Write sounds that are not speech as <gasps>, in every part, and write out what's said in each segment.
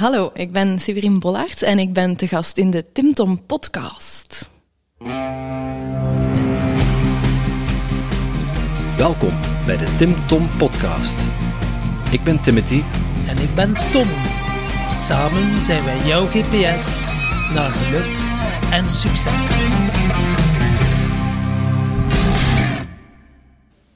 Hallo, ik ben Severine Bollaert en ik ben te gast in de Tim Tom podcast. Welkom bij de Tim Tom podcast. Ik ben Timothy En ik ben Tom. Samen zijn wij jouw GPS naar geluk en succes.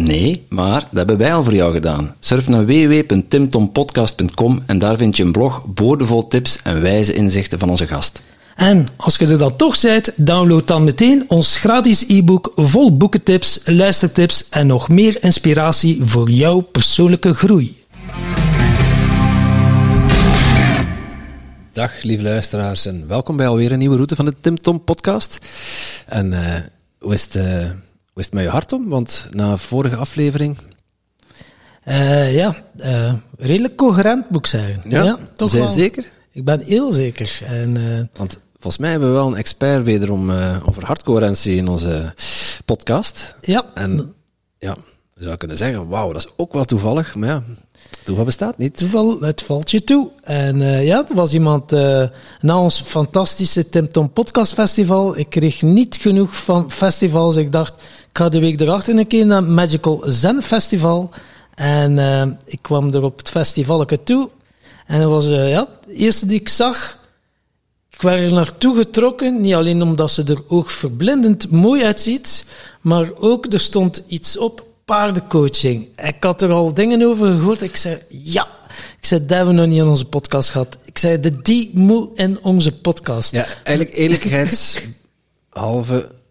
Nee, maar dat hebben wij al voor jou gedaan. Surf naar www.timtompodcast.com en daar vind je een blog boordevol tips en wijze inzichten van onze gast. En als je er dan toch bent, download dan meteen ons gratis e-book vol boekentips, luistertips en nog meer inspiratie voor jouw persoonlijke groei. Dag lieve luisteraars en welkom bij alweer een nieuwe route van de Tim Tom podcast. En eh, hoe, is het, eh, hoe is het met je hart om? Want na vorige aflevering... Eh, ja, eh, redelijk coherent moet ik zeggen. toch zijn wel. zeker? Ik ben heel zeker. En, eh, Want volgens mij hebben we wel een expert wederom over hartcoherentie in onze podcast. ja, En ja, we zouden kunnen zeggen, wauw, dat is ook wel toevallig. Maar ja, toeval bestaat niet. toeval, het valt je toe. En ja, er was iemand na ons fantastische Tim Tom Podcast Festival. Ik kreeg niet genoeg van festivals. Ik dacht, ga de week erachter een keer naar het Magical Zen Festival. En eh, ik kwam er op het festival toe. En dat was eh, ja, de eerste die ik zag. Ik werd er naartoe getrokken, niet alleen omdat ze er oogverblindend mooi uitziet, maar ook er stond iets op paardencoaching. Ik had er al dingen over gehoord. Ik zei, ja. Ik zei, dat hebben we nog niet in onze podcast gehad. Ik zei, de die moet in onze podcast. Ja, eigenlijk <laughs> eerlijkheidshalve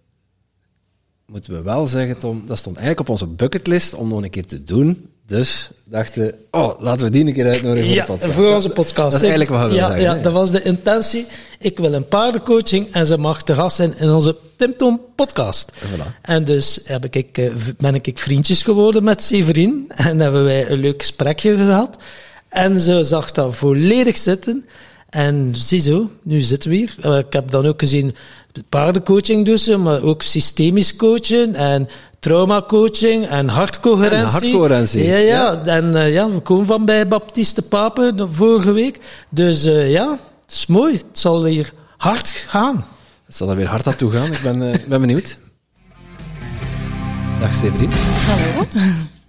moeten we wel zeggen, Tom, dat stond eigenlijk op onze bucketlist om nog een keer te doen. Dus dachten, oh, laten we die een keer uitnodigen voor Ja, de podcast. voor onze podcast. Dat is eigenlijk wat we ja, zeggen. Ja, dat was de intentie. Ik wil een paardencoaching en ze mag te gast zijn in onze Tim Tom podcast. Voilà. En dus heb ik, eh, ben ik vriendjes geworden met Severin en hebben wij een leuk gesprekje gehad. En ze zag dat volledig zitten. En ziezo, nu zitten we hier. Eh, Ik heb dan ook gezien paardencoaching dus, maar ook systemisch coachen en traumacoaching en hartcoherentie. En hartcoherentie, Ja, ja. ja. En eh, ja, we komen van bij Baptiste Papen de vorige week. Dus eh, ja, het is mooi. Het zal hier hard gaan. Het zal er weer hard aan toe gaan. Ik ben, eh, ben benieuwd. Dag Severin. Hallo,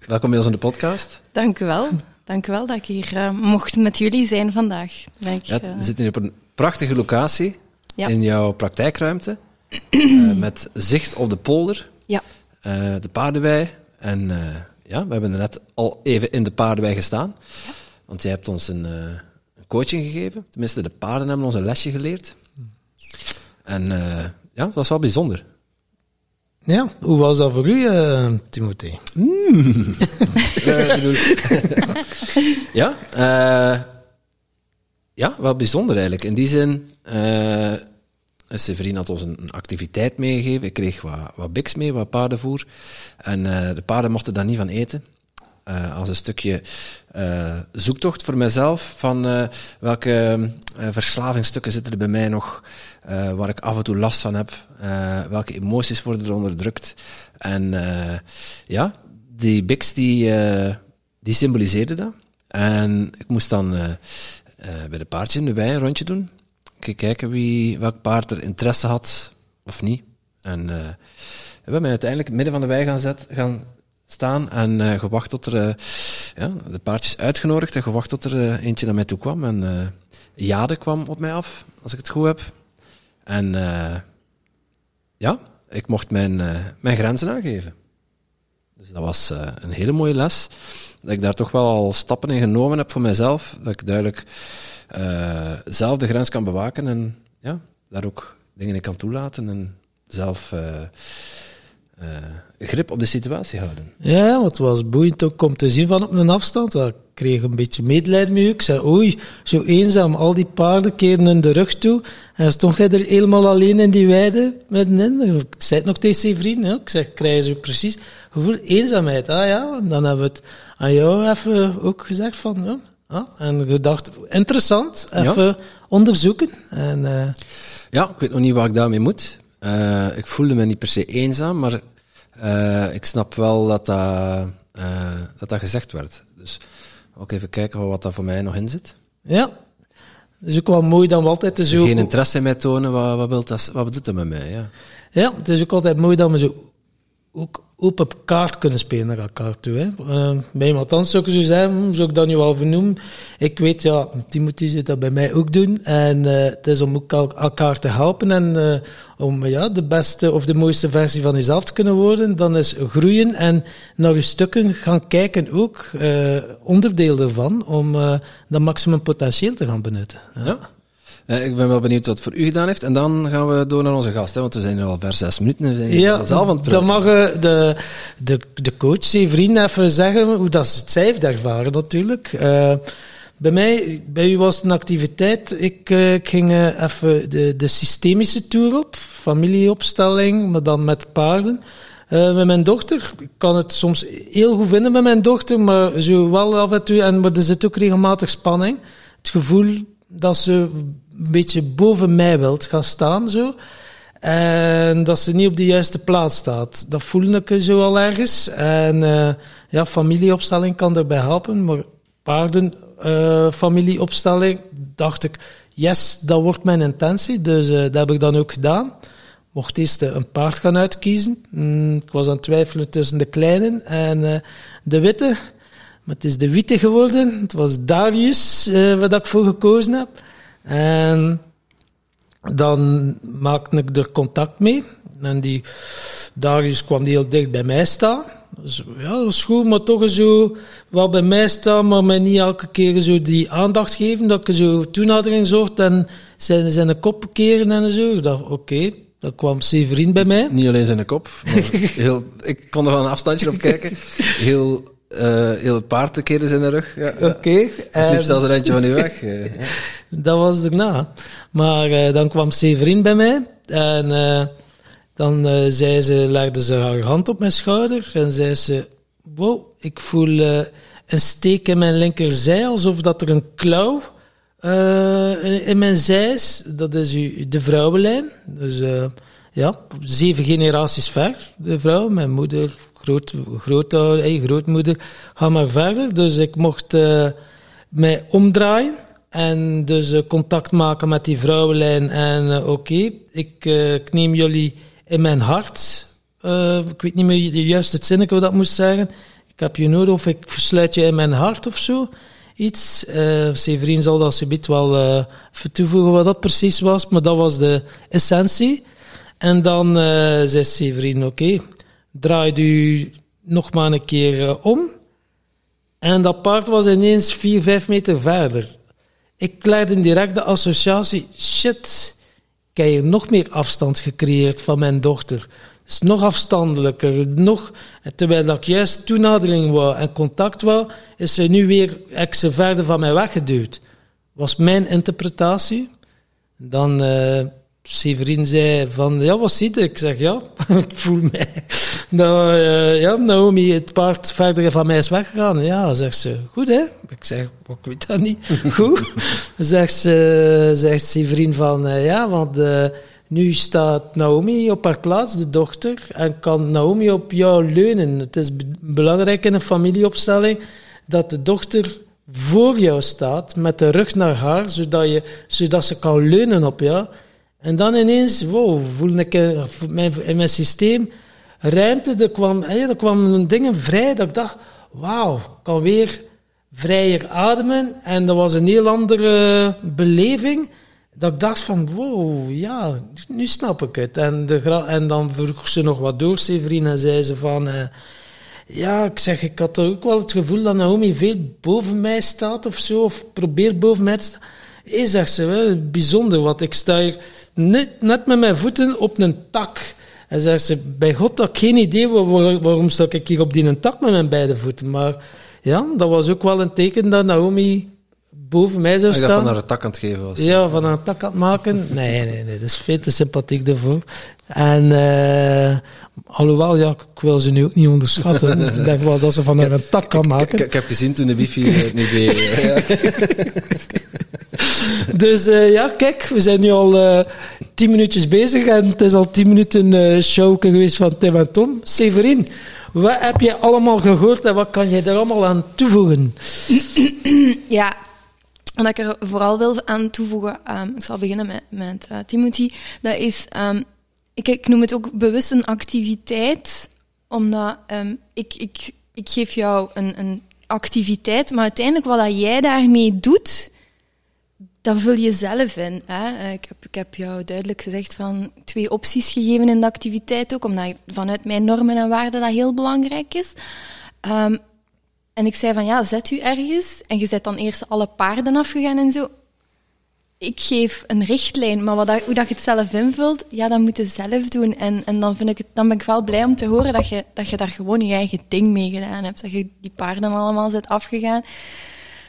Welkom bij ons in de podcast. dank u wel. Dank u wel dat ik hier eh, mocht met jullie zijn vandaag. Ja, we zitten hier op een prachtige locatie Ja. in jouw praktijkruimte. <clears throat> eh, met zicht op de polder, ja. eh, de paardenwei. En eh, ja, we hebben er net al even in de paardenwei gestaan. Want jij hebt ons een, een coaching gegeven. Tenminste, de paarden hebben ons een lesje geleerd. En eh, ja, het was wel bijzonder. Ja, hoe was dat voor u, eh Timothée? <laughs> Bedoel- <laughs> ja, eh, ja, wel bijzonder eigenlijk. In die zin, eh Severin had ons een, activiteit meegegeven. Ik kreeg wat, wat biks mee, wat paardenvoer. En eh, de paarden mochten daar niet van eten. Eh, als een stukje eh, zoektocht voor mezelf van eh, welke verslavingsstukken zitten er bij mij nog waar ik af en toe last van heb. welke emoties worden er onderdrukt. En ja, die biks die, die symboliseerden dat. En ik moest dan bij de paardjes in de wei een rondje doen. Kijken wie, welk paard er interesse had of niet. En eh, we hebben uiteindelijk midden van de wei gaan, zet, gaan staan en eh, gewacht tot er, eh, ja, de paardjes uitgenodigd en gewacht tot er eh, eentje naar mij toe kwam. En eh, Jade kwam op mij af, als ik het goed heb. En eh, ja, ik mocht mijn, eh, mijn grenzen aangeven. Dus dat was eh, een hele mooie les. Dat ik daar toch wel al stappen in genomen heb voor mezelf. Dat ik duidelijk eh, zelf de grens kan bewaken en ja, daar ook dingen in kan toelaten. En zelf eh, eh, grip op de situatie houden. Ja, want het was boeiend ook om te zien van op een afstand. Ik kreeg een beetje medelijden met u. Ik zei, oei, zo eenzaam, al die paarden keren hun de rug toe. En stond jij er helemaal alleen in die weide middenin. Ik zei het nog tegen je vrienden. Ik zeg, krijg je precies gevoel eenzaamheid. Ah ja, en dan hebben we het aan jou even ook gezegd van, ja. Ah, en gedacht, interessant, even onderzoeken. En, eh, Ja, ik weet nog niet waar ik daarmee moet. Eh, ik voelde me niet per se eenzaam, maar eh, ik snap wel dat dat, eh, dat dat gezegd werd. Dus ook even kijken wat daar voor mij nog in zit. ja, dus ook wel mooi dan altijd te zo... Geen interesse in mij tonen, wat, wat, wilt dat, wat bedoelt dat met mij? Ja. Ja, het is ook altijd mooi dat we zo ook op kaart kunnen spelen naar elkaar toe. Hè. Uh, bij iemand anders zou ik zo zeggen, hm, zou ik dat nu wel vernoemen. Ik weet, ja, Timothy zou dat bij mij ook doen. En uh, het is om ook el- elkaar te helpen en uh, om ja, de beste of de mooiste versie van jezelf te kunnen worden. Dan is groeien en naar je stukken gaan kijken ook, onderdeel ervan, om dat maximum potentieel te gaan benutten. Ja. Uh, ik ben wel benieuwd wat het voor u gedaan heeft. En dan gaan we door naar onze gast, hè, want we zijn er al ver zes minuten. En we zijn ja, zelf aan het dan mag uh, de, de, de coach, zijn vriend, even zeggen hoe dat zij heeft ervaren natuurlijk. Uh, bij mij, bij u was het een activiteit. Ik, ik ging even de, de systemische tour op, familieopstelling, maar dan met paarden. Uh, met mijn dochter, ik kan het soms heel goed vinden met mijn dochter, maar zo wel af en toe, en, maar er zit ook regelmatig spanning. Het gevoel dat ze een beetje boven mij wilt gaan staan, zo. En dat ze niet op de juiste plaats staat. Dat voelde ik zo al ergens. En uh, ja, familieopstelling kan daarbij helpen, maar paarden, uh, familieopstelling, dacht ik, yes, dat wordt mijn intentie. Dus uh, dat heb ik dan ook gedaan. Mocht eerst een paard gaan uitkiezen. Mm, ik was aan het twijfelen tussen de kleine en de witte. Maar het is de witte geworden. Het was Darius wat ik voor gekozen heb. En dan maakte ik er contact mee. En die Darius kwam heel dicht bij mij staan. Dus, ja, dat was goed, maar toch zo wel bij mij staan, maar mij niet elke keer zo die aandacht geven, dat ik zo toenadering zocht en zijn, zijn kop keren en zo. Ik dacht, oké, okay, dan kwam Severin bij mij. Niet alleen zijn kop, maar heel, ik kon er van een afstandje op kijken. <laughs> Heel heel het paard te keren in de rug. Ja, Oké. Okay, ja. liep zelfs een eindje van u weg. Ja. <laughs> Dat was daarna. Maar uh, dan kwam Severin bij mij en uh, dan uh, zei ze, legde ze haar hand op mijn schouder en zei ze, wow, ik voel een steek in mijn linkerzij, alsof dat er een klauw in mijn zij is. Dat is de vrouwenlijn. Dus ja, zeven generaties ver, de vrouw, mijn moeder, groot, groot, grootmoeder, ga maar verder. Dus ik mocht uh, mij omdraaien en dus uh, contact maken met die vrouwenlijn. En uh, oké, ik, neem jullie in mijn hart. ik weet niet meer de juiste zinnetje hoe dat moest zeggen. Ik heb je nodig of ik versluit je in mijn hart of zo. Iets. Severin zal dat subiet wel even toevoegen wat dat precies was, maar dat was de essentie. En dan zei Severin, oké, draaide u nog maar een keer uh, om. En dat paard was ineens 4, 5 meter verder. Ik legde direct de associatie, shit, ik heb hier nog meer afstand gecreëerd van mijn dochter. Het is nog afstandelijker, nog, terwijl ik juist toenadering wou en contact wou, is ze nu weer verder van mij weggeduwd. Was mijn interpretatie. Dan... Uh, Severin zei van, ja, wat ziet Ik zeg, ja, <laughs> ik voel mij. Nou, uh, ja, Naomi, het paard verder van mij is weggegaan. Ja, zegt ze, goed hè? Ik zeg, ik weet dat niet. <laughs> Goed. zegt, ze, zegt Severin van, uh, ja, want uh, nu staat Naomi op haar plaats, de dochter, en kan Naomi op jou leunen. Het is belangrijk in een familieopstelling dat de dochter voor jou staat, met de rug naar haar, zodat, je, zodat ze kan leunen op jou. En dan ineens, wow, voelde ik in mijn, in mijn systeem ruimte. Er kwam, er kwamen dingen vrij dat ik dacht, wauw, ik kan weer vrijer ademen. En dat was een heel andere beleving. Dat ik dacht van, wow, ja, nu snap ik het. En, en dan vroeg ze nog wat door, Severine, en zei ze van... Uh, ja, ik zeg, ik had ook wel het gevoel dat Naomi veel boven mij staat of zo, of probeert boven mij te staan. Is zegt ze, wel, bijzonder, want ik sta hier net, net met mijn voeten op een tak. En zegt ze, bij God had ik geen idee waar- waar- waarom sta ik hier op die een tak met mijn beide voeten. Maar ja, dat was ook wel een teken dat Naomi boven mij zou Ik dacht van staan. een tak aan het geven was. Ja, van een tak aan het maken. Nee, nee, nee, dat is veel te sympathiek daarvoor. En eh, alhoewel, ja, ik wil ze nu ook niet onderschatten. <laughs> ik denk wel dat ze van haar een tak kan Ik, maken. ik heb gezien toen de wifi het nu deed. <laughs> <laughs> Dus eh, ja, kijk, we zijn nu al eh, tien minuutjes bezig en het is al tien minuten eh show geweest van Tim en Tom. Severin, wat heb je allemaal gehoord en wat kan je er allemaal aan toevoegen? <clears throat> Ja, wat ik er vooral wil aan toevoegen, ehm, ik zal beginnen met, met Timothy, dat is, ehm, ik, ik noem het ook bewust een activiteit, omdat ehm, ik, ik, ik geef jou een, een activiteit, maar uiteindelijk wat dat jij daarmee doet, dat vul je zelf in. Hè? Ik, heb, ik heb jou duidelijk gezegd van twee opties gegeven in de activiteit ook, omdat vanuit mijn normen en waarden dat heel belangrijk is. Ehm, en ik zei van ja, zet u ergens. En je zet dan eerst alle paarden afgegaan en zo. Ik geef een richtlijn, maar wat dat, hoe dat je het zelf invult, ja, dat moet je zelf doen. En, en dan, vind ik het, dan ben ik wel blij om te horen dat je, dat je daar gewoon je eigen ding mee gedaan hebt. Dat je die paarden allemaal zet afgegaan.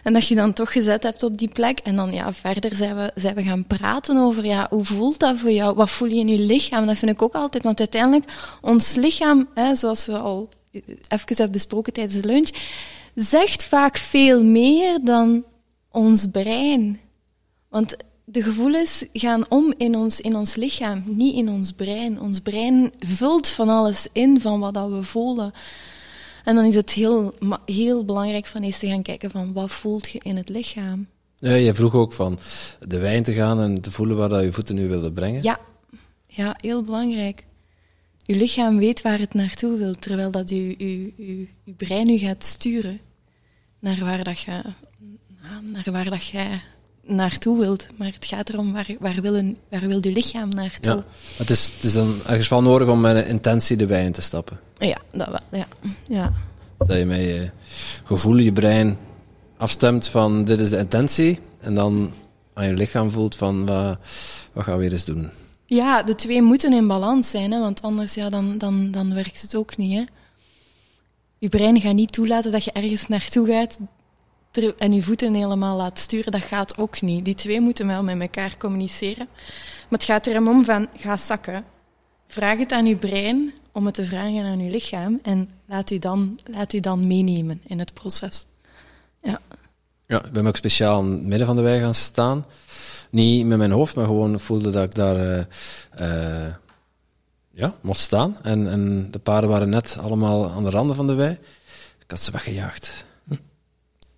En dat je dan toch gezet hebt op die plek. En dan ja, verder zijn we, zijn we gaan praten over ja, hoe voelt dat voor jou? Wat voel je in je lichaam? Dat vind ik ook altijd. Want uiteindelijk, ons lichaam, hè, zoals we al even hebben besproken tijdens de lunch, zegt vaak veel meer dan ons brein. Want de gevoelens gaan om in ons, in ons lichaam, niet in ons brein. Ons brein vult van alles in van wat dat we voelen. En dan is het heel, heel belangrijk van eens te gaan kijken van wat voelt je in het lichaam. Ja, je vroeg ook van de wijn te gaan en te voelen waar dat je voeten nu willen brengen. Ja, ja heel belangrijk. Je lichaam weet waar het naartoe wil, terwijl dat je, je, je, je brein u gaat sturen naar waar dat je, naar waar dat jij naartoe wilt. Maar het gaat erom waar, waar, wil, een, waar wil je lichaam naartoe. Ja. Het, is, het is dan ergens wel nodig om met een intentie de wijn te stappen. Ja, dat wel. Ja. ja. Dat je met je gevoel, je brein afstemt van dit is de intentie. En dan aan je lichaam voelt van wat, wat gaan we weer eens doen. Ja, de twee moeten in balans zijn, hè, want anders ja, dan, dan, dan werkt het ook niet. Hè. Je brein gaat niet toelaten dat je ergens naartoe gaat en je voeten helemaal laat sturen. Dat gaat ook niet. Die twee moeten wel met elkaar communiceren. Maar het gaat er om van, ga zakken. Vraag het aan je brein om het te vragen aan je lichaam en laat u dan, laat u dan meenemen in het proces. Ja. Ja, ik ben ook speciaal in het midden van de wei gaan staan. Niet met mijn hoofd, maar gewoon voelde dat ik daar eh, ja, mocht staan. En, en de paarden waren net allemaal aan de randen van de wei. Ik had ze weggejaagd.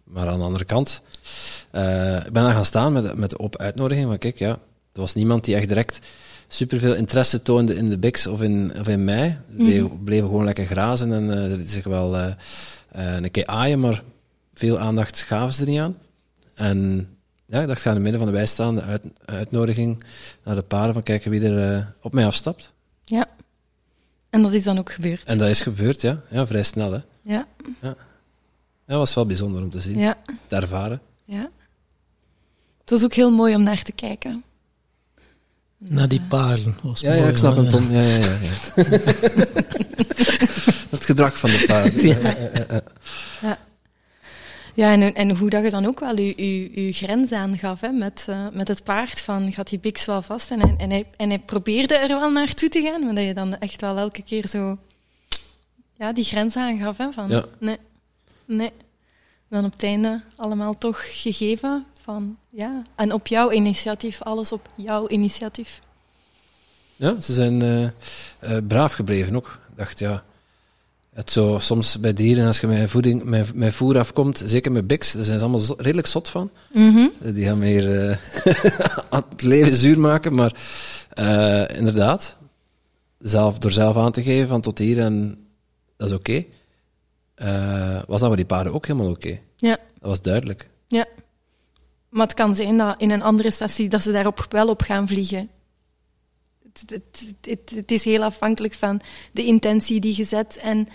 Maar aan de andere kant, eh, ik ben daar gaan staan met, met op uitnodiging. Maar kijk, ja, er was niemand die echt direct superveel interesse toonde in de Bix of in, of in mij. Ze bleven, bleven gewoon lekker grazen en lieten zich wel eh, een keer aaien, maar veel aandacht gaven ze er niet aan. En ja, ik dacht, ga in het midden van de wei staan, de uit, uitnodiging naar de paarden van kijken wie er op mij afstapt. ja. En dat is dan ook gebeurd. En dat is gebeurd, ja. Ja, vrij snel, hè. Ja, Dat was wel bijzonder om te zien, ja. te ervaren. Ja. Het was ook heel mooi om naar te kijken. Naar die paarden. Was Ja, ja, ik snap hem, Tom. Ja, ja, ja. ja. <laughs> <laughs> Het gedrag van de paarden. Ja. Ja, en, en hoe dat je dan ook wel je, je, je grens aangaf hè, met, eh, met het paard. Van, gaat die biks wel vast? En, hij- en, hij, en hij probeerde er wel naartoe te gaan, maar dat je dan echt wel elke keer zo... Ja, die grens aangaf, hè, van... Ja. Nee, nee. Dan op het einde allemaal toch gegeven van... Ja, en op jouw initiatief, alles op jouw initiatief. Ja, ze zijn eh, eh, braaf gebleven ook. Ik dacht, ja, het zo soms bij dieren, als je met, voeding, met, met voer afkomt, zeker met biks, daar zijn ze allemaal redelijk zot van. Mhm. Die gaan meer eh, <laughs> het leven zuur maken, maar inderdaad, zelf, door zelf aan te geven van tot hier en dat is oké, eh, was dat voor die paarden ook helemaal oké. Ja. Dat was duidelijk. Ja. Maar het kan zijn dat in een andere statie dat ze daarop wel op gaan vliegen. Het, het, het, het is heel afhankelijk van de intentie die je zet en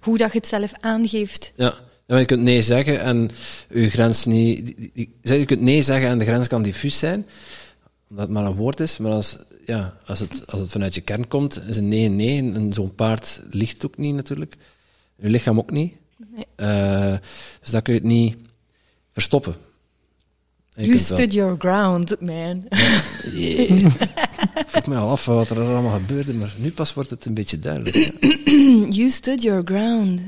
hoe dat je het zelf aangeeft. Ja. Ja, maar je kunt nee zeggen en je grens niet. Je kunt nee zeggen en de grens kan diffuus zijn, omdat het maar een woord is. Maar als ja, als het, als het vanuit je kern komt, is een nee nee. En zo'n paard ligt ook niet natuurlijk. Je lichaam ook niet. Nee. Uh, dus dat kun je het niet verstoppen. En you stood your ground, man. Yeah. <laughs> Ik vroeg me al af wat er allemaal gebeurde, maar nu pas wordt het een beetje duidelijk. <clears throat> you stood your ground.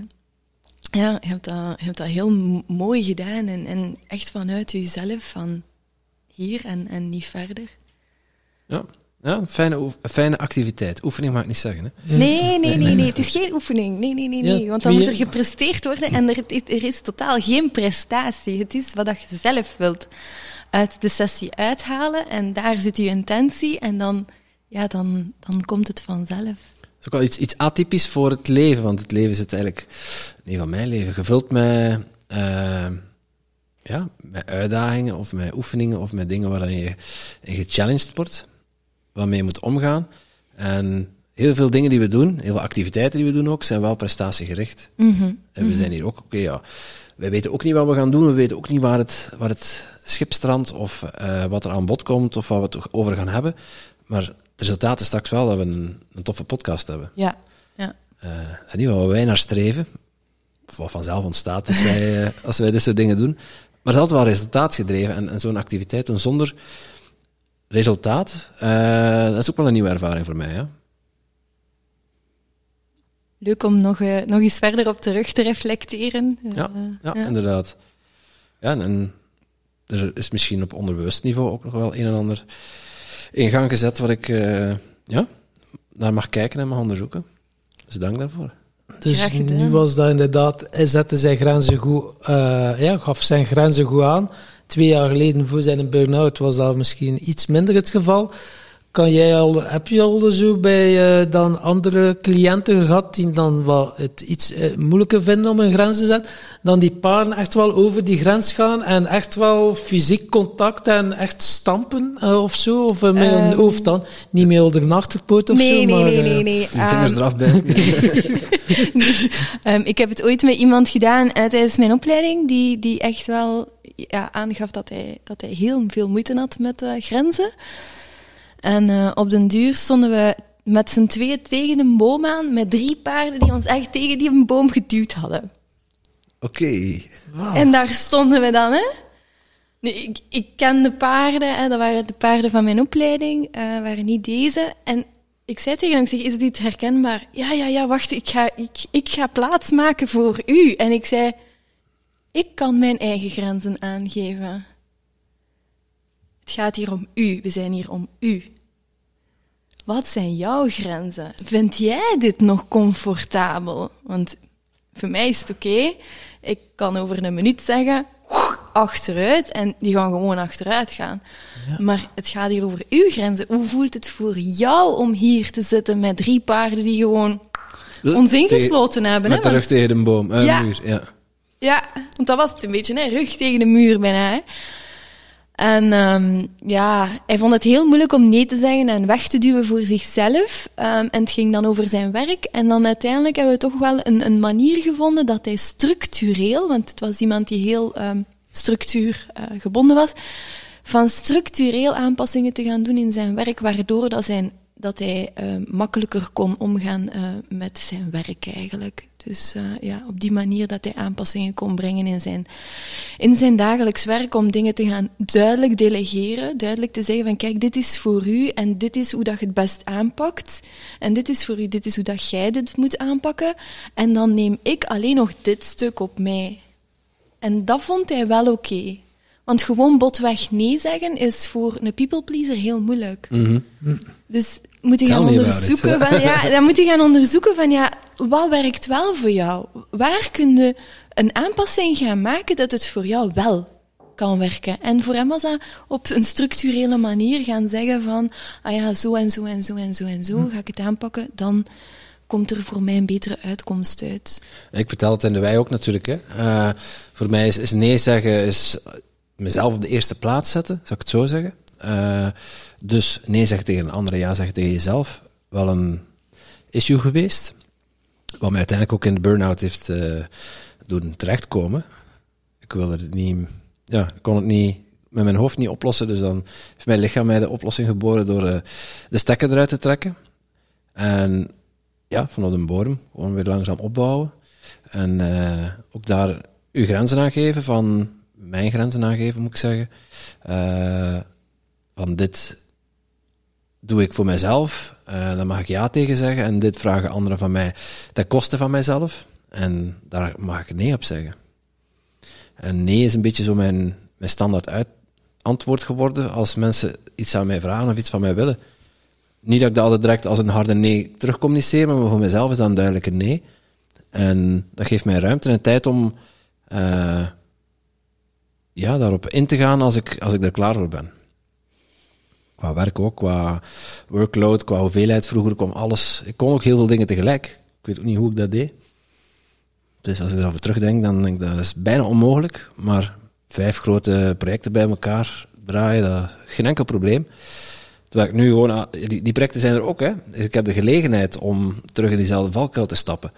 Ja, je hebt dat, je hebt dat heel mooi gedaan en, en echt vanuit jezelf, van hier en, en niet verder. Ja, ja een fijne, fijne activiteit. Oefening mag ik niet zeggen. Hè? Nee, nee, nee, nee, het is geen oefening. Nee, nee, nee, nee. Want dan moet er gepresteerd worden en er, er is totaal geen prestatie. Het is wat je zelf wilt uit de sessie uithalen en daar zit je intentie en dan, ja, dan, dan komt het vanzelf. Dat is ook wel iets, iets atypisch voor het leven, want het leven zit eigenlijk, nee, van mijn leven, gevuld met, uh, ja, met uitdagingen of met oefeningen of met dingen waar je in gechallenged wordt, waarmee je moet omgaan. En heel veel dingen die we doen, heel veel activiteiten die we doen ook, zijn wel prestatiegericht. Mm -hmm. En we mhm. zijn hier ook, oké, ja, wij weten ook niet wat we gaan doen, we weten ook niet waar het, waar het schip strandt of uh, wat er aan bod komt of waar we het over gaan hebben. Maar het resultaat is straks wel dat we een, een toffe podcast hebben. Ja. ja. Uh, dat is niet waar wij naar streven, of wat vanzelf ontstaat als wij, uh, als wij dit soort dingen doen. Maar het is altijd wel resultaatgedreven. En, en zo'n activiteit doen zonder resultaat, uh, dat is ook wel een nieuwe ervaring voor mij. Ja. Leuk om nog, nog eens verder op terug te reflecteren. Ja, ja, ja. inderdaad. Ja, en er is misschien op onderbewust niveau ook nog wel een en ander in gang gezet wat ik uh, ja, naar mag kijken en mag onderzoeken. Dus dank daarvoor. Dus nu was dat inderdaad, hij zette zijn grenzen goed, uh, ja, gaf zijn grenzen goed aan. Twee jaar geleden voor zijn burn-out was dat misschien iets minder het geval. Kan jij al, heb je al zo bij uh, dan andere cliënten gehad die dan wat het iets uh, moeilijker vinden om een grens te zetten? Dan die paren echt wel over die grens gaan en echt wel fysiek contact en echt stampen uh, of zo? Of met um, een ehm, hoofd dan? Niet meer onder een achterpoot of nee, zo? Nee, maar, nee, nee, nee. Die vingers um, eraf bij. um, <laughs> <laughs> ik heb het ooit met iemand gedaan tijdens mijn opleiding die, die echt wel ja, aangaf dat hij, dat hij heel veel moeite had met grenzen. En uh, op den duur stonden we met z'n tweeën tegen een boom aan, met drie paarden die ons echt tegen die boom geduwd hadden. Oké. Okay. Wow. En daar stonden we dan, hè. Nu, ik, ik ken de paarden, hè, dat waren de paarden van mijn opleiding, uh, waren niet deze. En ik zei tegen hem, ik zeg, is dit herkenbaar? Ja, ja, ja, wacht, ik ga, ik, ik ga plaats maken voor u. En ik zei, ik kan mijn eigen grenzen aangeven. Het gaat hier om u, we zijn hier om u. Wat zijn jouw grenzen? Vind jij dit nog comfortabel? Want voor mij is het oké. Ik kan over een minuut zeggen, achteruit, en die gaan gewoon achteruit gaan. Ja. Maar het gaat hier over uw grenzen. Hoe voelt het voor jou om hier te zitten met drie paarden die gewoon ons ingesloten hebben? Met de rug tegen de boom, ja. muur, ja. Ja, want dat was het een beetje, hè? rug tegen de muur bijna. En um, ja, hij vond het heel moeilijk om nee te zeggen en weg te duwen voor zichzelf. Um, en het ging dan over zijn werk. En dan uiteindelijk hebben we toch wel een, een manier gevonden dat hij structureel, want het was iemand die heel um, structuur uh, gebonden was, van structureel aanpassingen te gaan doen in zijn werk, waardoor dat, zijn, dat hij uh, makkelijker kon omgaan uh, met zijn werk eigenlijk. Dus uh, ja, op die manier dat hij aanpassingen kon brengen in zijn, in zijn dagelijks werk om dingen te gaan duidelijk delegeren, duidelijk te zeggen van kijk, dit is voor u en dit is hoe dat je het best aanpakt en dit is voor u, dit is hoe dat jij dit moet aanpakken en dan neem ik alleen nog dit stuk op mij. En dat vond hij wel oké. Want gewoon botweg nee zeggen is voor een people pleaser heel moeilijk. Mm -hmm. Dus moet je gaan onderzoeken van, ja, <laughs> dan moet je gaan onderzoeken van, ja, wat werkt wel voor jou? Waar kun je een aanpassing gaan maken dat het voor jou wel kan werken? En voor hem was dat op een structurele manier gaan zeggen van, ah ja, zo en zo en zo en zo en zo hm. ga ik het aanpakken, dan komt er voor mij een betere uitkomst uit. Ik vertel het in de wij ook natuurlijk. Hè. Uh, voor mij is, is nee zeggen, is mezelf op de eerste plaats zetten, zou ik het zo zeggen. Uh, dus nee zeggen tegen een andere, ja zeggen tegen jezelf, wel een issue geweest. Wat mij uiteindelijk ook in de burn-out heeft uh, doen terechtkomen. Ik wilde het niet, ja, kon het niet met mijn hoofd niet oplossen. Dus dan heeft mijn lichaam mij de oplossing geboren door eh, de stekker eruit te trekken. En ja, vanaf de bodem gewoon weer langzaam opbouwen. En eh, ook daar uw grenzen aangeven, van mijn grenzen aangeven moet ik zeggen. Eh, van dit doe ik voor mijzelf, uh, daar mag ik ja tegen zeggen. En dit vragen anderen van mij ten koste van mijzelf. En daar mag ik nee op zeggen. En nee is een beetje zo mijn, mijn standaard uit, antwoord geworden als mensen iets aan mij vragen of iets van mij willen. Niet dat ik dat altijd direct als een harde nee terugcommuniceer, maar voor mezelf is dat een duidelijke nee. En dat geeft mij ruimte en tijd om uh, ja, daarop in te gaan als ik, als ik er klaar voor ben. Qua werk ook, qua workload, qua hoeveelheid. Vroeger kwam alles. Ik kon ook heel veel dingen tegelijk. Ik weet ook niet hoe ik dat deed. Dus als ik erover terugdenk, dan denk ik dat is bijna onmogelijk. Maar vijf grote projecten bij elkaar draaien, dat geen enkel probleem. Terwijl ik nu gewoon, die, die projecten zijn er ook, hè. Dus ik heb de gelegenheid om terug in diezelfde valkuil te stappen.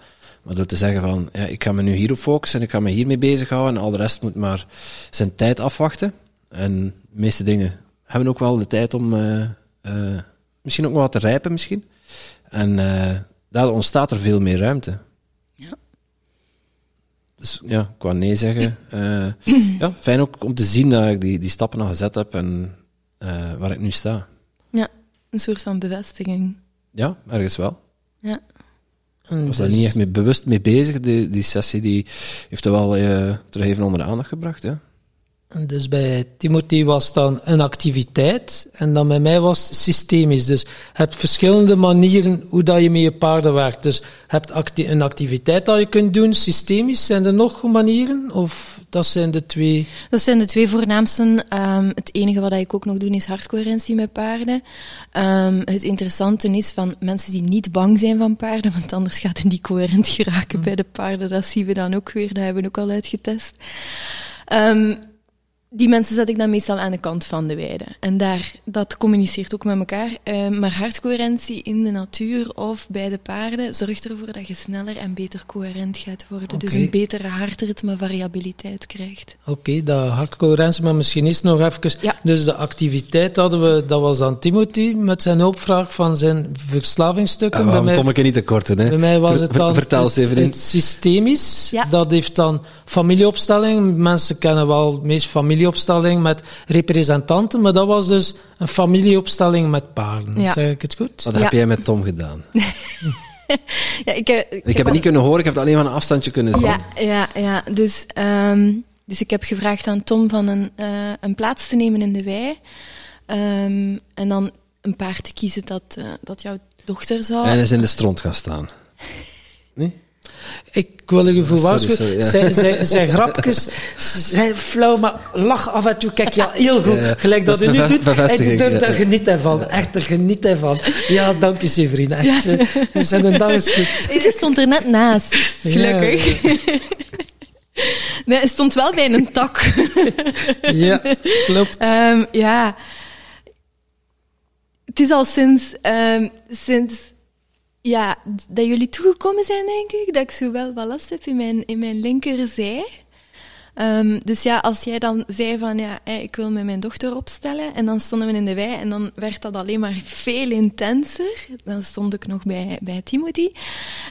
Maar door te zeggen van, ja, ik ga me nu hierop focussen en ik ga me hiermee bezighouden en al de rest moet maar zijn tijd afwachten. En de meeste dingen hebben ook wel de tijd om uh, uh, misschien ook wel wat te rijpen misschien. En uh, daardoor ontstaat er veel meer ruimte. Ja. Dus ja, qua nee zeggen. ja, fijn ook om te zien dat ik die, die stappen al gezet heb en waar ik nu sta. Ja, een soort van bevestiging. Ja, ergens wel. Ja. Ik was daar niet echt mee bewust mee bezig. Die, die sessie die heeft er wel uh, terug even onder de aandacht gebracht. Ja. Dus bij Timothy was dan een activiteit en dan bij mij was systemisch. Dus je hebt verschillende manieren hoe dat je met je paarden werkt. Dus je hebt een activiteit dat je kunt doen, systemisch. Zijn er nog manieren? Of dat zijn de twee? Dat zijn de twee voornaamste. Um, het enige wat ik ook nog doe is hartcoherentie met paarden. Um, het interessante is van mensen die niet bang zijn van paarden, want anders gaat het niet coherent geraken bij de paarden. Dat zien we dan ook weer, dat hebben we ook al uitgetest. Um, die mensen zet ik dan meestal aan de kant van de weide. En daar, dat communiceert ook met elkaar. Uh, maar hartcoherentie in de natuur of bij de paarden zorgt ervoor dat je sneller en beter coherent gaat worden. Okay. Dus een betere hartritme variabiliteit krijgt. Oké, okay, dat hartcoherentie, maar misschien is nog even... Ja. Dus de activiteit hadden we, dat was dan Timothy met zijn hulpvraag van zijn verslavingsstukken. Uh, bij mij, Tommeke niet te korten, hè? Bij mij was het dan Vertel het, het, het systemisch. Ja. Dat heeft dan familieopstelling. Mensen kennen wel het meest familie familieopstelling met representanten, maar dat was dus een familieopstelling met paarden. Ja. Zeg ik het goed? Wat heb jij met Tom gedaan? <laughs> ja, ik heb, ik, ik heb het niet kunnen horen, ik heb het alleen van een afstandje kunnen zien. Ja, ja, ja. Dus, um, dus ik heb gevraagd aan Tom van een, uh, een plaats te nemen in de wei. Um, en dan een paard te kiezen dat, uh, dat jouw dochter zou... En is in de stront gaan staan. <laughs> Nee? Ik wil u voor waarschuwen. sorry, ja. Zijn, zijn, zijn grapjes zijn flauw, maar lach af en toe. Kijk, ja, heel goed. Ja, ja. Gelijk dat, Dat u nu doet. bevestiging, Ik, daar, ja. daar geniet hij van. Echt, daar geniet hij van. Ja, dank u, Severine. Echt, eh, we zijn een dag is goed. <laughs> Stond er net naast, gelukkig. <laughs> Nee, hij stond wel bij een tak. <laughs> Ja, klopt. Um, ja. Het is al sinds, um, sinds ja, dat jullie toegekomen zijn, denk ik, dat ik zo wel wat last heb in mijn, in mijn linkerzij. Um, dus ja, als jij dan zei van ja, ik wil met mijn dochter opstellen en dan stonden we in de wei en dan werd dat alleen maar veel intenser. Dan stond ik nog bij, bij Timothy.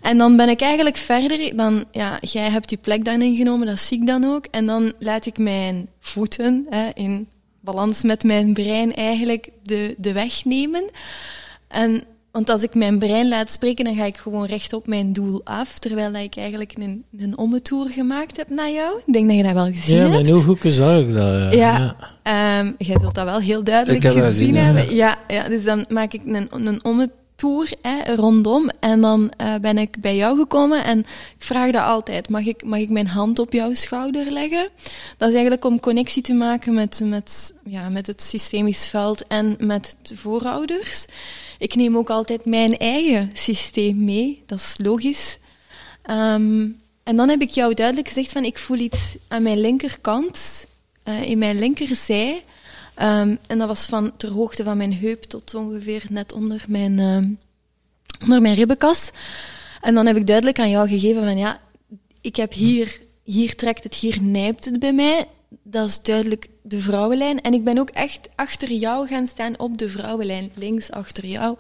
En dan ben ik eigenlijk verder, dan ja, jij hebt je plek dan ingenomen, dat zie ik dan ook. En dan laat ik mijn voeten hè, in balans met mijn brein eigenlijk de, de weg nemen. En want als ik mijn brein laat spreken, dan ga ik gewoon recht op mijn doel af. Terwijl dat ik eigenlijk een, een ommetour gemaakt heb naar jou. Ik denk dat je dat wel gezien Ja, hebt. mijn ooghoeken zag ik dat. Ja. Ja. Um, jij zult dat wel heel duidelijk Ik heb dat gezien ja. hebben. Ja, ja, dus dan maak ik een, een ommetour hè, rondom. En dan uh, ben ik bij jou gekomen en ik vraag dat altijd. Mag ik, mag ik mijn hand op jouw schouder leggen? Dat is eigenlijk om connectie te maken met, met, ja, met het systemisch veld en met de voorouders. Ik neem ook altijd mijn eigen systeem mee. Dat is logisch. Um, en dan heb ik jou duidelijk gezegd van ik voel iets aan mijn linkerkant, uh, in mijn linkerzij. Um, en dat was van ter hoogte van mijn heup tot ongeveer net onder mijn, uh, onder mijn ribbenkas. En dan heb ik duidelijk aan jou gegeven van ja, ik heb hier, hier trekt het, hier nijpt het bij mij. dat is duidelijk de vrouwenlijn. En ik ben ook echt achter jou gaan staan op de vrouwenlijn, links achter jou.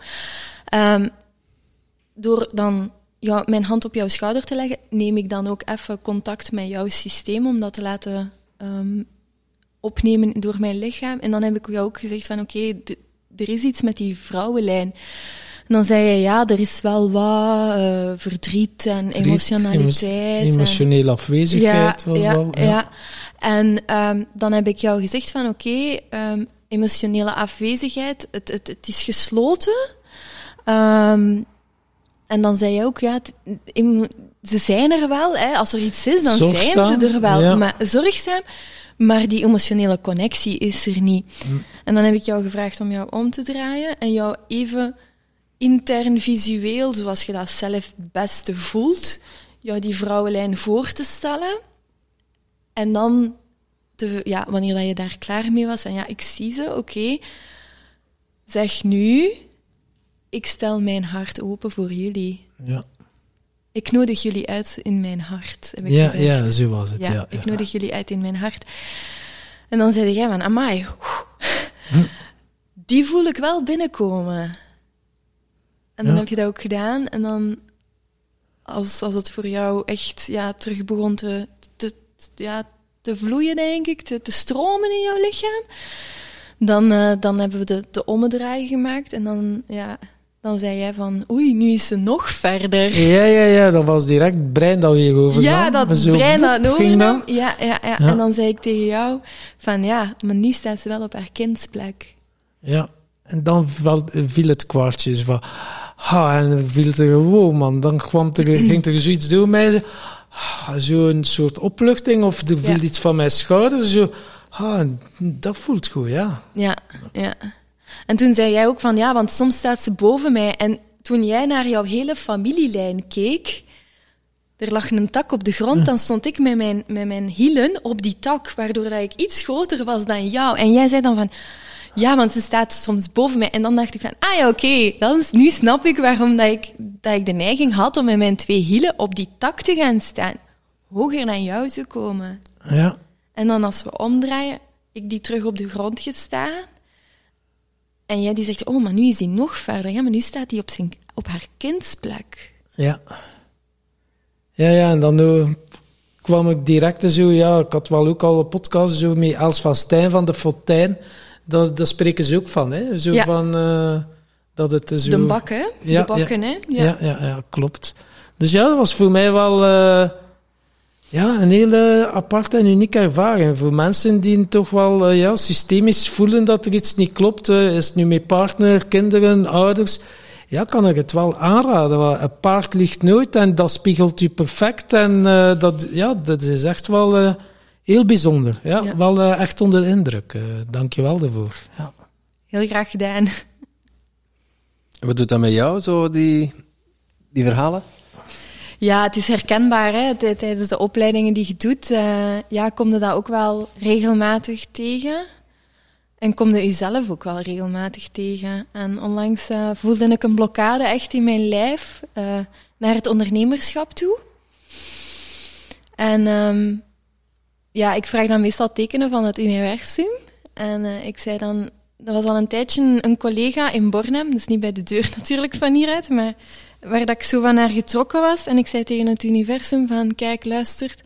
Ehm, door dan jou, mijn hand op jouw schouder te leggen, neem ik dan ook even contact met jouw systeem om dat te laten ehm, opnemen door mijn lichaam. En dan heb ik jou ook gezegd van oké, er is iets met die vrouwenlijn. En dan zei je, ja, er is wel wat uh, verdriet en verdriet, emotionaliteit. Emotionele afwezigheid ja, was ja, wel. Ja. ja. En um, dan heb ik jou gezegd van, oké, okay, um, emotionele afwezigheid, het, het, het is gesloten. Um, en dan zei je ook, ja, ze zijn er wel. Hè. Als er iets is, dan zorgzaam, zijn ze er wel. Maar, zorgzaam, maar die emotionele connectie is er niet. Mm. En dan heb ik jou gevraagd om jou om te draaien en jou even intern visueel, zoals je dat zelf het beste voelt, jou die vrouwenlijn voor te stellen. En dan, te, ja, wanneer dat je daar klaar mee was, van ja, ik zie ze, oké. Okay. Zeg nu, ik stel mijn hart open voor jullie. Ja. Ik nodig jullie uit in mijn hart, heb ik ja, gezegd. Ja, zo was het. Ja, ja, ik nodig jullie uit in mijn hart. En dan zei jij van, amai, hm. die voel ik wel binnenkomen. En dan heb je dat ook gedaan. En dan, als, als het voor jou echt ja, terug begon te, te, ja, te vloeien, denk ik, te, te stromen in jouw lichaam, dan, uh, dan hebben we de, de ommedraai gemaakt. En dan, ja, dan zei jij van, oei, nu is ze nog verder. Ja, ja, ja, dat was direct het brein dat weer over Ja, dat zo, brein dat overnam. Ja, ja, ja, ja. En dan zei ik tegen jou van, ja, maar nu staat ze wel op haar kindsplek. Ja, en dan viel het kwartje van, ha, en dan viel er gewoon, man. Dan kwam er, <clears throat> ging er zoiets door mij, zo'n soort opluchting, of er viel ja. iets van mijn schouder, zo, ha, dat voelt goed, ja. Ja, ja. En toen zei jij ook van ja, want soms staat ze boven mij. En toen jij naar jouw hele familielijn keek, er lag een tak op de grond, dan stond ik met mijn, met mijn hielen op die tak, waardoor dat ik iets groter was dan jou. En jij zei dan van, ja, want ze staat soms boven mij. En dan dacht ik van, ah ja, oké, okay. nu snap ik waarom dat ik, dat ik de neiging had om met mijn twee hielen op die tak te gaan staan. Hoger naar jou te komen. Ja. En dan als we omdraaien, ik die terug op de grond gestaan. En jij die zegt, oh, maar nu is hij nog verder. Ja, maar nu staat hij op, zijn, op haar kindsplek. Ja. Ja, ja, en dan uh, kwam ik direct zo, ja, ik had wel ook al een podcast zo met Els van Stijn van de Fontein. Dat, daar spreken ze ook van, hè. Zo ja. van, uh, dat het zo... De bakken, ja, de bakken, ja, hè. Ja. Ja, ja, ja, klopt. Dus ja, dat was voor mij wel... Uh, ja, een hele aparte en unieke ervaring. Voor mensen die toch wel uh, ja, systemisch voelen dat er iets niet klopt, uh, is het nu met partner, kinderen, ouders, ja, kan ik het wel aanraden. Een paard ligt nooit en dat spiegelt u perfect. En uh, dat, ja, dat is echt wel heel bijzonder. Ja, ja. Wel echt onder de indruk. Dank je wel daarvoor. Ja. Heel graag gedaan. Wat doet dat met jou, zo die, die verhalen? Ja, het is herkenbaar hè? tijdens de opleidingen die je doet. Uh, ja, kom je dat ook wel regelmatig tegen. En kom je jezelf ook wel regelmatig tegen. En onlangs uh, voelde ik een blokkade echt in mijn lijf uh, naar het ondernemerschap toe. En um, ja, ik vraag dan meestal tekenen van het universum. En ik zei dan, dat was al een tijdje een collega in Bornem, dus niet bij de deur <laughs> natuurlijk van hieruit, maar waar dat ik zo van naar getrokken was. En ik zei tegen het universum van, kijk, luistert,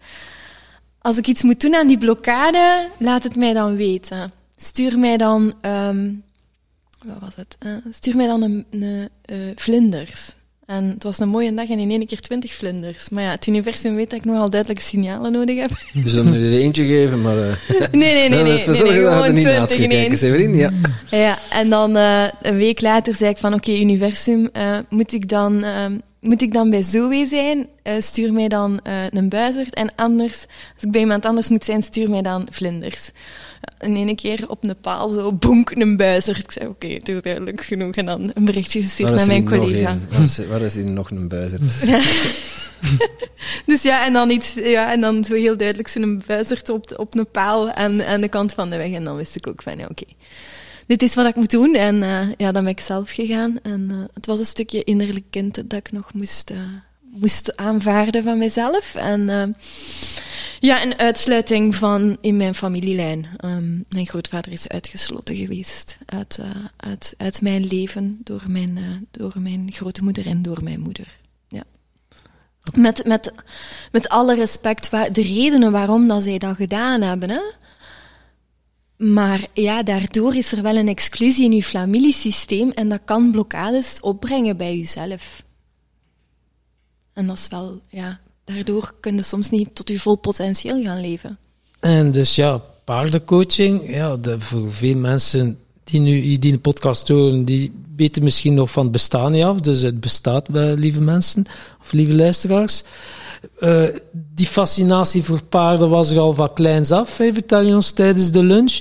als ik iets moet doen aan die blokkade, laat het mij dan weten. Stuur mij dan, um, wat was het? Uh, stuur mij dan een, uh, vlinders. En het was een mooie dag en in één keer twintig vlinders. Maar ja, het universum weet dat ik nogal duidelijke signalen nodig heb. We zullen er eentje geven, maar... Uh, <laughs> nee, nee, nee. nee, <laughs> nee, nee, nee gewoon twintig ineens. Severin, ja. ja, en dan uh, een week later zei ik van, oké, okay, universum, uh, moet ik dan... Uh, moet ik dan bij Zoe zijn, stuur mij dan een buizerd. En anders, als ik bij iemand anders moet zijn, stuur mij dan vlinders. En ene keer op een paal zo, bonk, een buizerd. Ik zei, oké, okay, het is duidelijk genoeg. En dan een berichtje gestuurd naar mijn collega. Waar is, waar is hier nog een buizerd? <laughs> dus ja, en dan iets, ja, en dan zo heel duidelijk zo'n buizerd op, op een paal aan, aan de kant van de weg. En dan wist ik ook van, ja, oké. Okay dit is wat ik moet doen. En uh, ja, dan ben ik zelf gegaan. En uh, het was een stukje innerlijk kind dat ik nog moest, uh, moest aanvaarden van mezelf. En Ja, een uitsluiting van in mijn familielijn. Ehm, mijn grootvader is uitgesloten geweest uit, uh, uit, uit mijn leven door mijn, uh, door mijn grootmoeder en door mijn moeder. Ja. Met, met, met alle respect, de redenen waarom dat zij dat gedaan hebben. Hè? Maar ja, daardoor is er wel een exclusie in je familiesysteem en dat kan blokkades opbrengen bij jezelf. En dat is wel, ja, daardoor kun je soms niet tot je vol potentieel gaan leven. En dus ja, paardencoaching, ja, voor veel mensen die nu die de podcast horen, die weten misschien nog van het bestaan niet af. Dus het bestaat bij lieve mensen of lieve luisteraars. Uh, die fascinatie voor paarden was er al van kleins af, vertel je ons tijdens de lunch.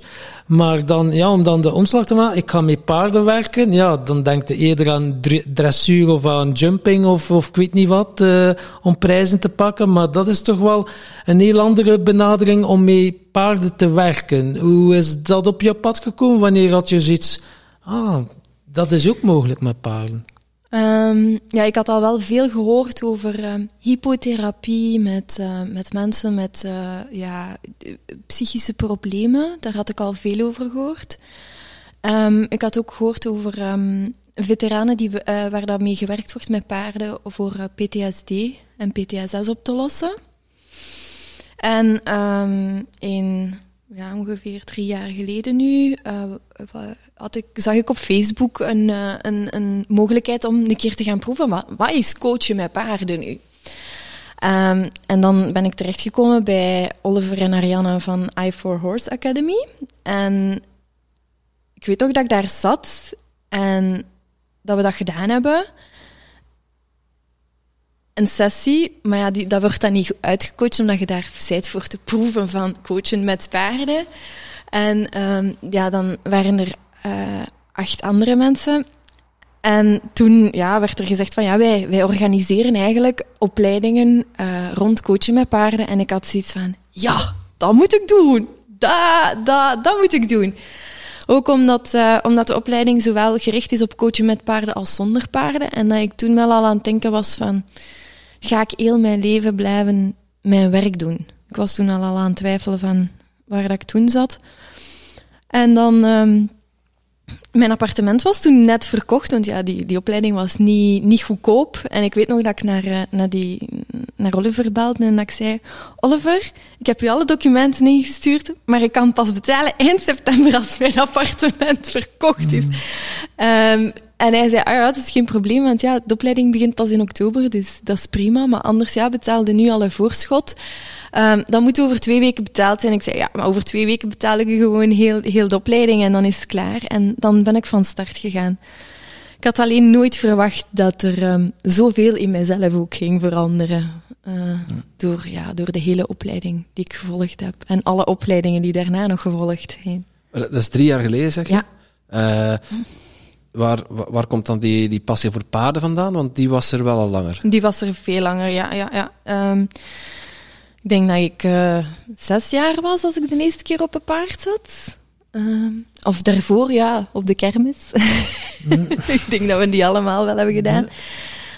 Maar dan, ja, om dan de omslag te maken, ik ga met paarden werken, ja, dan denk je eerder aan dressuur of aan jumping of, of ik weet niet wat, uh, om prijzen te pakken. Maar dat is toch wel een heel andere benadering om met paarden te werken. Hoe is dat op je pad gekomen? Wanneer had je zoiets, ah, dat is ook mogelijk met paarden? Um, ja, ik had al wel veel gehoord over um, hypotherapie met, uh, met mensen met uh, ja, psychische problemen. Daar had ik al veel over gehoord. Um, ik had ook gehoord over veteranen die, uh, waar dat mee gewerkt wordt met paarden voor PTSD en PTSS op te lossen. En in ja, ongeveer drie jaar geleden nu had ik, zag ik op Facebook een, uh, een, een mogelijkheid om een keer te gaan proeven. Wat, wat is coachen met paarden nu? Um, en dan ben ik terechtgekomen bij Oliver en Ariane van I4 Horse Academy. En ik weet nog dat ik daar zat en dat we dat gedaan hebben. Een sessie, maar ja, die, dat wordt dan niet uitgecoacht omdat je daar zit voor te proeven van coachen met paarden. En um, ja, dan waren er uh, acht andere mensen. En toen ja, werd er gezegd van ja, wij, wij organiseren eigenlijk opleidingen uh, rond coachen met paarden. En ik had zoiets van, ja, dat moet ik doen. Dat, dat, dat moet ik doen. Ook omdat, uh, omdat de opleiding zowel gericht is op coachen met paarden als zonder paarden. En dat ik toen wel al aan het denken was van, ga ik heel mijn leven blijven mijn werk doen? Ik was toen al, al aan het twijfelen van waar dat ik toen zat. En dan... Um, mijn appartement was toen net verkocht, want ja, die, die opleiding was niet, niet goedkoop. En ik weet nog dat ik naar, eh, naar, die, naar Oliver belde en dat ik zei... Oliver, ik heb u alle documenten ingestuurd, maar ik kan pas betalen eind september als mijn appartement verkocht is. Um, en hij zei, ah ja, het is geen probleem, want ja, de opleiding begint pas in oktober, dus dat is prima. Maar anders, ja, betaalde nu al een voorschot. Um, dan moet over twee weken betaald zijn. Ik zei, ja, maar over twee weken betaal ik gewoon heel, heel de opleiding en dan is het klaar. En dan ben ik van start gegaan. Ik had alleen nooit verwacht dat er um, zoveel in mijzelf ook ging veranderen. Uh, door, ja, door de hele opleiding die ik gevolgd heb. En alle opleidingen die daarna nog gevolgd zijn. Dat is drie jaar geleden, zeg je? Ja. Uh, waar, waar, komt dan die, die passie voor paarden vandaan? Want die was er wel al langer. Die was er veel langer, ja. ja, ja. Um, ik denk dat ik uh, zes jaar was als ik de eerste keer op een paard zat. Uh, of daarvoor, ja, op de kermis. Mm. <laughs> ik denk dat we die allemaal wel hebben gedaan. Mm.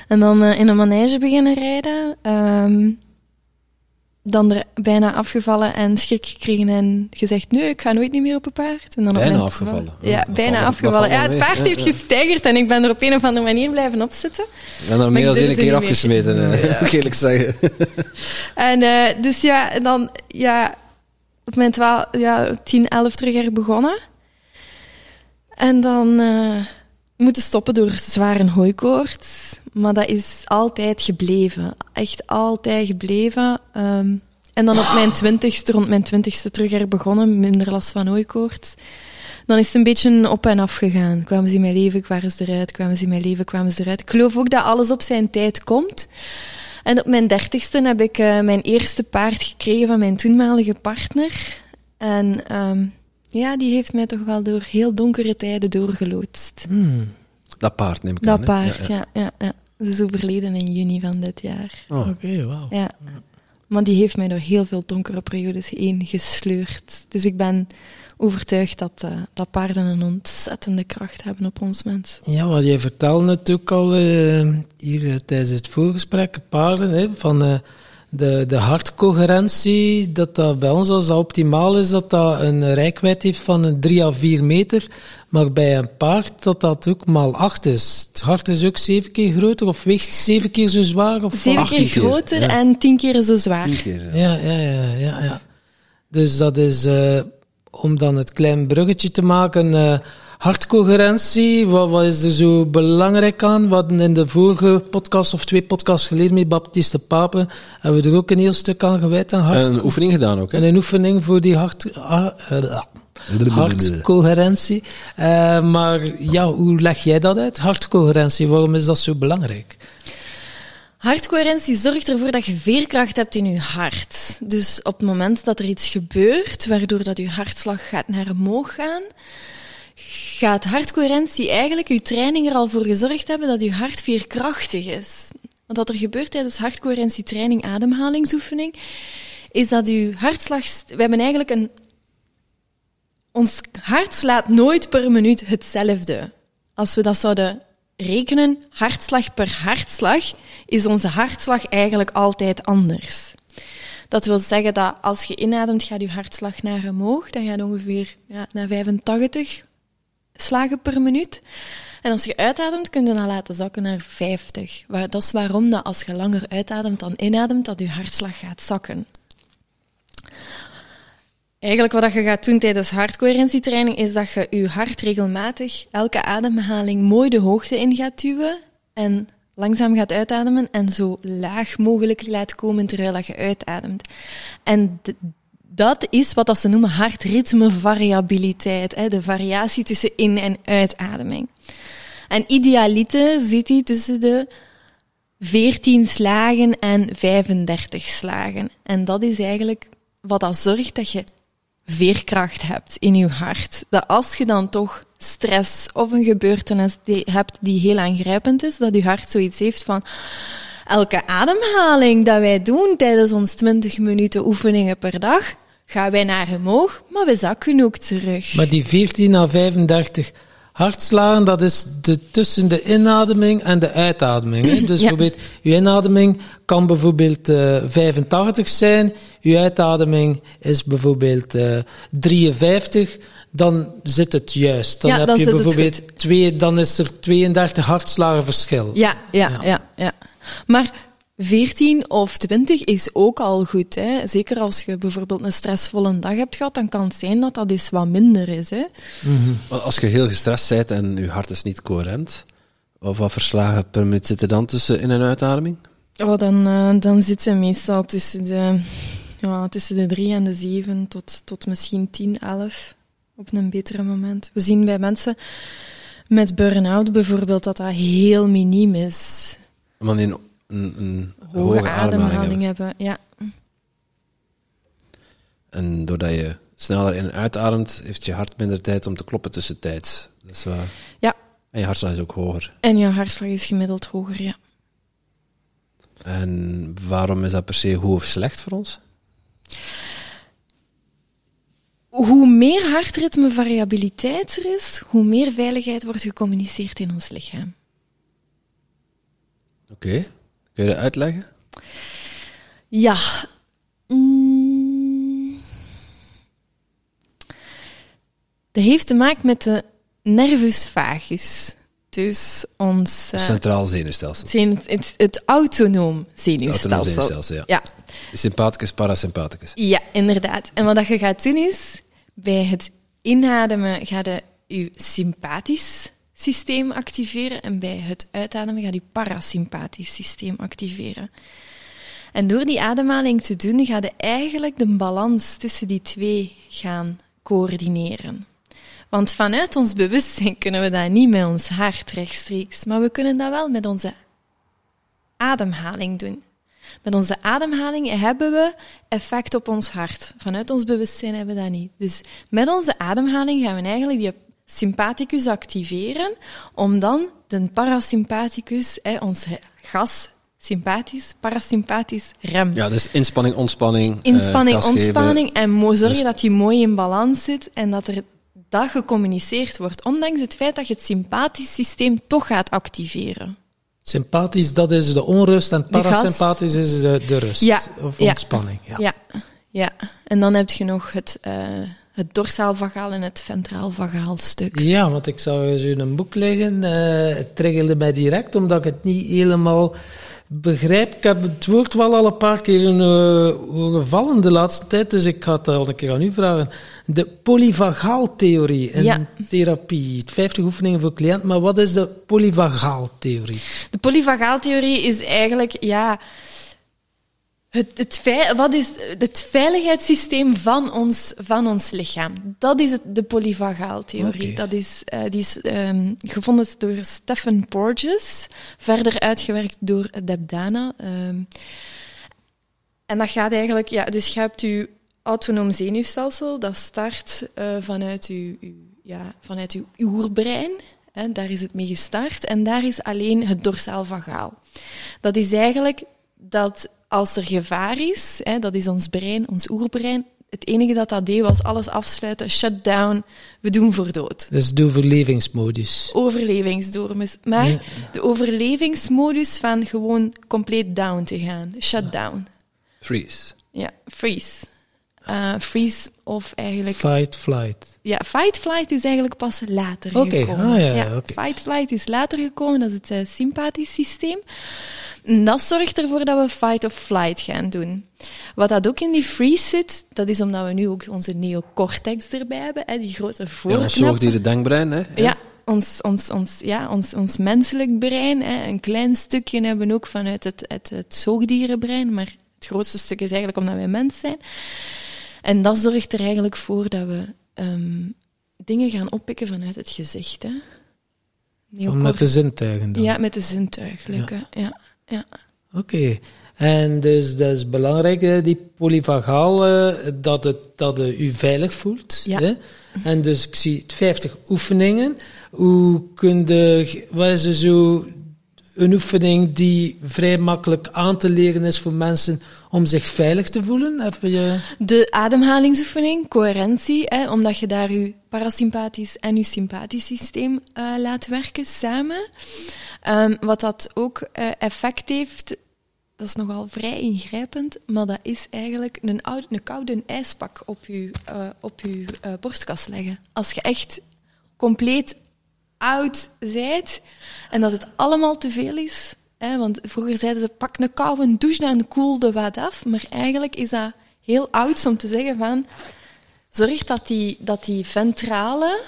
En dan uh, in een manege beginnen rijden. Um, dan er bijna afgevallen en schrik gekregen en gezegd, nee, ik ga nooit niet meer op een paard. En dan bijna afgevallen. Ja, bijna afgevallen. Ja, het paard heeft gesteigerd en ik ben er op een of andere manier blijven opzitten. Ik ben er meer dan één keer afgesmeten, ja. moet eerlijk zeggen. <laughs> en uh, dus ja, en dan, ja, op mijn 12, ja, 10, 11 terug er begonnen. En dan uh, moeten stoppen door zware hooikoorts. Maar dat is altijd gebleven. Echt altijd gebleven. Um, en dan op mijn twintigste, rond mijn twintigste terug er begonnen, minder last van hooikoorts. Dan is het een beetje op en af gegaan. Kwamen ze in mijn leven, kwamen ze eruit, kwamen ze in mijn leven, kwamen ze eruit. Ik geloof ook dat alles op zijn tijd komt. En op mijn dertigste heb ik uh, mijn eerste paard gekregen van mijn toenmalige partner. En um, ja, die heeft mij toch wel door heel donkere tijden doorgeloodst. Hmm. Dat paard neem ik dat aan. Dat paard, ja, ja, ja. ja. Ze is overleden in juni van dit jaar. Oh. Oké, okay, wauw. Ja. Maar die heeft mij door heel veel donkere periodes heen gesleurd. Dus ik ben overtuigd dat, uh, dat paarden een ontzettende kracht hebben op ons mens. Ja, wat jij vertelde natuurlijk al uh, hier uh, tijdens het voorgesprek, paarden, hè, van de, de hartcoherentie, dat dat bij ons als dat optimaal is, dat dat een rijkwijd heeft van een 3 à 4 meter. Maar bij een paard dat dat ook maal 8 is. Het hart is ook 7 keer groter of weegt 7 keer zo zwaar. Of Zeven 18 keer keer, groter ja. en tien keer zo zwaar. Tien keer, ja. Ja, ja, ja, ja, ja. Dus dat is, eh, om dan het klein bruggetje te maken, eh, hartcoherentie, wat, wat is er zo belangrijk aan? We hadden in de vorige podcast, of twee podcasts geleden met Baptiste Papen, hebben we er ook een heel stuk aan gewijd aan hart. Een oefening gedaan ook, En hè? een oefening voor die hart, ah, eh, hartcoherentie. Eh, maar ja, hoe leg jij dat uit? Hartcoherentie, waarom is dat zo belangrijk? Hartcoherentie zorgt ervoor dat je veerkracht hebt in je hart. Dus op het moment dat er iets gebeurt, waardoor dat je hartslag gaat naar omhoog gaan, gaat hartcoherentie eigenlijk je training er al voor gezorgd hebben dat je hart veerkrachtig is. Want wat er gebeurt tijdens hartcoherentietraining, ademhalingsoefening, is dat je hartslag... We hebben eigenlijk een... Ons hart slaat nooit per minuut hetzelfde. Als we dat zouden rekenen, hartslag per hartslag, is onze hartslag eigenlijk altijd anders. Dat wil zeggen dat als je inademt, gaat je hartslag naar omhoog. Dat gaat ongeveer ja, naar 85 slagen per minuut. En als je uitademt, kun je dat laten zakken naar 50. Waar- Dat is waarom dat als je langer uitademt dan inademt, dat je hartslag gaat zakken. Eigenlijk wat je gaat doen tijdens hartcoherentietraining is dat je je hart regelmatig elke ademhaling mooi de hoogte in gaat duwen en langzaam gaat uitademen en zo laag mogelijk laat komen terwijl je uitademt. En dat is wat dat ze noemen hartritmevariabiliteit, de variatie tussen in- en uitademing. En idealiter zit die tussen de 14 slagen en 35 slagen. En dat is eigenlijk wat dat zorgt dat je veerkracht hebt in je hart. Dat als je dan toch stress of een gebeurtenis hebt die heel aangrijpend is, dat je hart zoiets heeft van elke ademhaling dat wij doen tijdens ons 20 minuten oefeningen per dag, gaan wij naar omhoog, maar we zakken ook terug. Maar die 14 à 35 hartslagen, dat is de, tussen de inademing en de uitademing. Hè? Dus Ja. bijvoorbeeld, uw inademing kan bijvoorbeeld eh 85 zijn, uw uitademing is bijvoorbeeld eh 53, dan zit het juist. Dan Ja, heb dan je bijvoorbeeld twee, dan is er 32 hartslagen verschil. Ja, ja, Ja. ja, ja. Maar 14 of 20 is ook al goed. Hè? Zeker als je bijvoorbeeld een stressvolle dag hebt gehad, dan kan het zijn dat dat eens wat minder is. Hè? Maar Als je heel gestrest bent en je hart is niet coherent, of wat verslagen per minuut zitten dan tussen in- en uitademing? Oh, dan, eh, dan zit ze meestal tussen de, ja, tussen de 3 en de 7 tot, tot misschien 10, 11 op een betere moment. We zien bij mensen met burn-out bijvoorbeeld dat dat heel miniem is. Omdat die een, een, een Hoge, hoge ademhaling ademhaling hebben. hebben. Ja. En doordat je sneller in en uitademt, heeft je hart minder tijd om te kloppen tussentijds. Dat is waar. ja, En je hartslag is ook hoger. en je hartslag is gemiddeld hoger, ja. En waarom is dat per se goed of slecht voor ons? Hoe meer hartritmevariabiliteit er is, hoe meer veiligheid wordt gecommuniceerd in ons lichaam. Oké, kun je dat uitleggen? Ja. Mm. Dat heeft te maken met de nervus vagus. Dus ons... eh, Centraal zenuwstelsel. het, het, het autonoom Autonoom zenuwstelsel. zenuwstelsel, ja. Ja. Sympathicus, parasympathicus. Ja, inderdaad. En wat dat je gaat doen is, bij het inademen ga je je sympathisch systeem activeren en bij het uitademen ga je parasympathisch systeem activeren. En door die ademhaling te doen, ga je eigenlijk de balans tussen die twee gaan coördineren. Want vanuit ons bewustzijn kunnen we dat niet met ons hart rechtstreeks, maar we kunnen dat wel met onze ademhaling doen. Met onze ademhaling hebben we effect op ons hart. Vanuit ons bewustzijn hebben we dat niet. Dus met onze ademhaling gaan we eigenlijk die sympathicus activeren, om dan de parasympathicus, hè, ons gas, sympathisch, parasympathisch, rem. Ja, dus inspanning, ontspanning. eh, Inspanning, ontspanning en zorgen rust. dat die mooi in balans zit en dat er dat gecommuniceerd wordt, ondanks het feit dat je het sympathisch systeem toch gaat activeren. Sympathisch, dat is de onrust en parasympathisch is de, de rust Ja, of ja. ontspanning. Ja. Ja, ja. En dan heb je nog het, eh het dorsaal-vagaal en het ventraal-vagaal stuk. Ja, want ik zag eens in een boek liggen. eh, het triggerde mij direct, omdat ik het niet helemaal begrijp. Ik heb het woord wel al een paar keer uh, horen vallen de laatste tijd, dus ik ga het al een keer aan u vragen. De polyvagaaltheorie in Ja. therapie. 50 oefeningen voor cliënt, maar wat is de polyvagaaltheorie? De polyvagaaltheorie is eigenlijk, ja, het, het, wat is het veiligheidssysteem van ons, van ons lichaam. Dat is het, de polyvagaaltheorie. Dat is, eh, die is ehm, gevonden door Stephen Porges, verder uitgewerkt door Debdana. ehm. en dat gaat eigenlijk, ja, dus je hebt je autonoom zenuwstelsel, dat start eh, vanuit uw, uw, ja, vanuit uw oerbrein. Hè, daar is het mee gestart. En daar is alleen het dorsaal vagaal. Dat is eigenlijk dat als er gevaar is, hè, dat is ons brein, ons oerbrein, het enige dat dat deed was alles afsluiten, shut down, we doen voor dood. Dus de overlevingsmodus. Overlevingsdormus. Maar Ja. de overlevingsmodus van gewoon compleet down te gaan, shut down. Freeze. Ja, freeze. Eh, freeze of eigenlijk... Fight, flight. Ja, fight flight is eigenlijk pas later Oké, gekomen. ah, ja, ja, oké. Fight flight is later gekomen, dat is het eh, sympathisch systeem. En dat zorgt ervoor dat we fight of flight gaan doen. Wat dat ook in die freeze zit, dat is omdat we nu ook onze neocortex erbij hebben, hè, die grote Ja, voorknap. ons zoogdieren denkbrein, hè? Ja, ons, ons, ons, ja ons, ons menselijk brein. Hè. Een klein stukje hebben we ook vanuit het, het, het zoogdierenbrein, maar het grootste stuk is eigenlijk omdat wij mens zijn. En dat zorgt er eigenlijk voor dat we ehm, dingen gaan oppikken vanuit het gezicht. Hè. Met de zintuigen dan. Ja, met de zintuigelijke. Ja. Ja. Oké. En dus dat is belangrijk, die polyvagaal, dat het dat het u veilig voelt. Ja. Hè? En dus ik zie 50 oefeningen. Hoe kun je, wat is er zo een oefening die vrij makkelijk aan te leren is voor mensen om zich veilig te voelen? Heb je... De ademhalingsoefening, coherentie, hè, omdat je daar je parasympathisch en je sympathisch systeem eh, laat werken samen. Ehm, wat dat ook eh, effect heeft, dat is nogal vrij ingrijpend, maar dat is eigenlijk een, een koude ijspak op je, eh, op borstkas leggen. Als je echt compleet oud en dat het allemaal te veel is. Hè, want vroeger zeiden ze, pak een koude douche en koel de wat af. Maar eigenlijk is dat heel oud om te zeggen van... Zorg dat die, dat die ventrale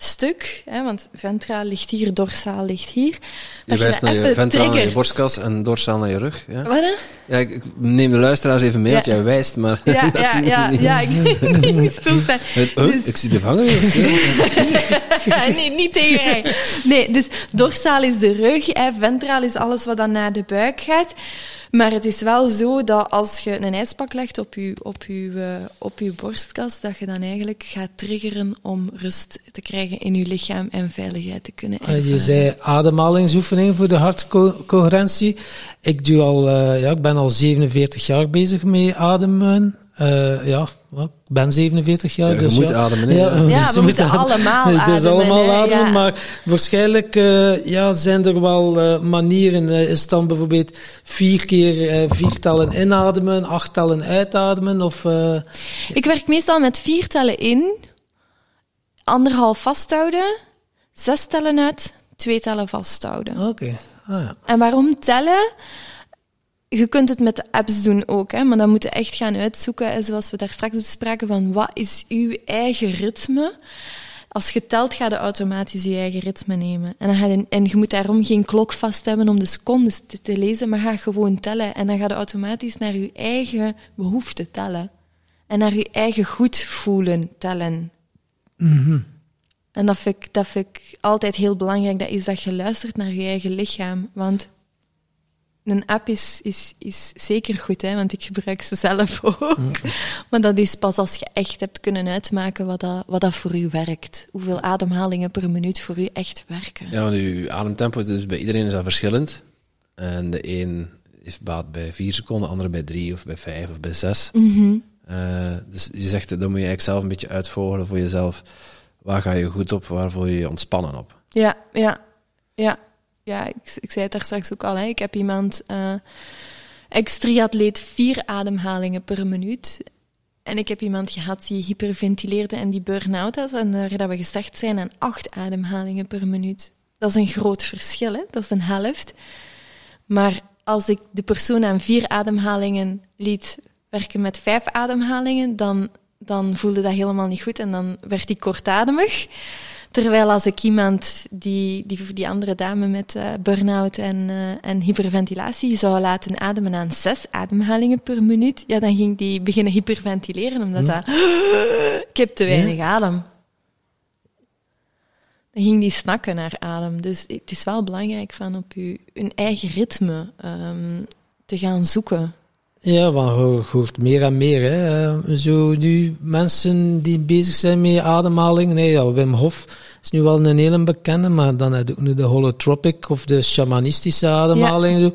stuk, hè, want ventraal ligt hier, dorsaal ligt hier. Je wijst dat naar je even ventraal, naar je borstkas en dorsaal naar je rug. Ja, Wat hè? ja ik, ik neem de luisteraars even mee, Ja. want jij wijst, maar Ja, <laughs> dat ja, zien ze ja, niet. ja, ik, <laughs> ik moet stilstaan. Het- huh? Dus- Ik zie de vangelis. <laughs> ja. nee, niet tegen mij. Nee, dus dorsaal is de rug, hè, ventraal is alles wat dan naar de buik gaat. Maar het is wel zo dat als je een ijspak legt op je, op je, eh, op je borstkas, dat je dan eigenlijk gaat triggeren om rust te krijgen in je lichaam en veiligheid te kunnen Eh, ervaren. Je zei ademhalingsoefeningen voor de hartcoherentie. Ik, doe al, eh, ja, ik ben al 47 jaar bezig met ademen. Eh, ja, ik ben 47 jaar. Ja, je dus moet ja. ademen, ja. Ja, dus we moeten moet ademen. allemaal Dus ademen, allemaal ademen, ja. maar waarschijnlijk eh, ja, zijn er wel eh, manieren. Eh, is het dan bijvoorbeeld vier keer eh, vier tellen inademen, acht tellen uitademen? Of, eh, Ik werk meestal met vier tellen in, anderhalf vasthouden, zes tellen uit, twee tellen vasthouden. Oké, ah, ja. En waarom tellen? Je kunt het met de apps doen ook, hè, maar dan moet je echt gaan uitzoeken, hè, zoals we daar straks bespraken, van wat is uw eigen ritme? Als je telt, ga je automatisch je eigen ritme nemen. En, dan ga je, en je moet daarom geen klok vast hebben om de secondes te, te lezen, maar ga gewoon tellen. En dan ga je automatisch naar je eigen behoefte tellen. En naar je eigen goed voelen tellen. En dat vind, ik, dat vind ik altijd heel belangrijk, dat is dat je luistert naar je eigen lichaam. Want een app is, is, is zeker goed, hè, want ik gebruik ze zelf ook. Maar dat is pas als je echt hebt kunnen uitmaken wat dat, wat dat voor u werkt. Hoeveel ademhalingen per minuut voor u echt werken. Ja, want uw ademtempo, dus bij iedereen is dat verschillend. En de een heeft baat bij vier seconden, de andere bij drie of bij vijf of bij zes. Eh, dus je zegt, dat moet je eigenlijk zelf een beetje uitvogelen voor jezelf. Waar ga je goed op, waar voel je je ontspannen op? Ja, ja, ja, ja, ik, zei het daar straks ook al, hè, ik heb iemand, uh, ex-triatleet, vier ademhalingen per minuut. En ik heb iemand gehad die hyperventileerde en die burn-out had. En daar dat we gestart zijn aan acht ademhalingen per minuut. Dat is een groot verschil, hè? dat is een helft. Maar als ik de persoon aan vier ademhalingen liet werken met vijf ademhalingen, dan, dan voelde dat helemaal niet goed en dan werd hij kortademig. Terwijl als ik iemand, die, die, die andere dame met uh, burn-out en, uh, en hyperventilatie, zou laten ademen aan zes ademhalingen per minuut, ja, dan ging die beginnen hyperventileren, omdat dat... <gasps> Ik heb te weinig adem. Dan ging die snakken naar adem. Dus het is wel belangrijk van op je, een eigen ritme um, te gaan zoeken. Ja, want je hoort meer en meer. Hè. Zo nu mensen die bezig zijn met ademhaling. Nee, ja, Wim Hof is nu wel een hele bekende, maar dan heb je ook nu de holotropic of de shamanistische ademhaling. Ja.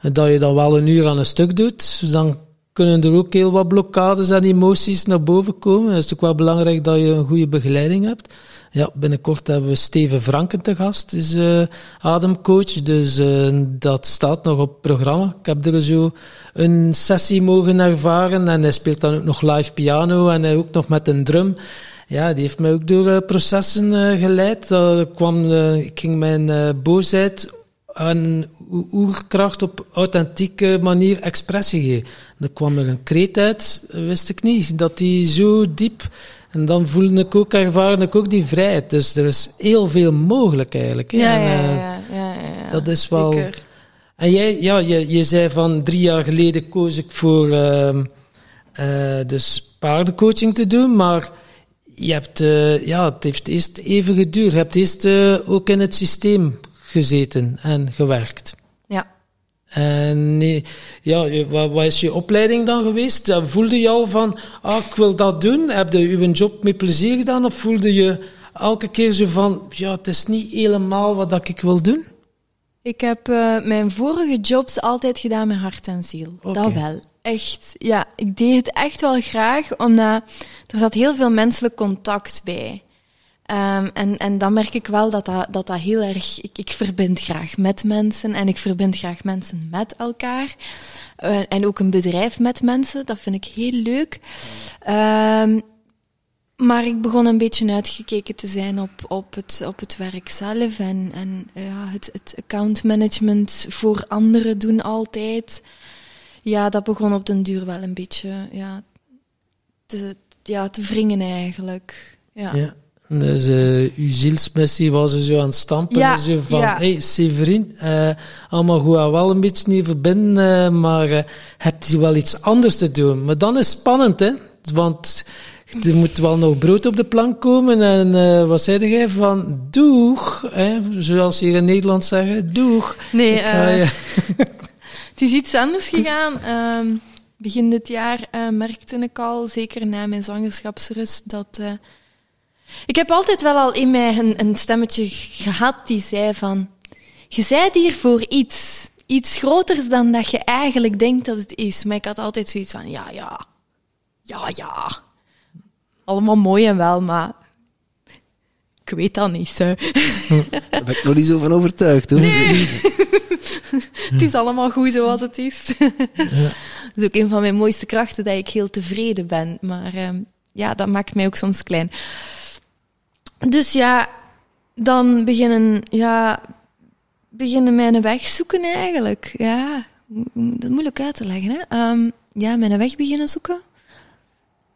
Zo. Dat je dat wel een uur aan een stuk doet, dan kunnen er ook heel wat blokkades en emoties naar boven komen. Het is ook wel belangrijk dat je een goede begeleiding hebt. Ja, binnenkort hebben we Steven Franken te gast, is uh, ademcoach. Dus uh, dat staat nog op het programma. Ik heb er zo een sessie mogen ervaren en hij speelt dan ook nog live piano en hij ook nog met een drum. Ja, die heeft mij ook door uh, processen geleid. Dat kwam, ik ging mijn boosheid aan oerkracht op authentieke manier expressie geven. Dan kwam er een kreet uit, wist ik niet, dat die zo diep en dan voelde ik ook, ervaarde ik ook die vrijheid. Dus er is heel veel mogelijk eigenlijk. Ja, en, ja, ja, ja, ja, Dat is wel... Zeker. En jij, ja, je, je zei van drie jaar geleden koos ik voor uh, uh, dus paardencoaching te doen, maar je hebt, uh, ja, het heeft eerst even geduurd. Je hebt eerst ook in het systeem gezeten en gewerkt. En ja, wat, wat, is je opleiding dan geweest? Voelde je al van, ah, ik wil dat doen? Heb je je job met plezier gedaan? Of voelde je elke keer zo van, ja, het is niet helemaal wat ik wil doen? Ik heb uh, mijn vorige jobs altijd gedaan met hart en ziel. Okay. Dat wel. Echt, ja, ik deed het echt wel graag, omdat er zat heel veel menselijk contact bij. Um, en, en dan merk ik wel dat dat, dat, dat heel erg. Ik, ik verbind graag met mensen en ik verbind graag mensen met elkaar. Uh, en ook een bedrijf met mensen, dat vind ik heel leuk. Um, maar ik begon een beetje uitgekeken te zijn op, op, het, op het werk zelf en, en ja, het, het accountmanagement voor anderen doen altijd. Ja, dat begon op den duur wel een beetje ja, te, ja, te wringen eigenlijk. ja. ja. Dus uh, uw zielsmissie was er zo aan het stampen. Ja, zo van, ja. hey Severin, uh, allemaal goed wel een beetje niet verbinden, uh, maar hebt je wel iets anders te doen. Maar dan is het spannend, hè. Want er moet wel nog brood op de plank komen. En uh, wat zei jij van doeg, hè? zoals ze hier in Nederland zeggen, doeg. Nee, uh, <laughs> het is iets anders gegaan. Um, begin dit jaar merkte ik al, zeker na mijn zwangerschapsrust, dat ik heb altijd wel al in mij een, een stemmetje gehad die zei van, je zijt hier voor iets. Iets groters dan dat je eigenlijk denkt dat het is. Maar ik had altijd zoiets van, ja, ja, ja, ja. Allemaal mooi en wel, maar ik weet dat niet, zo. Daar ben ik nog niet zo van overtuigd, hoor. Nee. <laughs> het is allemaal goed zoals het is. Dat is ook een van mijn mooiste krachten, dat ik heel tevreden ben. Maar um, ja, dat maakt mij ook soms klein. Dus ja, dan beginnen, ja, beginnen mijn weg zoeken eigenlijk. Ja, dat is moeilijk uit te leggen. Hè? Um, ja, mijn weg beginnen zoeken.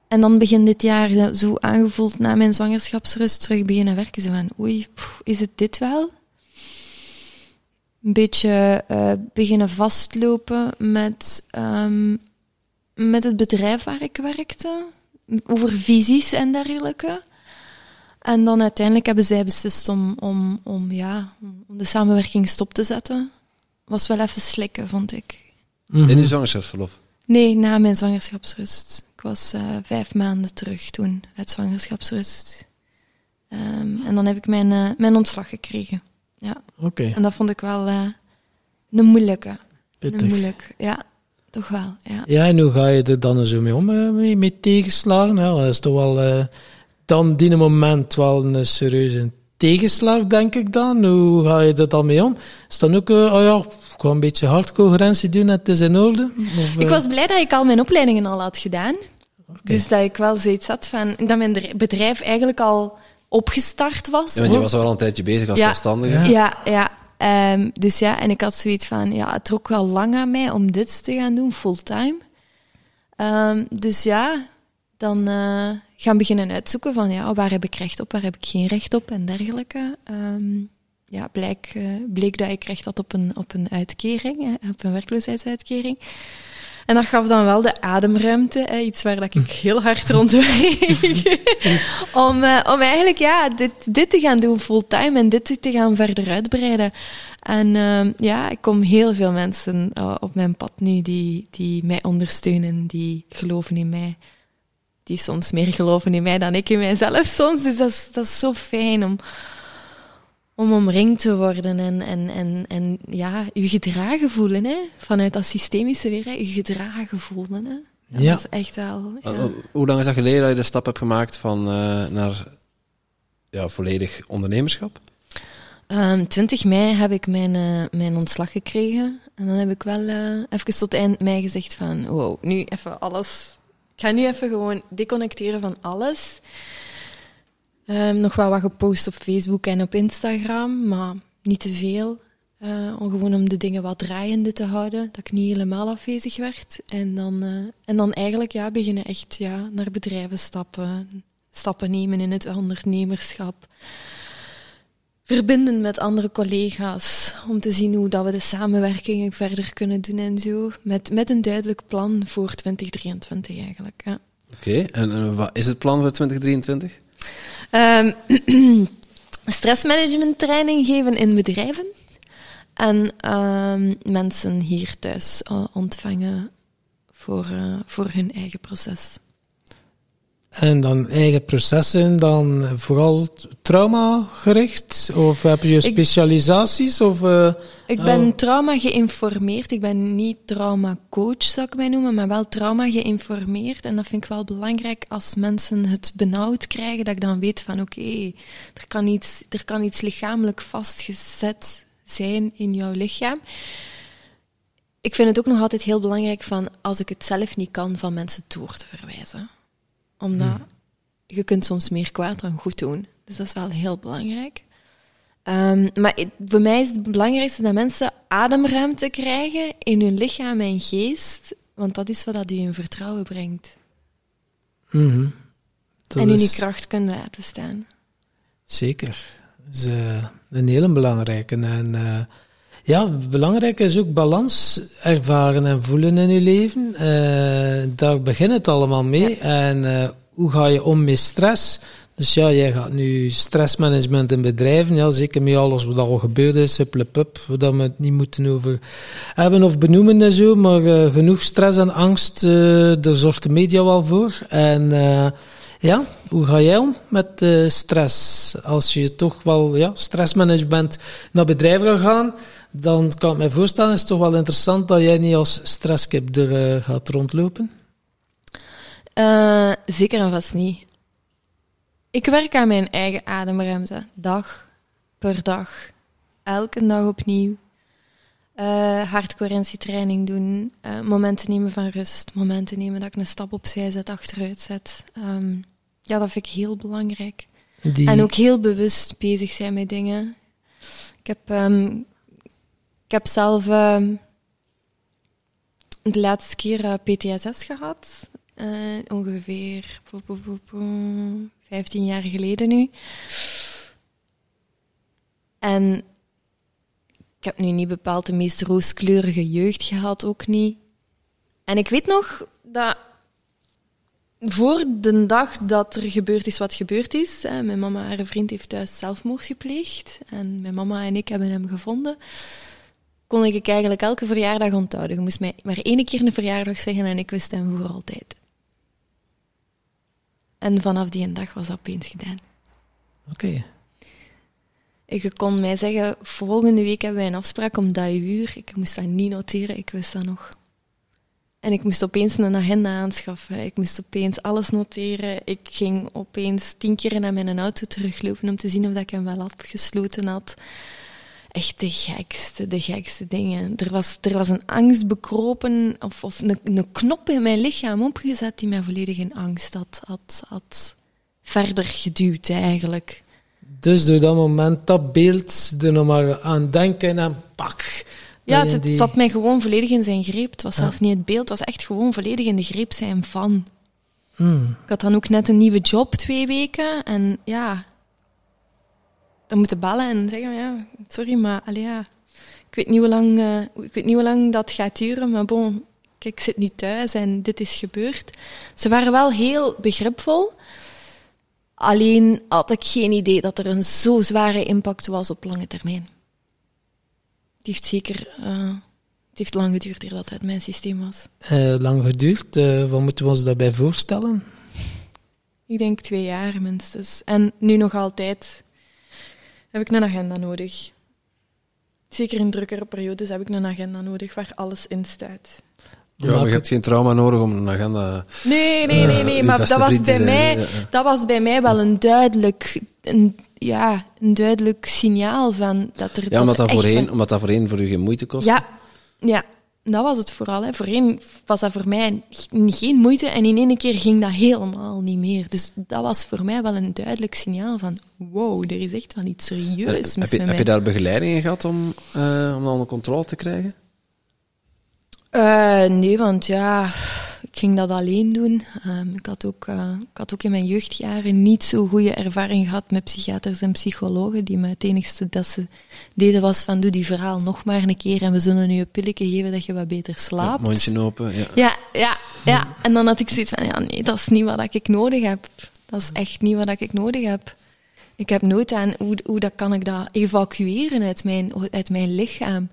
En dan begin dit jaar zo aangevoeld na mijn zwangerschapsrust terug beginnen werken. Zo van, oei, is het dit wel? Een beetje uh, beginnen vastlopen met, um, met het bedrijf waar ik werkte. Over visies en dergelijke. En dan uiteindelijk hebben zij beslist om, om, om, ja, om de samenwerking stop te zetten. Was wel even slikken, vond ik. Mm -hmm. In uw zwangerschapsverlof? Nee, na mijn zwangerschapsrust. Ik was uh, vijf maanden terug toen uit zwangerschapsrust. Um, en dan heb ik mijn, uh, mijn ontslag gekregen. Ja. Oké. Okay. En dat vond ik wel uh, een moeilijke. Pittig. Een moeilijk, ja. Toch wel, ja. Ja, en hoe ga je er dan zo mee om, mee, met tegenslagen? Ja, dat is toch wel dan die moment wel een serieuze tegenslag, denk ik dan. Hoe ga je er dan mee om? Is dan ook, uh, oh ja, ik ga een beetje hardcoherentie doen, het is in orde? Of, ik was blij dat ik al mijn opleidingen al had gedaan. Dus dat ik wel zoiets had van, dat mijn bedrijf eigenlijk al opgestart was. Ja, want je was al een tijdje bezig als ja, zelfstandige. Ja, ja. Um, dus ja, en ik had zoiets van, ja, het trok wel lang aan mij om dit te gaan doen, fulltime. Um, dus ja, dan uh, gaan beginnen uitzoeken van, ja, waar heb ik recht op, waar heb ik geen recht op en dergelijke. Um, ja, bleek, uh, bleek dat ik recht had op een, op een uitkering, op een werkloosheidsuitkering. En dat gaf dan wel de ademruimte, hè, iets waar dat ik heel hard rond <laughs> om, uh, om eigenlijk ja, dit, dit te gaan doen fulltime en dit te gaan verder uitbreiden. En uh, ja, ik kom heel veel mensen uh, op mijn pad nu die, die mij ondersteunen, die geloven in mij. Die soms meer geloven in mij dan ik in mijzelf soms. Dus dat is, dat is zo fijn om, om omringd te worden en, en, en, en ja, je gedragen voelen. Hè? Vanuit dat systemische weer, hè? je gedragen voelen. Hè? Dat ja. is echt wel... Ja. Uh, hoe lang is dat geleden dat je de stap hebt gemaakt van uh, naar ja, volledig ondernemerschap? Um, 20 mei heb ik mijn, uh, mijn ontslag gekregen. En dan heb ik wel even tot eind mei gezegd van... Wow, nu even alles... Ik ga nu even gewoon deconnecteren van alles. Um, nog wel wat gepost op Facebook en op Instagram, maar niet te veel. Uh, om gewoon om de dingen wat draaiende te houden, dat ik niet helemaal afwezig werd. En dan, uh, en dan eigenlijk ja, beginnen echt ja, naar bedrijven stappen, stappen nemen in het ondernemerschap. Verbinden met andere collega's, om te zien hoe dat we de samenwerking verder kunnen doen en zo. Met, met een duidelijk plan voor 2023 eigenlijk. Ja. Oké, okay, en wat is het plan voor 2023? Um, <clears throat> stressmanagement training geven in bedrijven. En um, mensen hier thuis uh, ontvangen voor, uh, voor hun eigen proces. En dan eigen processen, dan vooral traumagericht? Of heb je specialisaties? Ik, of, uh, ik ben uh, trauma geïnformeerd. Ik ben niet traumacoach, zou ik mij noemen, maar wel trauma geïnformeerd. En dat vind ik wel belangrijk als mensen het benauwd krijgen, dat ik dan weet van oké, okay, er, kan iets, er kan iets lichamelijk vastgezet zijn in jouw lichaam. Ik vind het ook nog altijd heel belangrijk van als ik het zelf niet kan, van mensen door te verwijzen omdat hmm. je kunt soms meer kwaad dan goed doen. Dus dat is wel heel belangrijk. Um, maar het, voor mij is het belangrijkste dat mensen ademruimte krijgen in hun lichaam en geest, want dat is wat dat je in vertrouwen brengt. Mm -hmm. en in je kracht kunnen laten staan. Zeker. Dat is uh, een hele belangrijke. En uh, ja, belangrijk is ook balans ervaren en voelen in je leven. Uh, daar begint het allemaal mee. Ja. En uh, hoe ga je om met stress? Dus ja, jij gaat nu stressmanagement in bedrijven, ja, zeker met alles wat al gebeurd is, hupplepup, dat we het niet moeten over hebben of benoemen en zo, maar uh, genoeg stress en angst, daar zorgt de media wel voor. En ja, hoe ga jij om met stress? Als je toch wel ja, stressmanagement naar bedrijven gaat gaan, dan kan ik me voorstellen, is het toch wel interessant dat jij niet als stresskip er uh, gaat rondlopen? Uh, zeker en vast niet. Ik werk aan mijn eigen ademruimte, dag per dag. Elke dag opnieuw. Uh, hardcoherentietraining doen, uh, momenten nemen van rust, momenten nemen dat ik een stap opzij zet, achteruit zet. Um, ja, dat vind ik heel belangrijk. Die... En ook heel bewust bezig zijn met dingen. Ik heb um, ik heb zelf uh, de laatste keer uh, PTSS gehad. Uh, ongeveer 15 jaar geleden nu. En ik heb nu niet bepaald de meest rooskleurige jeugd gehad, ook niet. En ik weet nog dat voor de dag dat er gebeurd is wat gebeurd is, hè, mijn mama, haar vriend, heeft thuis zelfmoord gepleegd. En mijn mama en ik hebben hem gevonden kon ik eigenlijk elke verjaardag onthouden. Je moest mij maar één keer een verjaardag zeggen en ik wist hem voor altijd. En vanaf die dag was dat opeens gedaan. Oké. Okay. Je kon mij zeggen, volgende week hebben wij een afspraak om dat uur. Ik moest dat niet noteren, ik wist dat nog. en ik moest opeens een agenda aanschaffen. Ik moest opeens alles noteren. Ik ging opeens tien keer naar mijn auto teruglopen om te zien of dat ik hem wel had gesloten had. Echt de gekste, de gekste dingen. Er was, er was een angst bekropen, of, of een, een knop in mijn lichaam opgezet die mij volledig in angst had, had, had verder geduwd eigenlijk. Dus door dat moment, dat beeld, er nog maar aan denken en pak. Ja, het, die- zat mij gewoon volledig in zijn greep. Het was Ja. zelf niet het beeld, het was echt gewoon volledig in de greep zijn van. Hmm. Ik had dan ook net een nieuwe job, twee weken. En ja, dan moeten bellen en zeggen, ja, sorry, maar allee, ja, ik, weet niet hoe lang, eh, ik weet niet hoe lang dat gaat duren, maar bon, kijk, ik zit nu thuis en dit is gebeurd. Ze waren wel heel begripvol. Alleen had ik geen idee dat er een zo zware impact was op lange termijn. Het heeft zeker... eh, het heeft lang geduurd eer dat het uit mijn systeem was. Eh, lang geduurd. Wat moeten we ons daarbij voorstellen? Ik denk twee jaar minstens. En nu nog altijd heb ik een agenda nodig. Zeker in drukkere periodes heb ik een agenda nodig waar alles in staat. Ja, maar je hebt geen trauma nodig om een agenda... Nee, nee, nee, nee. uw maar dat was, bij mij, ja, ja. dat was bij mij wel een duidelijk, een, ja, een duidelijk signaal van dat er. Ja, omdat er dat, voorheen, van- omdat dat voorheen voor u geen moeite kost. Ja, ja, dat was het vooral. Hè. Voorheen was dat voor mij geen moeite en in één keer ging dat helemaal niet meer. Dus dat was voor mij wel een duidelijk signaal van wow, er is echt wel iets serieus heb, mis je, heb je daar begeleiding in gehad om, eh, om dat onder controle te krijgen? Eh, nee, want ja, ik ging dat alleen doen. Ehm, ik, had ook, eh, ik had ook in mijn jeugdjaren niet zo goede ervaring gehad met psychiaters en psychologen, die me het enigste dat ze deden was van doe die verhaal nog maar een keer en we zullen je een pilletje geven dat je wat beter slaapt. Mondje open, ja. Ja, ja, ja. En dan had ik zoiets van, ja, nee, dat is niet wat ik nodig heb. Dat is echt niet wat ik nodig heb. Ik heb nooit aan hoe, hoe dat kan ik dat evacueren uit mijn, uit mijn lichaam.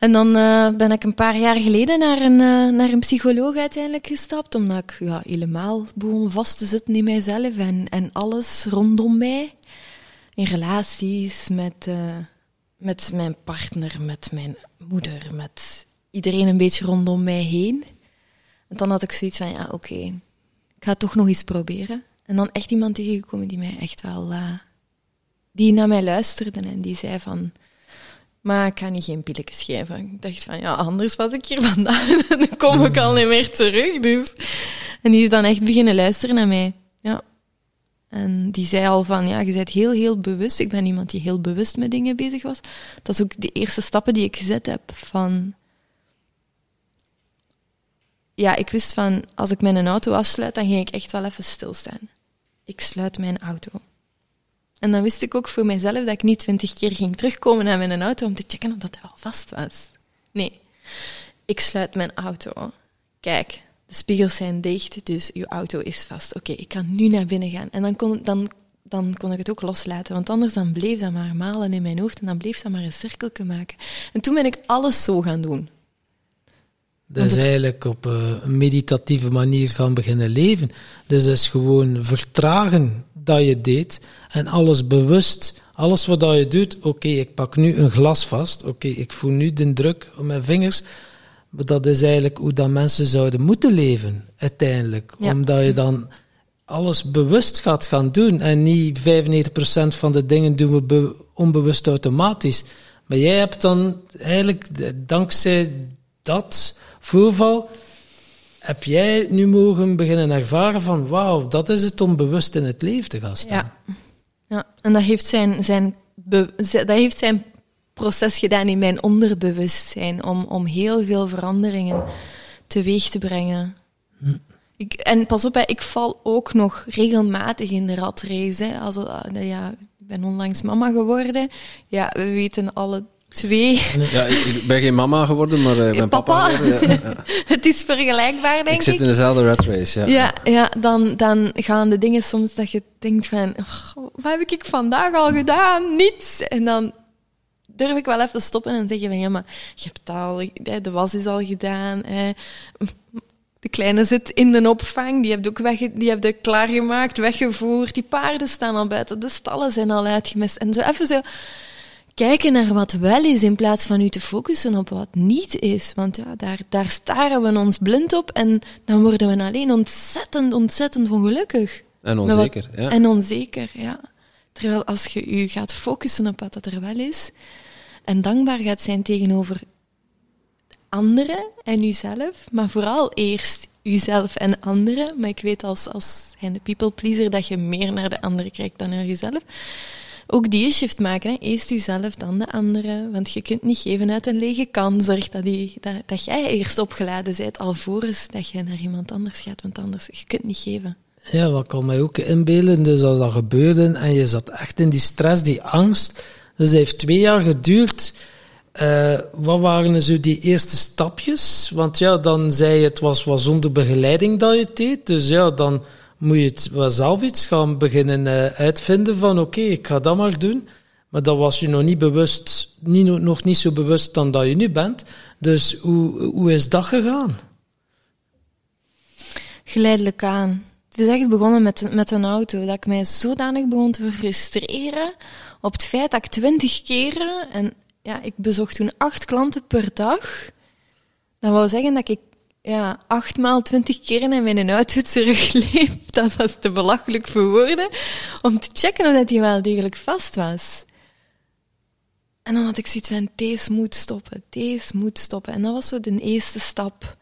En dan eh, ben ik een paar jaar geleden naar een, eh, naar een psycholoog uiteindelijk gestapt, omdat ik ja, helemaal begon vast te zitten in mijzelf en, en alles rondom mij. In relaties, met, eh, met mijn partner, met mijn moeder, met iedereen een beetje rondom mij heen. En dan had ik zoiets van, ja, oké, ik ga toch nog eens proberen. En dan echt iemand tegengekomen die mij echt wel... die naar mij luisterde en die zei van... Maar ik ga niet geen pilletjes geven. Ik dacht van, ja, anders was ik hier <laughs> vandaan. En dan kom ik al niet meer terug, dus... En die is dan echt beginnen luisteren naar mij. Ja. En die zei al van, ja, je bent heel, heel bewust. Ik ben iemand die heel bewust met dingen bezig was. Dat is ook de eerste stappen die ik gezet heb van... Ja, ik wist van, als ik mijn auto afsluit, dan ging ik echt wel even stilstaan. Ik sluit mijn auto. En dan wist ik ook voor mijzelf dat ik niet twintig keer ging terugkomen naar mijn auto om te checken of dat hij wel vast was. Nee, ik sluit mijn auto. Kijk, de spiegels zijn dicht, dus uw auto is vast. Oké, ik kan nu naar binnen gaan. En dan kon, dan, dan kon ik het ook loslaten, want anders dan bleef dat maar malen in mijn hoofd en dan bleef dat maar een cirkeltje maken. En toen ben ik alles zo gaan doen. Is het- eigenlijk op eh, een meditatieve manier gaan beginnen leven. Dus dat is gewoon vertragen dat je deed en alles bewust, alles wat dat je doet. Oké, ik pak nu een glas vast. Oké, ik voel nu de druk op mijn vingers. Maar dat is eigenlijk hoe dat mensen zouden moeten leven, uiteindelijk. Ja. Omdat je dan alles bewust gaat gaan doen en niet 95% van de dingen doen we be- onbewust automatisch. Maar jij hebt dan eigenlijk, de- dankzij dat voorval, heb jij nu mogen beginnen ervaren van wauw, dat is het om bewust in het leven te gaan staan. Ja. ja. En dat heeft zijn, zijn, dat heeft zijn proces gedaan in mijn onderbewustzijn om, om heel veel veranderingen teweeg te brengen. Ik, en pas op, hè, ik val ook nog regelmatig in de ratrace. Hè. Als, het- ja, ik ben onlangs mama geworden. Ja, we weten alle twee. Ja, ik, ik ben geen mama geworden, maar eh, ik ben papa, Papa. geworden. Ja, ja. <laughs> Het is vergelijkbaar, denk Ik zit in dezelfde rat race, ja. Ja, ja dan, dan gaan de dingen soms dat je denkt van... "Oh, wat heb ik vandaag al gedaan? Niets. En dan durf ik wel even stoppen en zeggen van... Ja, maar je hebt het al... De was is al gedaan. hè. De kleine zit in de opvang. Die heb je ook wegge, die heb je klaargemaakt, weggevoerd. Die paarden staan al buiten. De stallen zijn al uitgemest. En zo even zo... kijken naar wat wel is in plaats van u te focussen op wat niet is. Want ja, daar, daar staren we ons blind op en dan worden we alleen ontzettend, ontzettend ongelukkig. En onzeker, ja. En onzeker, ja. Terwijl als je u gaat focussen op wat er wel is en dankbaar gaat zijn tegenover anderen en uzelf, maar vooral eerst uzelf en anderen. Maar ik weet als, als de people pleaser dat je meer naar de anderen kijkt dan naar jezelf. Ook die shift maken. Hè. Eerst jezelf, dan de anderen. Want je kunt niet geven uit een lege kan. Zorg dat, die, dat, dat jij eerst opgeladen bent, alvorens dat je naar iemand anders gaat. Want anders, je kunt niet geven. Ja, wat kan mij ook inbeelden, dus als dat gebeurde en je zat echt in die stress, die angst. Dus het heeft twee jaar geduurd. Uh, wat waren zo die eerste stapjes? Want ja, dan zei je het was wat zonder begeleiding dat je deed. Dus ja, dan moet je wel zelf iets gaan beginnen uh, uitvinden van oké, ik ga dat maar doen. Maar dat was je nog niet bewust, niet, nog niet zo bewust dan dat je nu bent. Dus hoe, hoe is dat gegaan? Geleidelijk aan. Het is echt begonnen met, met een auto. Dat ik mij zodanig begon te frustreren op het feit dat ik twintig keren, en ja, ik bezocht toen acht klanten per dag. Dat wou zeggen dat ik ja, acht maal twintig keer in mijn auto <laughs> terugliep. Dat was te belachelijk voor woorden. Om te checken of hij wel degelijk vast was. En dan had ik zoiets van, deze moet stoppen, deze moet stoppen. En dat was zo de eerste stap.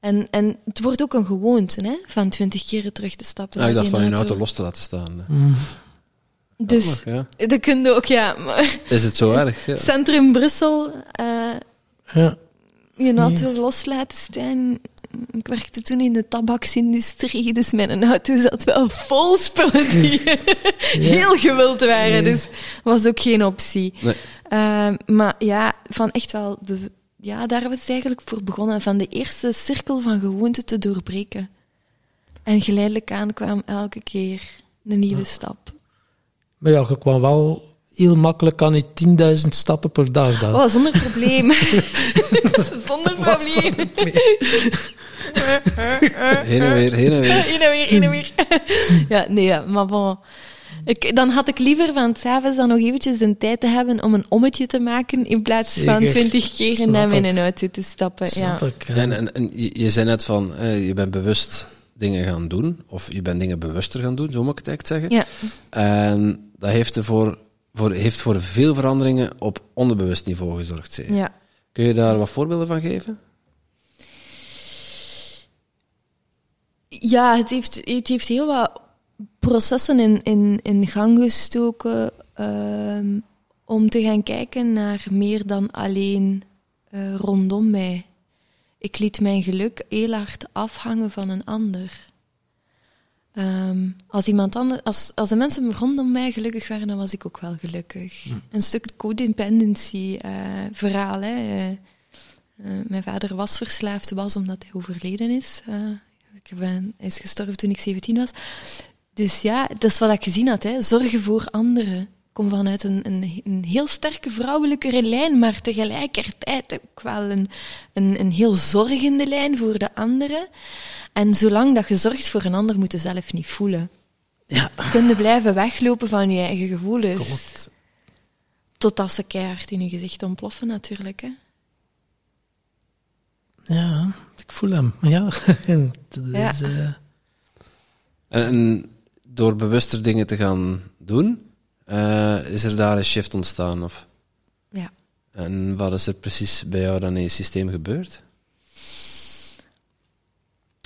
En, en het wordt ook een gewoonte, hè, van twintig keren terug te stappen. Ja, ik dacht van je auto los te laten staan. Mm. Dus ja. dat kun je ook, ja. Maar Is het zo erg? <laughs> Ja. Centrum Brussel, uh, Ja. Je auto los laten staan. Ik werkte toen in de tabaksindustrie, dus mijn auto zat wel vol spullen die <laughs> heel gewild waren. Dus was ook geen optie. Nee. Uh, maar ja, van echt wel... Ja, daar was het eigenlijk voor begonnen. Van de eerste cirkel van gewoonte te doorbreken. En geleidelijk aan kwam elke keer een nieuwe stap. Maar ja, je kwam wel heel makkelijk aan die 10.000 stappen per dag dan. Oh, zonder probleem. <laughs> zonder probleem. <laughs> Heen en weer, heen en weer. Heen en weer, heen en weer. <laughs> ja, nee, ja, maar bon. Ik, dan had ik liever van s'avonds dan nog eventjes de tijd te hebben om een ommetje te maken in plaats van twintig keer Snap naar ik. mijn auto te stappen. Ja. Snap ik. ja. En, en, en je, zei net van, eh, je bent bewust dingen gaan doen, of je bent dingen bewuster gaan doen, zo moet ik het echt zeggen. Ja. En dat heeft ervoor, voor, heeft voor veel veranderingen op onderbewust niveau gezorgd. Zeg. ja. Kun je daar wat voorbeelden van geven? Ja, het heeft, het heeft heel wat processen in, in, in gang gestoken ehm, om te gaan kijken naar meer dan alleen eh, rondom mij. Ik liet mijn geluk heel hard afhangen van een ander. Ehm, als iemand anders, als, als de mensen rondom mij gelukkig waren, dan was ik ook wel gelukkig. Een stuk codependency eh. Hè. Eh, eh, mijn vader was verslaafd, was omdat hij overleden is. Ik ben, hij is gestorven toen ik 17 was. Dus ja, dat is wat ik gezien had. Hè. Zorgen voor anderen. Ik kom vanuit een, een, een heel sterke vrouwelijke lijn, maar tegelijkertijd ook wel een, een, een heel zorgende lijn voor de anderen. En zolang dat je zorgt voor een ander, moet je zelf niet voelen. Ja. Kun je blijven weglopen van je eigen gevoelens. Klopt. Totdat ze keihard in je gezicht ontploffen, natuurlijk. Hè. Ja, ik voel hem. Ja. <laughs> dat Ja. is, eh, En, en door bewuster dingen te gaan doen, eh, is er daar een shift ontstaan? Of? Ja. En wat is er precies bij jou dan in je systeem gebeurd?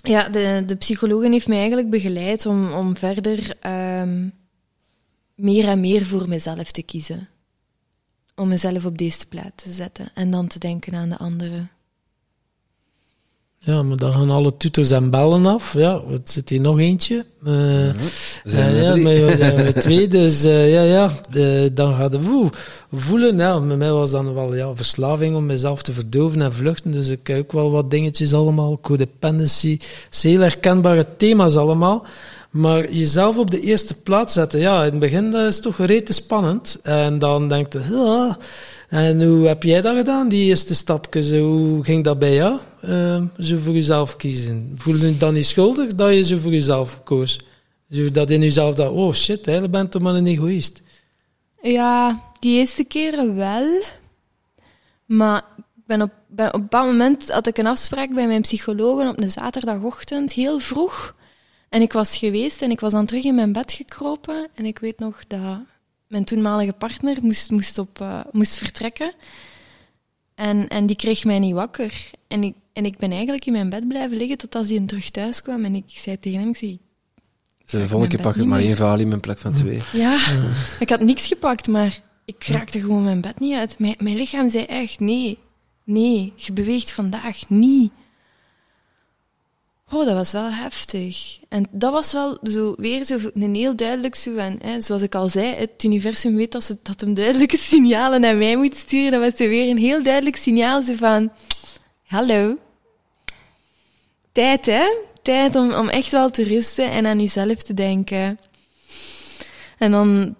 Ja, de, de psycholoog heeft mij eigenlijk begeleid om, om verder ehm, meer en meer voor mezelf te kiezen. Om mezelf op deze plaats te zetten en dan te denken aan de anderen. Ja, maar dan gaan alle tutors en bellen af. Ja, er zit hier nog eentje. Eh, We zijn ja, er ja, maar we zijn er twee, dus eh, ja, ja, eh, dan gaat het woe, voelen. Ja, met mij was dan wel ja, verslaving om mezelf te verdoven en vluchten, dus ik heb ook wel wat dingetjes allemaal, codependency, is heel herkenbare thema's allemaal. Maar jezelf op de eerste plaats zetten, ja, in het begin dat is toch rete spannend. En dan denk je, ah, en hoe heb jij dat gedaan, die eerste stapjes? Hoe ging dat bij jou? Eh, zo voor jezelf kiezen. Voel je dan niet schuldig dat je zo voor jezelf koos? Dat in jezelf dat, oh shit, ben je toch maar een egoïst. Ja, die eerste keren wel. Maar ik ben op, ben, op moment had ik een afspraak bij mijn psycholoog op een zaterdagochtend, heel vroeg. En ik was geweest en ik was dan terug in mijn bed gekropen. En ik weet nog dat mijn toenmalige partner moest, moest, op, uh, moest vertrekken. En, en die kreeg mij niet wakker. En ik, en ik ben eigenlijk in mijn bed blijven liggen tot als hij terug thuis kwam. En ik zei tegen hem, ik zei, de volgende keer pak ik maar één valium in plek van twee. Ja, ik had niks gepakt, maar ik raakte gewoon mijn bed niet uit. Mijn, mijn lichaam zei echt, nee, nee, je beweegt vandaag niet. Oh, dat was wel heftig. En dat was wel zo, weer zo een heel duidelijk zo van, hè, zoals ik al zei, het universum weet dat, ze, dat hem duidelijke <laughs> signalen naar mij moet sturen. Dat was weer een heel duidelijk signaal zo van, hallo, tijd hè, tijd om, om echt wel te rusten en aan jezelf te denken. En dan,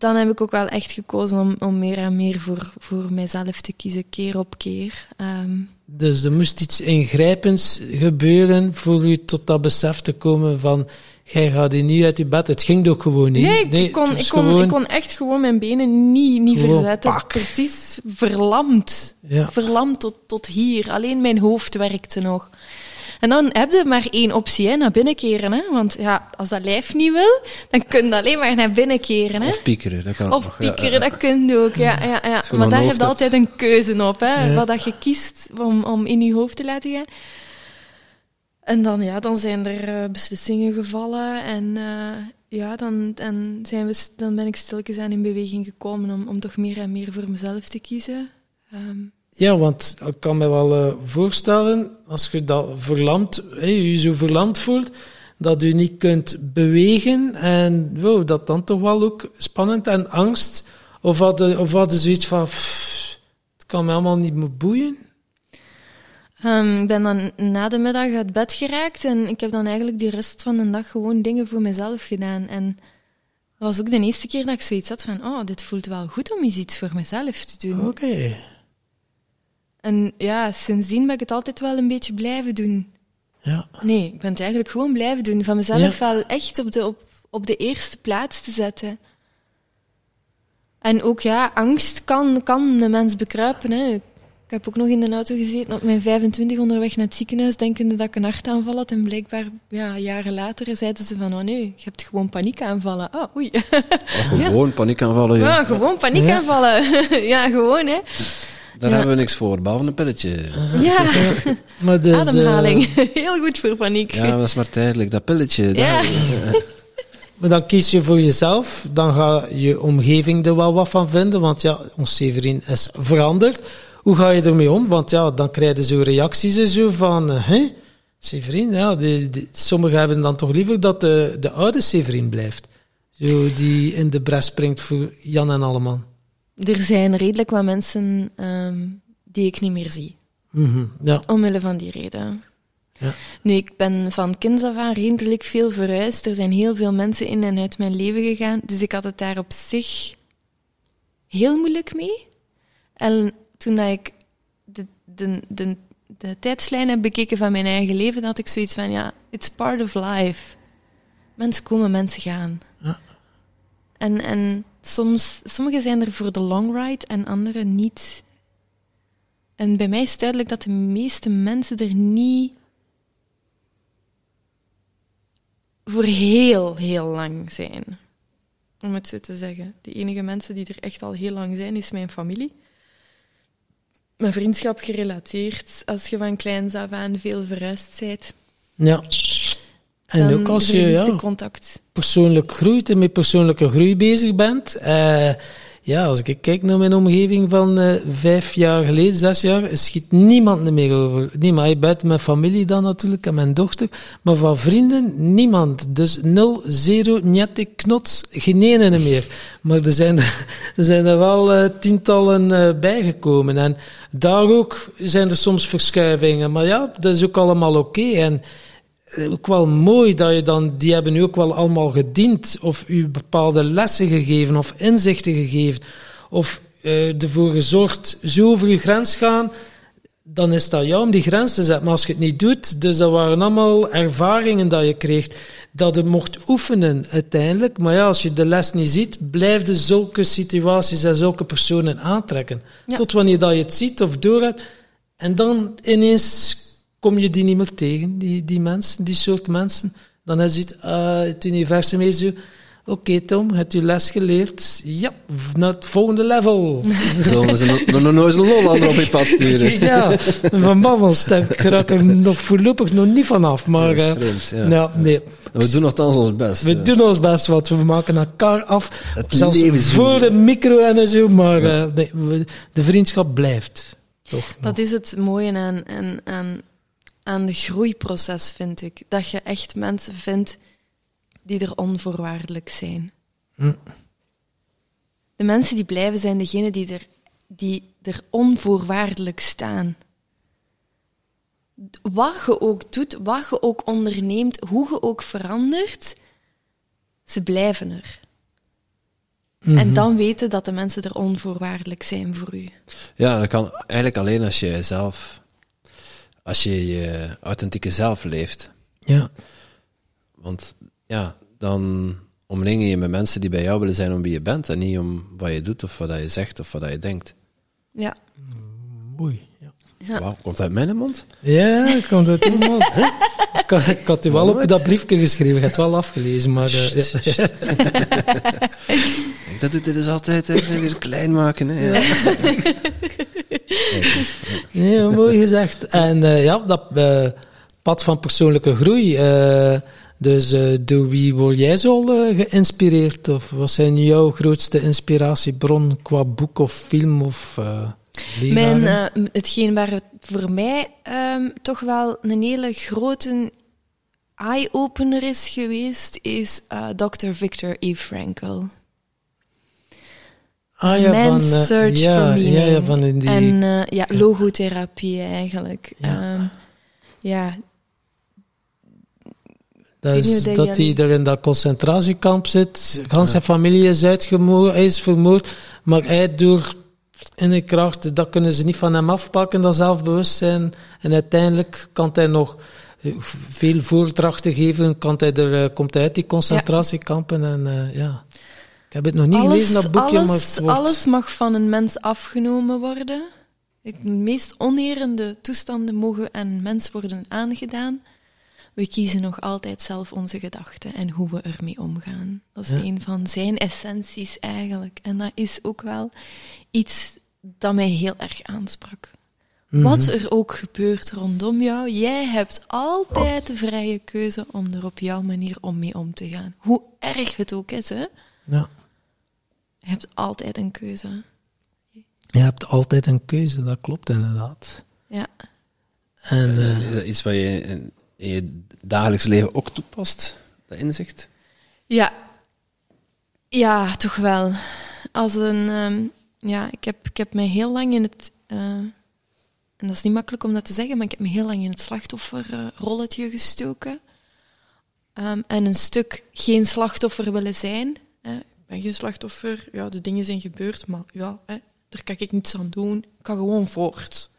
dan heb ik ook wel echt gekozen om, om meer en meer voor, voor mijzelf te kiezen, keer op keer. Ehm, dus er moest iets ingrijpends gebeuren voor u tot dat besef te komen van, jij gaat hier niet uit je bed. Het ging ook gewoon niet. Nee, ik, kon, ik, kon, ik kon echt gewoon mijn benen niet, niet verzetten. Precies verlamd. Ja. Verlamd tot, tot hier. Alleen mijn hoofd werkte nog. En dan heb je maar één optie, hè, naar binnen keren. Hè? Want ja, als dat lijf niet wil, dan kun je alleen maar naar binnen keren. Hè? Of piekeren, dat kan Of nog. piekeren, ja, dat kun je ook. Ja, ja, ja. Maar daar heb je altijd een keuze op, hè, wat dat je kiest om, om in je hoofd te laten gaan. En dan, ja, dan zijn er uh, beslissingen gevallen en uh, ja, dan, dan, zijn we, dan ben ik stilletjes aan in beweging gekomen om, om toch meer en meer voor mezelf te kiezen. Um, ja, want ik kan me wel uh, voorstellen, als je dat verlamd, je zo verlamd voelt, dat je niet kunt bewegen en wow, dat dan toch wel ook spannend en angst. Of hadden, of hadden zoiets van, pff, het kan me allemaal niet meer boeien? Um, ik ben dan na de middag uit bed geraakt en ik heb dan eigenlijk de rest van de dag gewoon dingen voor mezelf gedaan. En dat was ook de eerste keer dat ik zoiets had van, oh, dit voelt wel goed om iets voor mezelf te doen. Oké. En ja, sindsdien ben ik het altijd wel een beetje blijven doen. Ja. Nee, ik ben het eigenlijk gewoon blijven doen. Van mezelf wel echt op de, op, op de eerste plaats te zetten. En ook ja, angst kan, kan een mens bekruipen. Hè. Ik heb ook nog in de auto gezeten op mijn 25 onderweg naar het ziekenhuis, denkende dat ik een hartaanval had. En blijkbaar, ja, jaren later zeiden ze van, oh nee, je hebt gewoon paniekaanvallen. Oh, oei. Gewoon <laughs> ja. paniekaanvallen, ja. Ja, gewoon paniekaanvallen. <laughs> ja, gewoon, hè. Daar hebben we niks voor, behalve een pilletje. Ja, <laughs> maar dus, ademhaling. <laughs> Heel goed voor paniek. Ja, dat is maar tijdelijk. Dat pilletje. Ja. <laughs> maar dan kies je voor jezelf. Dan ga je omgeving er wel wat van vinden. Want ja, ons Severin is veranderd. Hoe ga je ermee om? Want ja, dan krijg je zo reacties en zo van... Uh, hè? Severin, ja, die, die, sommigen hebben dan toch liever dat de, de oude Severin blijft. Zo, die in de bres springt voor Jan en Alleman er zijn redelijk wat mensen um, die ik niet meer zie. Mm -hmm, ja. Omwille van die reden. Ja. Nu, ik ben van kinds af aan redelijk veel verhuisd. Er zijn heel veel mensen in en uit mijn leven gegaan. Dus ik had het daar op zich heel moeilijk mee. En toen dat ik de, de, de, de tijdslijn heb bekeken van mijn eigen leven, had ik zoiets van, ja, it's part of life. Mensen komen, mensen gaan. Ja. En, en soms, sommige zijn er voor de long ride en andere niet. En bij mij is duidelijk dat de meeste mensen er niet voor heel, heel lang zijn. Om het zo te zeggen. De enige mensen die er echt al heel lang zijn, is mijn familie. Mijn vriendschap gerelateerd, als je van kleins af aan veel verhuisd bent. Ja. En ook als je ja, contact. persoonlijk groeit en met persoonlijke groei bezig bent. Uh, ja, als ik kijk naar mijn omgeving van uh, vijf jaar geleden, zes jaar, schiet niemand meer over. Niemand, buiten mijn familie dan natuurlijk en mijn dochter. Maar van vrienden, niemand. Dus nul, zero, niette, knots, geen ene meer. Maar er zijn er, <laughs> er, zijn er wel uh, tientallen bijgekomen. En daar ook zijn er soms verschuivingen. Maar ja, dat is ook allemaal oké. Okay. En ook wel mooi dat je dan, die hebben u ook wel allemaal gediend, of u bepaalde lessen gegeven, of inzichten gegeven, of uh, ervoor gezorgd, zo over uw grens gaan, dan is dat jou om die grens te zetten. Maar als je het niet doet, dus dat waren allemaal ervaringen dat je kreeg, dat je mocht oefenen uiteindelijk. Maar ja, als je de les niet ziet, blijf je zulke situaties en zulke personen aantrekken. Ja. Tot wanneer dat je het ziet of doorhebt. En dan ineens kom je die niet meer tegen, die, die mensen, die soort mensen. Dan is het, uh, het universum is zo... Oké Tom, heb je les geleerd? Ja, naar het volgende level. <laughs> Zullen ze nog nog nooit een Hollander op je pad sturen? <laughs> ja, van babbelstem. Ik raak er nog voorlopig nog niet vanaf. Maar Dat is eh, vreemd, ja. nou, nee. We doen nogthans ons best. We doen ons best wat. We maken elkaar af. Het zelfs voor de micro en zo. Maar eh, nee, de vriendschap blijft. Toch? Dat is het mooie aan, aan, aan, aan de groeiproces, vind ik. Dat je echt mensen vindt die er onvoorwaardelijk zijn. Hm. De mensen die blijven zijn degenen die er, die er onvoorwaardelijk staan. Wat je ook doet, wat je ook onderneemt, hoe je ook verandert, ze blijven er. Mhm. En dan weten dat de mensen er onvoorwaardelijk zijn voor u. Ja, dat kan eigenlijk alleen als je zelf, als je je authentieke zelf leeft. Ja. Want ja, dan omring je je met mensen die bij jou willen zijn om wie je bent en niet om wat je doet of wat je zegt of wat je denkt. Ja. Oei. Ja. Komt uit mijn mond? Ja, komt helemaal. <laughs> ik, had, ik had u wel op dat briefje geschreven, ik heb het wel afgelezen, maar... eh, ja. Dat doet hij dus altijd, hè, weer klein maken. Hè. Ja. Nee, mooi gezegd. En eh, ja, dat eh, pad van persoonlijke groei. eh, dus eh, door wie word jij zo eh, geïnspireerd? Of wat zijn jouw grootste inspiratiebron qua boek of film of uh, Mijn, eh, hetgeen waar het voor mij ehm, toch wel een hele grote eye-opener is geweest, is eh, Dr. Victor E. Frankl. ah, ja, Man's van, Search ja, for Meaning. Ja, ja, van die... En ja, logotherapie eigenlijk. Ja. Ehm, ja, Dat is dat hij er in dat concentratiekamp zit. Gans zijn familie is uitgemoord, is vermoord. Maar hij door in de kracht, dat kunnen ze niet van hem afpakken, dat zelfbewustzijn. En uiteindelijk kan hij nog eh, veel voordrachten geven, kan hij er, eh, komt hij uit die concentratiekampen. En eh, ja, ik heb het nog niet gelezen, dat boekje, maar alles, het wordt... alles mag van een mens afgenomen worden. De meest onerende toestanden mogen aan een mens worden aangedaan. We kiezen nog altijd zelf onze gedachten en hoe we ermee omgaan. Dat is Ja. een van zijn essenties eigenlijk. En dat is ook wel iets dat mij heel erg aansprak. Mhm. Wat er ook gebeurt rondom jou, jij hebt altijd de vrije keuze om er op jouw manier om mee om te gaan. Hoe erg het ook is, hè? Ja. Je hebt altijd een keuze. Je hebt altijd een keuze, dat klopt inderdaad. Ja. En, eh, Is dat iets wat je in, je dagelijks leven ook toepast, dat inzicht? Ja. Ja, toch wel. Als een... ehm, ja, ik heb, ik heb mij heel lang in het... eh, en dat is niet makkelijk om dat te zeggen, maar ik heb me heel lang in het slachtofferrolletje gestoken. Ehm, en een stuk geen slachtoffer willen zijn. Hè. Ik ben geen slachtoffer. Ja, de dingen zijn gebeurd, maar ja, hè, daar kan ik niets aan doen. Ik kan gewoon voort.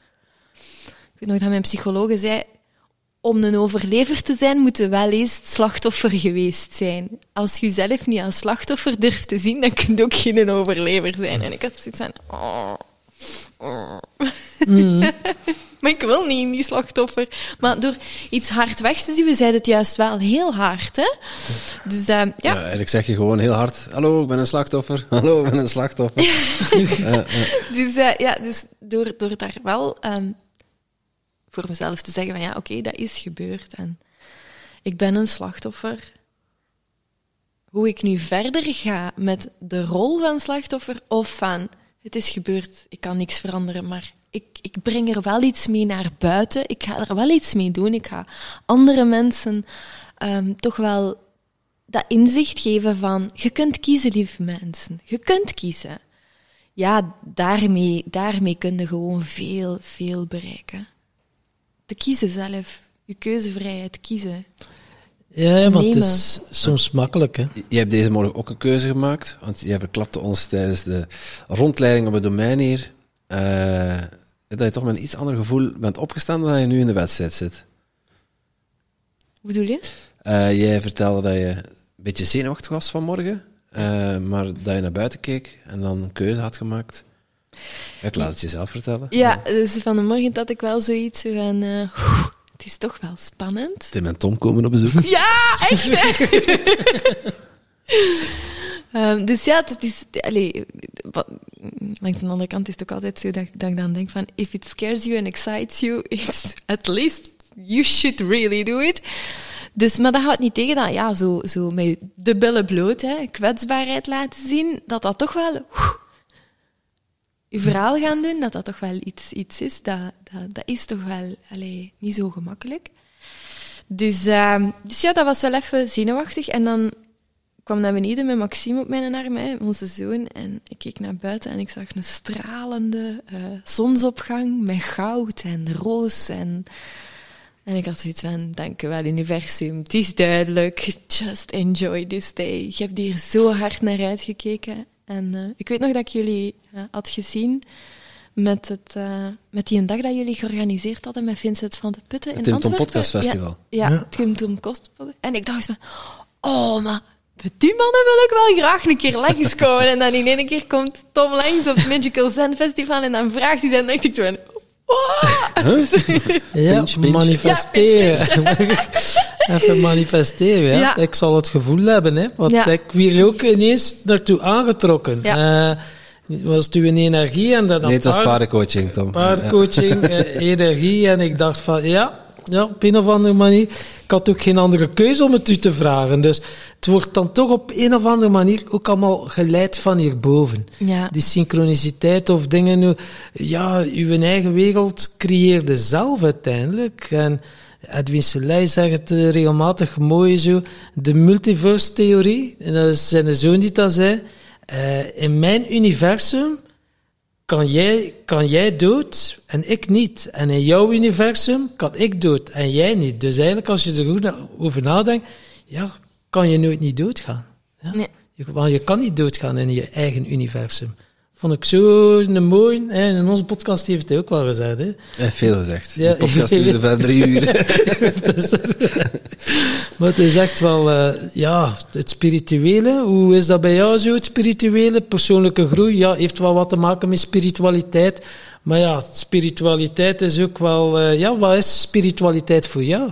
Ik weet nog dat mijn psycholoog zei... Om een overlever te zijn, moet je wel eens slachtoffer geweest zijn. Als je jezelf niet als slachtoffer durft te zien, dan kun je ook geen overlever zijn. En ik had zoiets van... oh, oh. <laughs> maar ik wil niet in die slachtoffer. Maar door iets hard weg te duwen, zei het juist wel heel hard. Hè? Dus eh, ja, Ja, eigenlijk zeg je gewoon heel hard, hallo, ik ben een slachtoffer. <laughs> Hallo, ik ben een slachtoffer. <laughs> Dus, eh, ja, dus door, door daar wel ehm, voor mezelf te zeggen van ja, oké, dat is gebeurd en ik ben een slachtoffer. Hoe ik nu verder ga met de rol van slachtoffer of van het is gebeurd, ik kan niks veranderen, maar ik, ik breng er wel iets mee naar buiten. Ik ga er wel iets mee doen. Ik ga andere mensen ehm, toch wel dat inzicht geven van je kunt kiezen, lieve mensen. Je kunt kiezen ja, daarmee, daarmee kun je gewoon veel, veel bereiken. Te kiezen zelf, je keuzevrijheid kiezen. ja, ja, want het is soms makkelijk, hè. Je hebt deze morgen ook een keuze gemaakt, want jij verklapte ons tijdens de rondleiding op het domein hier. eh, dat je toch met een iets ander gevoel bent opgestaan dan je nu in de wedstrijd zit. Hoe bedoel je? Eh, jij vertelde dat je een beetje zenuwachtig was vanmorgen, eh maar dat je naar buiten keek en dan een keuze had gemaakt. Ik laat het jezelf vertellen. Ja, dus van de morgen had ik wel zoiets van... eh, het is toch wel spannend. Tim en Tom komen op bezoek. Ja, echt? <laughs> Ehm, dus ja, het is... Allee, wat- langs de andere kant is het ook altijd zo dat, dat ik dan denk van... If it scares you and excites you, <laughs> it's at least you should really do it. Dus, maar dat houdt niet tegen dat, ja, zo, zo met de billen bloot, hè, kwetsbaarheid laten zien, dat dat toch wel... je verhaal gaan doen, dat dat toch wel iets, iets is, dat, dat, dat is toch wel allee, niet zo gemakkelijk. Dus, ehm, dus ja, dat was wel even zenuwachtig. En dan kwam naar beneden met Maxime op mijn arm, hè, onze zoon. En ik keek naar buiten en ik zag een stralende eh, zonsopgang met goud en roos. En, en ik had zoiets van, dank u wel, universum. Het is duidelijk. Just enjoy this day. Je hebt hier zo hard naar uitgekeken. En eh, ik weet nog dat ik jullie eh, had gezien met, het, eh, met die een dag dat jullie georganiseerd hadden met Vincent van de Putten in Het Tim Tom Antwerpen. Podcast Festival. Ja, ja, Ja. het Tim Tom. En ik dacht van, oh, maar met die mannen wil ik wel graag een keer langskomen. en dan in één keer komt Tom langs op het Magical Zen Festival en dan vraagt hij, dan dacht ik zo van. Ja, Pinch, pinch. manifesteren. <laughs> Even manifesteren, ja. Ja. Ik zal het gevoel hebben, hè. Want Ja. ik weer ook ineens naartoe aangetrokken. Ja. Eh, was het uw energie en dat Nee, het was paard- paardencoaching, Tom. paardcoaching, eh, energie. En ik dacht van, ja, ja, op een of andere manier. Ik had ook geen andere keuze om het u te vragen. Dus het wordt dan toch op een of andere manier ook allemaal geleid van hierboven. Ja. Die synchroniciteit of dingen, ja, uw eigen wereld creëerde zelf uiteindelijk. En Edwin Selei zegt het eh, regelmatig mooi zo, de multiverse-theorie, en dat is zijn zoon die dat zei, eh, in mijn universum kan jij, kan jij dood en ik niet. En in jouw universum kan ik dood en jij niet. Dus eigenlijk, als je er goed over nadenkt, ja, kan je nooit niet doodgaan. Ja? Nee. Je, want je kan niet doodgaan in je eigen universum. Vond ik zo een mooi. hè, En in onze podcast heeft hij ook wel gezegd. Hè. Veel gezegd. Ja. Die podcast duurde <laughs> verder drie uur. Dus, <laughs> maar het is echt wel, eh, ja, het spirituele. Hoe is dat bij jou zo, het spirituele? Persoonlijke groei, ja, heeft wel wat te maken met spiritualiteit. Maar ja, spiritualiteit is ook wel, eh, ja, wat is spiritualiteit voor jou?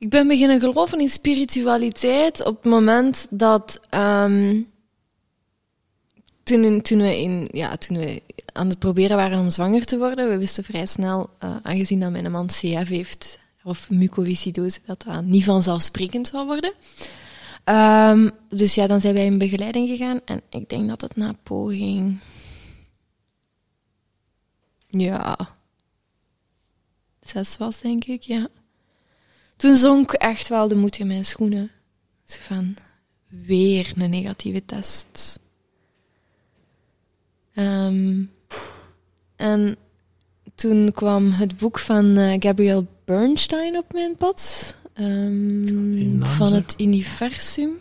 Ik ben beginnen geloven in spiritualiteit op het moment dat. ehm, toen, toen, we in, ja, toen aan het proberen waren om zwanger te worden, we wisten vrij snel, eh, aangezien dat mijn man CF heeft, of mucoviscidose, dat dat niet vanzelfsprekend zou worden. Ehm, dus ja, dan zijn wij in begeleiding gegaan en ik denk dat het na poging. Ja. Zes was, denk ik, ja. Toen zonk echt wel de moed in mijn schoenen. Zo van, weer een negatieve test. Ehm, en toen kwam het boek van eh, Gabrielle Bernstein op mijn pad. ehm, naam van het universum.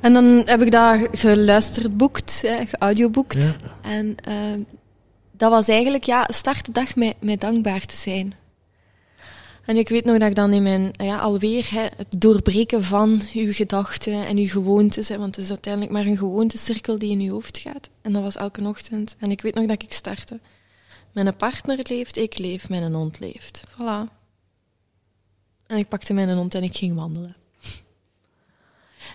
En dan heb ik dat geluisterd, boekt, eh, geaudioboekt. Ja. En ehm, dat was eigenlijk, ja, start de dag met, met dankbaar te zijn. En ik weet nog dat ik dan in mijn, ja, alweer hè, het doorbreken van uw gedachten en uw gewoontes, hè, want het is uiteindelijk maar een gewoontecirkel die in uw hoofd gaat. En dat was elke ochtend. En ik weet nog dat ik startte. Mijn partner leeft, ik leef, mijn hond leeft. Voilà. En ik pakte mijn hond en ik ging wandelen. <laughs>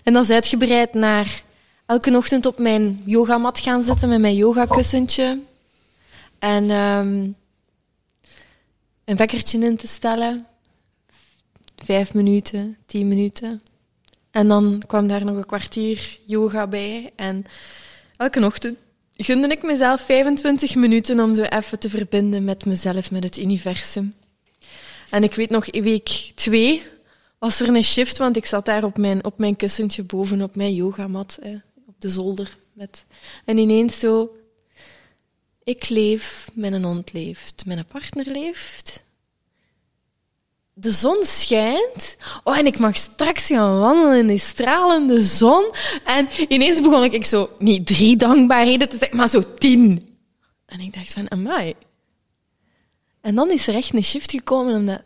En dat is uitgebreid naar elke ochtend op mijn yogamat gaan zitten met mijn yogakussentje. En ehm, een wekkertje in te stellen. Vijf minuten, tien minuten. En dan kwam daar nog een kwartier yoga bij. En elke ochtend gunde ik mezelf 25 minuten om zo even te verbinden met mezelf, met het universum. En ik weet nog, in week twee was er een shift, want ik zat daar op mijn, op mijn kussentje boven op mijn yogamat, op de zolder. Met, en ineens zo, ik leef, mijn hond leeft, mijn partner leeft. de zon schijnt. Oh, en ik mag straks gaan wandelen in die stralende zon. En ineens begon ik zo, niet drie dankbaarheden te zeggen, maar zo tien. En ik dacht van, amai. En dan is er echt een shift gekomen, omdat,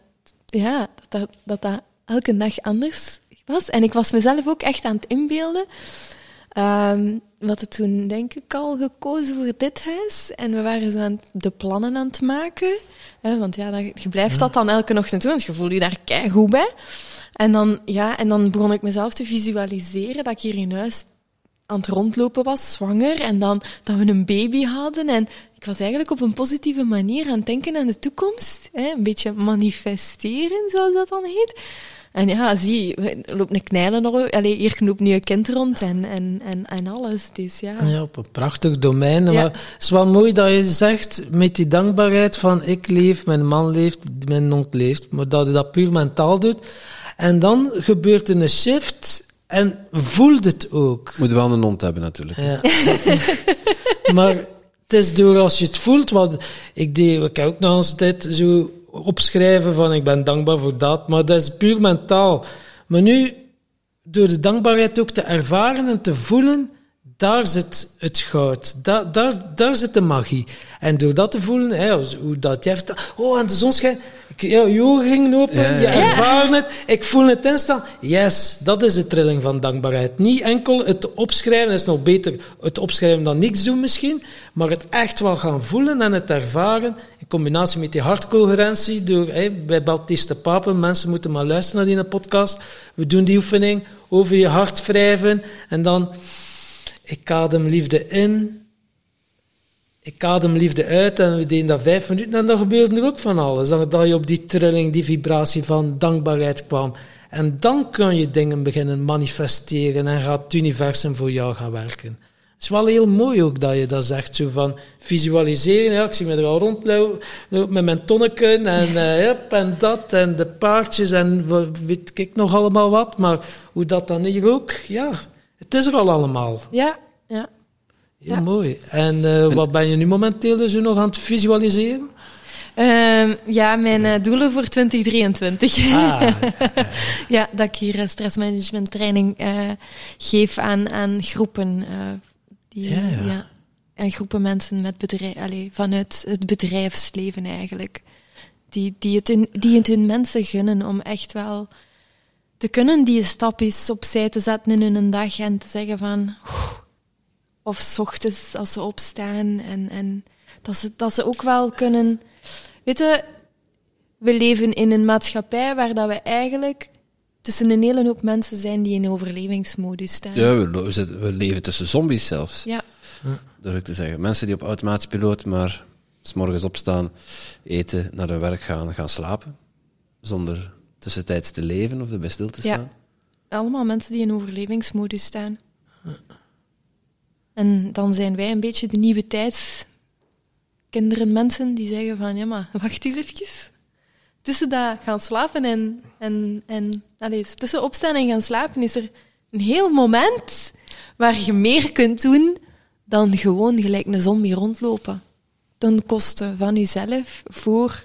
ja, dat dat, dat, dat elke dag anders was. En ik was mezelf ook echt aan het inbeelden. Um, we hadden toen, denk ik, al gekozen voor dit huis. En we waren zo aan de plannen aan het maken. Hè, want ja, dan, je blijft dat dan elke ochtend doen, want je voelt je daar goed bij. En dan, ja, en dan begon ik mezelf te visualiseren dat ik hier in huis aan het rondlopen was, zwanger. En dan dat we een baby hadden. En ik was eigenlijk op een positieve manier aan het denken aan de toekomst. Hè, een beetje manifesteren, zoals dat dan heet. En ja, zie, loopt een knijlen nog. Allee, hier loopt nu een kind rond en, en, en, en alles. Dus ja. ja, op een prachtig domein. Maar het is wel mooi dat je zegt, met die dankbaarheid van ik leef, mijn man leeft, mijn hond leeft. Maar dat je dat puur mentaal doet. En dan gebeurt er een shift en voelt het ook. Moet wel een hond hebben natuurlijk. Ja. <laughs> maar het is door als je het voelt, wat ik deed, ik heb ook nog eens dit zo opschrijven van ik ben dankbaar voor dat, maar dat is puur mentaal. Maar nu, door de dankbaarheid ook te ervaren en te voelen, daar zit het goud. Daar, daar, daar zit de magie. En door dat te voelen, hè, hoe dat je heeft, oh, en de zon schijnt, je ogen gingen open, ja, je ervaart het, ik voel het instaan. Yes, dat is de trilling van dankbaarheid. Niet enkel het opschrijven, is nog beter het opschrijven dan niks doen misschien, maar het echt wel gaan voelen en het ervaren, in combinatie met die hartcoherentie, door, hè, bij Baptiste Papen, mensen moeten maar luisteren naar die podcast, we doen die oefening over je hart wrijven, en dan, ik adem liefde in, ik adem liefde uit en we deden dat vijf minuten en dan gebeurde er ook van alles. Dan dat je op die trilling, die vibratie van dankbaarheid kwam. En dan kun je dingen beginnen manifesteren en gaat het universum voor jou gaan werken. Het is wel heel mooi ook dat je dat zegt, zo van visualiseren. Ja, ik zie me er al rondlopen met mijn tonneken en, <laughs> uh, en dat en de paardjes en weet ik nog allemaal wat. Maar hoe dat dan hier ook, ja, het is er al allemaal. Ja, ja. Heel mooi. En uh, wat ben je nu momenteel dus nog aan het visualiseren? Uh, ja, mijn uh, doelen voor 2023. Ah. <laughs> ja, dat ik hier stressmanagement training uh, geef aan, aan groepen. die, ja, ja. ja, En groepen mensen met bedrijf, allez, vanuit het bedrijfsleven eigenlijk. Die, die, het hun, die het hun mensen gunnen om echt wel te kunnen die stap eens opzij te zetten in hun dag en te zeggen van... Of s ochtends als ze opstaan. En, en dat, ze, dat ze ook wel kunnen. Weet je, we leven in een maatschappij waar dat we eigenlijk tussen een hele hoop mensen zijn die in overlevingsmodus staan. Ja, we, we leven tussen zombies zelfs. Ja. Durf ik te zeggen. Mensen die op automatisch piloot maar s morgens opstaan, eten, naar hun werk gaan, gaan slapen. Zonder tussentijds te leven of erbij stil te staan. Ja. Allemaal mensen die in overlevingsmodus staan. En dan zijn wij een beetje de nieuwe tijdskinderen, mensen die zeggen van, ja maar, wacht eens even. Tussen dat gaan slapen en, en, en allez, tussen opstaan en gaan slapen is er een heel moment waar je meer kunt doen dan gewoon gelijk een zombie rondlopen. Ten koste van jezelf, voor,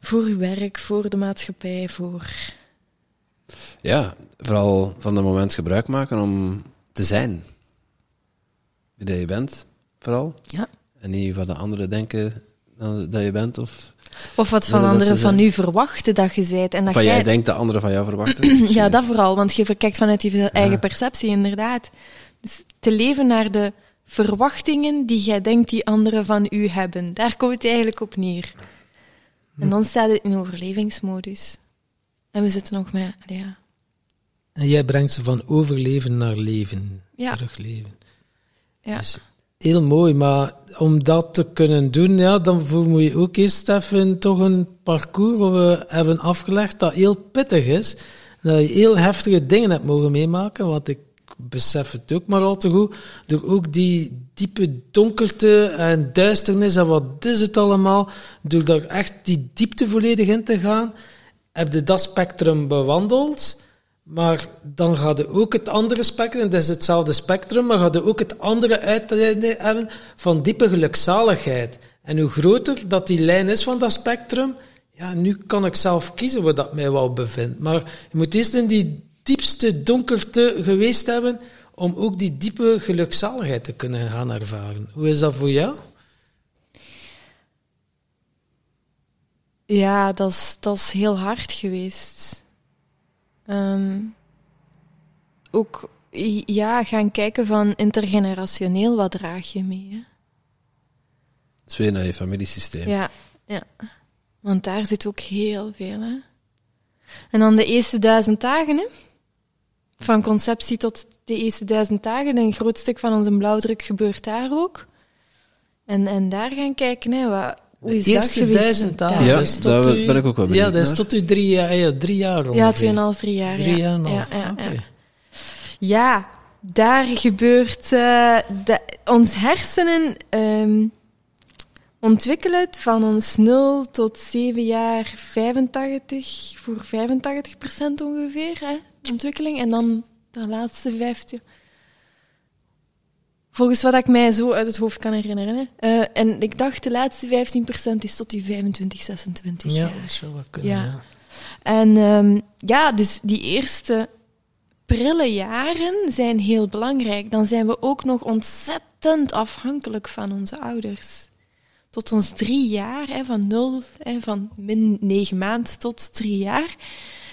voor je werk, voor de maatschappij, voor... Ja, vooral van dat moment gebruik maken om te zijn dat je bent, vooral. Ja. En niet wat de anderen denken dat je bent. Of, of wat van anderen van u verwachten dat je bent. En dat van jij, jij denkt dat anderen van jou verwachten. <clears throat> ja, dat vooral, want je kijkt vanuit je eigen perceptie, inderdaad. Dus te leven naar de verwachtingen die jij denkt die anderen van u hebben. Daar komt het eigenlijk op neer. En dan staat het in overlevingsmodus. En we zitten nog met, ja. En jij brengt ze van overleven naar leven. Ja. Terugleven. Ja. Dus heel mooi, maar om dat te kunnen doen, ja, dan moet je ook eerst even toch een parcours hebben afgelegd dat heel pittig is. Dat je heel heftige dingen hebt mogen meemaken, want ik besef het ook maar al te goed. Door ook die diepe donkerte en duisternis en wat is het allemaal, door daar echt die diepte volledig in te gaan, heb je dat spectrum bewandeld. Maar dan gaat je ook het andere spectrum, het is hetzelfde spectrum, maar gaat je ook het andere uit hebben van diepe gelukzaligheid. En hoe groter dat die lijn is van dat spectrum, ja, nu kan ik zelf kiezen waar dat mij wel bevindt. Maar je moet eerst in die diepste donkerte geweest hebben om ook die diepe gelukzaligheid te kunnen gaan ervaren. Hoe is dat voor jou? Ja, dat is, dat is heel hard geweest. Ehm, ook ja, gaan kijken van intergenerationeel, wat draag je mee? Hè? Is weer naar je familiesysteem. Ja, ja. Want daar zit ook heel veel. Hè? En dan de eerste duizend dagen, hè? van conceptie tot de eerste duizend dagen. Een groot stuk van onze blauwdruk gebeurt daar ook. En, en daar gaan kijken, hè, wat, hoe is de eerste dat duizend dagen. Ja, dus u- ben ik ook wel benieuwd Ja, dat is tot u drie jaar, ja, drie jaar ongeveer. Ja, tweeënhalf, drie jaar. Drie ja. jaar en half. ja, Oké. ja. Ja, daar gebeurt... eh, de, ons hersenen ehm, ontwikkelen van ons 0 tot 7 jaar 85, voor 85 procent ongeveer, hè, ontwikkeling. En dan de laatste 15... Volgens wat ik mij zo uit het hoofd kan herinneren. Hè. Eh, en ik dacht, de laatste 15% is tot die 25, 26 Ja, jaar. dat zou wel kunnen. Ja. Ja. En ehm, ja, dus die eerste prille jaren zijn heel belangrijk. Dan zijn we ook nog ontzettend afhankelijk van onze ouders. Tot ons drie jaar, hè, van nul, hè, van min negen maanden tot drie jaar.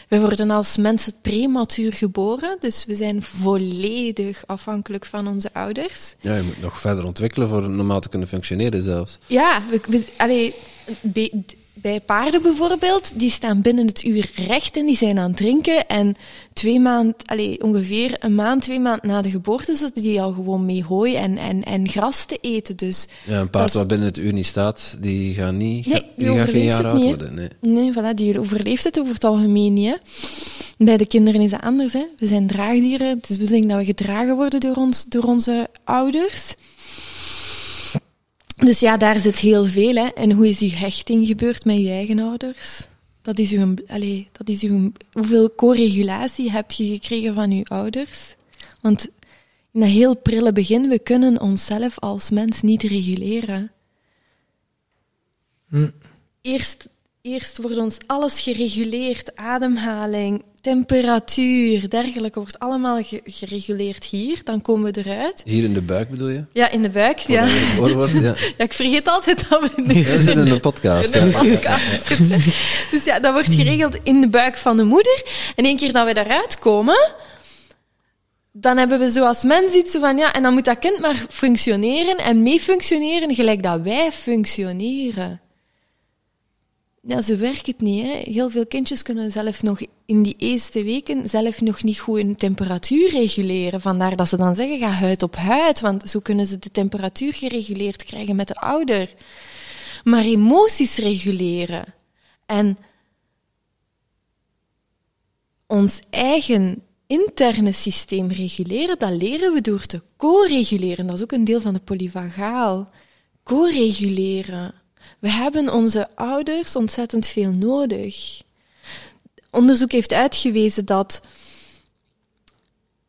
We worden als mensen prematuur geboren, dus we zijn volledig afhankelijk van onze ouders. Ja, je moet nog verder ontwikkelen voor normaal te kunnen functioneren zelfs. Ja, we, we, allee, bij, bij paarden bijvoorbeeld, die staan binnen het uur recht en die zijn aan het drinken. En twee maand, allee, ongeveer een maand, twee maanden na de geboorte zitten die al gewoon mee hooi en, en, en gras te eten. Dus Ja, een paard wat binnen het uur niet staat, die gaat niet, Nee, die die gaat geen jaar oud worden. Nee. nee, voilà, die overleeft het over het algemeen niet. Hè. Bij de kinderen is het anders. Hè. We zijn draagdieren. Het is de bedoeling dat we gedragen worden door, ons, door onze ouders. Dus ja, daar zit heel veel. Hè. En hoe is uw hechting gebeurd met uw eigen ouders? Dat is uw, allee, dat is uw, hoeveel co-regulatie heb je gekregen van uw ouders? Want in dat heel prille begin, we kunnen onszelf als mens niet reguleren. Hm. Eerst, eerst wordt ons alles gereguleerd. Ademhaling, temperatuur, dergelijke wordt allemaal ge- gereguleerd hier. Dan komen we eruit. Hier in de buik bedoel je? Ja, in de buik. Ja. Wordt, ja. <laughs> ja, ik vergeet altijd dat we in de, Ja, we zitten in een podcast. in Ja. podcast zitten. Dus ja, dat wordt geregeld in de buik van de moeder. En één keer dat we daaruit komen, dan hebben we zo als mens iets zo van, ja, en dan moet dat kind maar functioneren en mee functioneren gelijk dat wij functioneren. Ja, zo werkt het niet. Hè. Heel veel kindjes kunnen zelf nog in die eerste weken zelf nog niet goed hun temperatuur reguleren. Vandaar dat ze dan zeggen, ga huid op huid, want zo kunnen ze de temperatuur gereguleerd krijgen met de ouder. Maar emoties reguleren en ons eigen interne systeem reguleren, dat leren we door te co-reguleren. Dat is ook een deel van de polyvagaal. Co-reguleren. We hebben onze ouders ontzettend veel nodig. Onderzoek heeft uitgewezen dat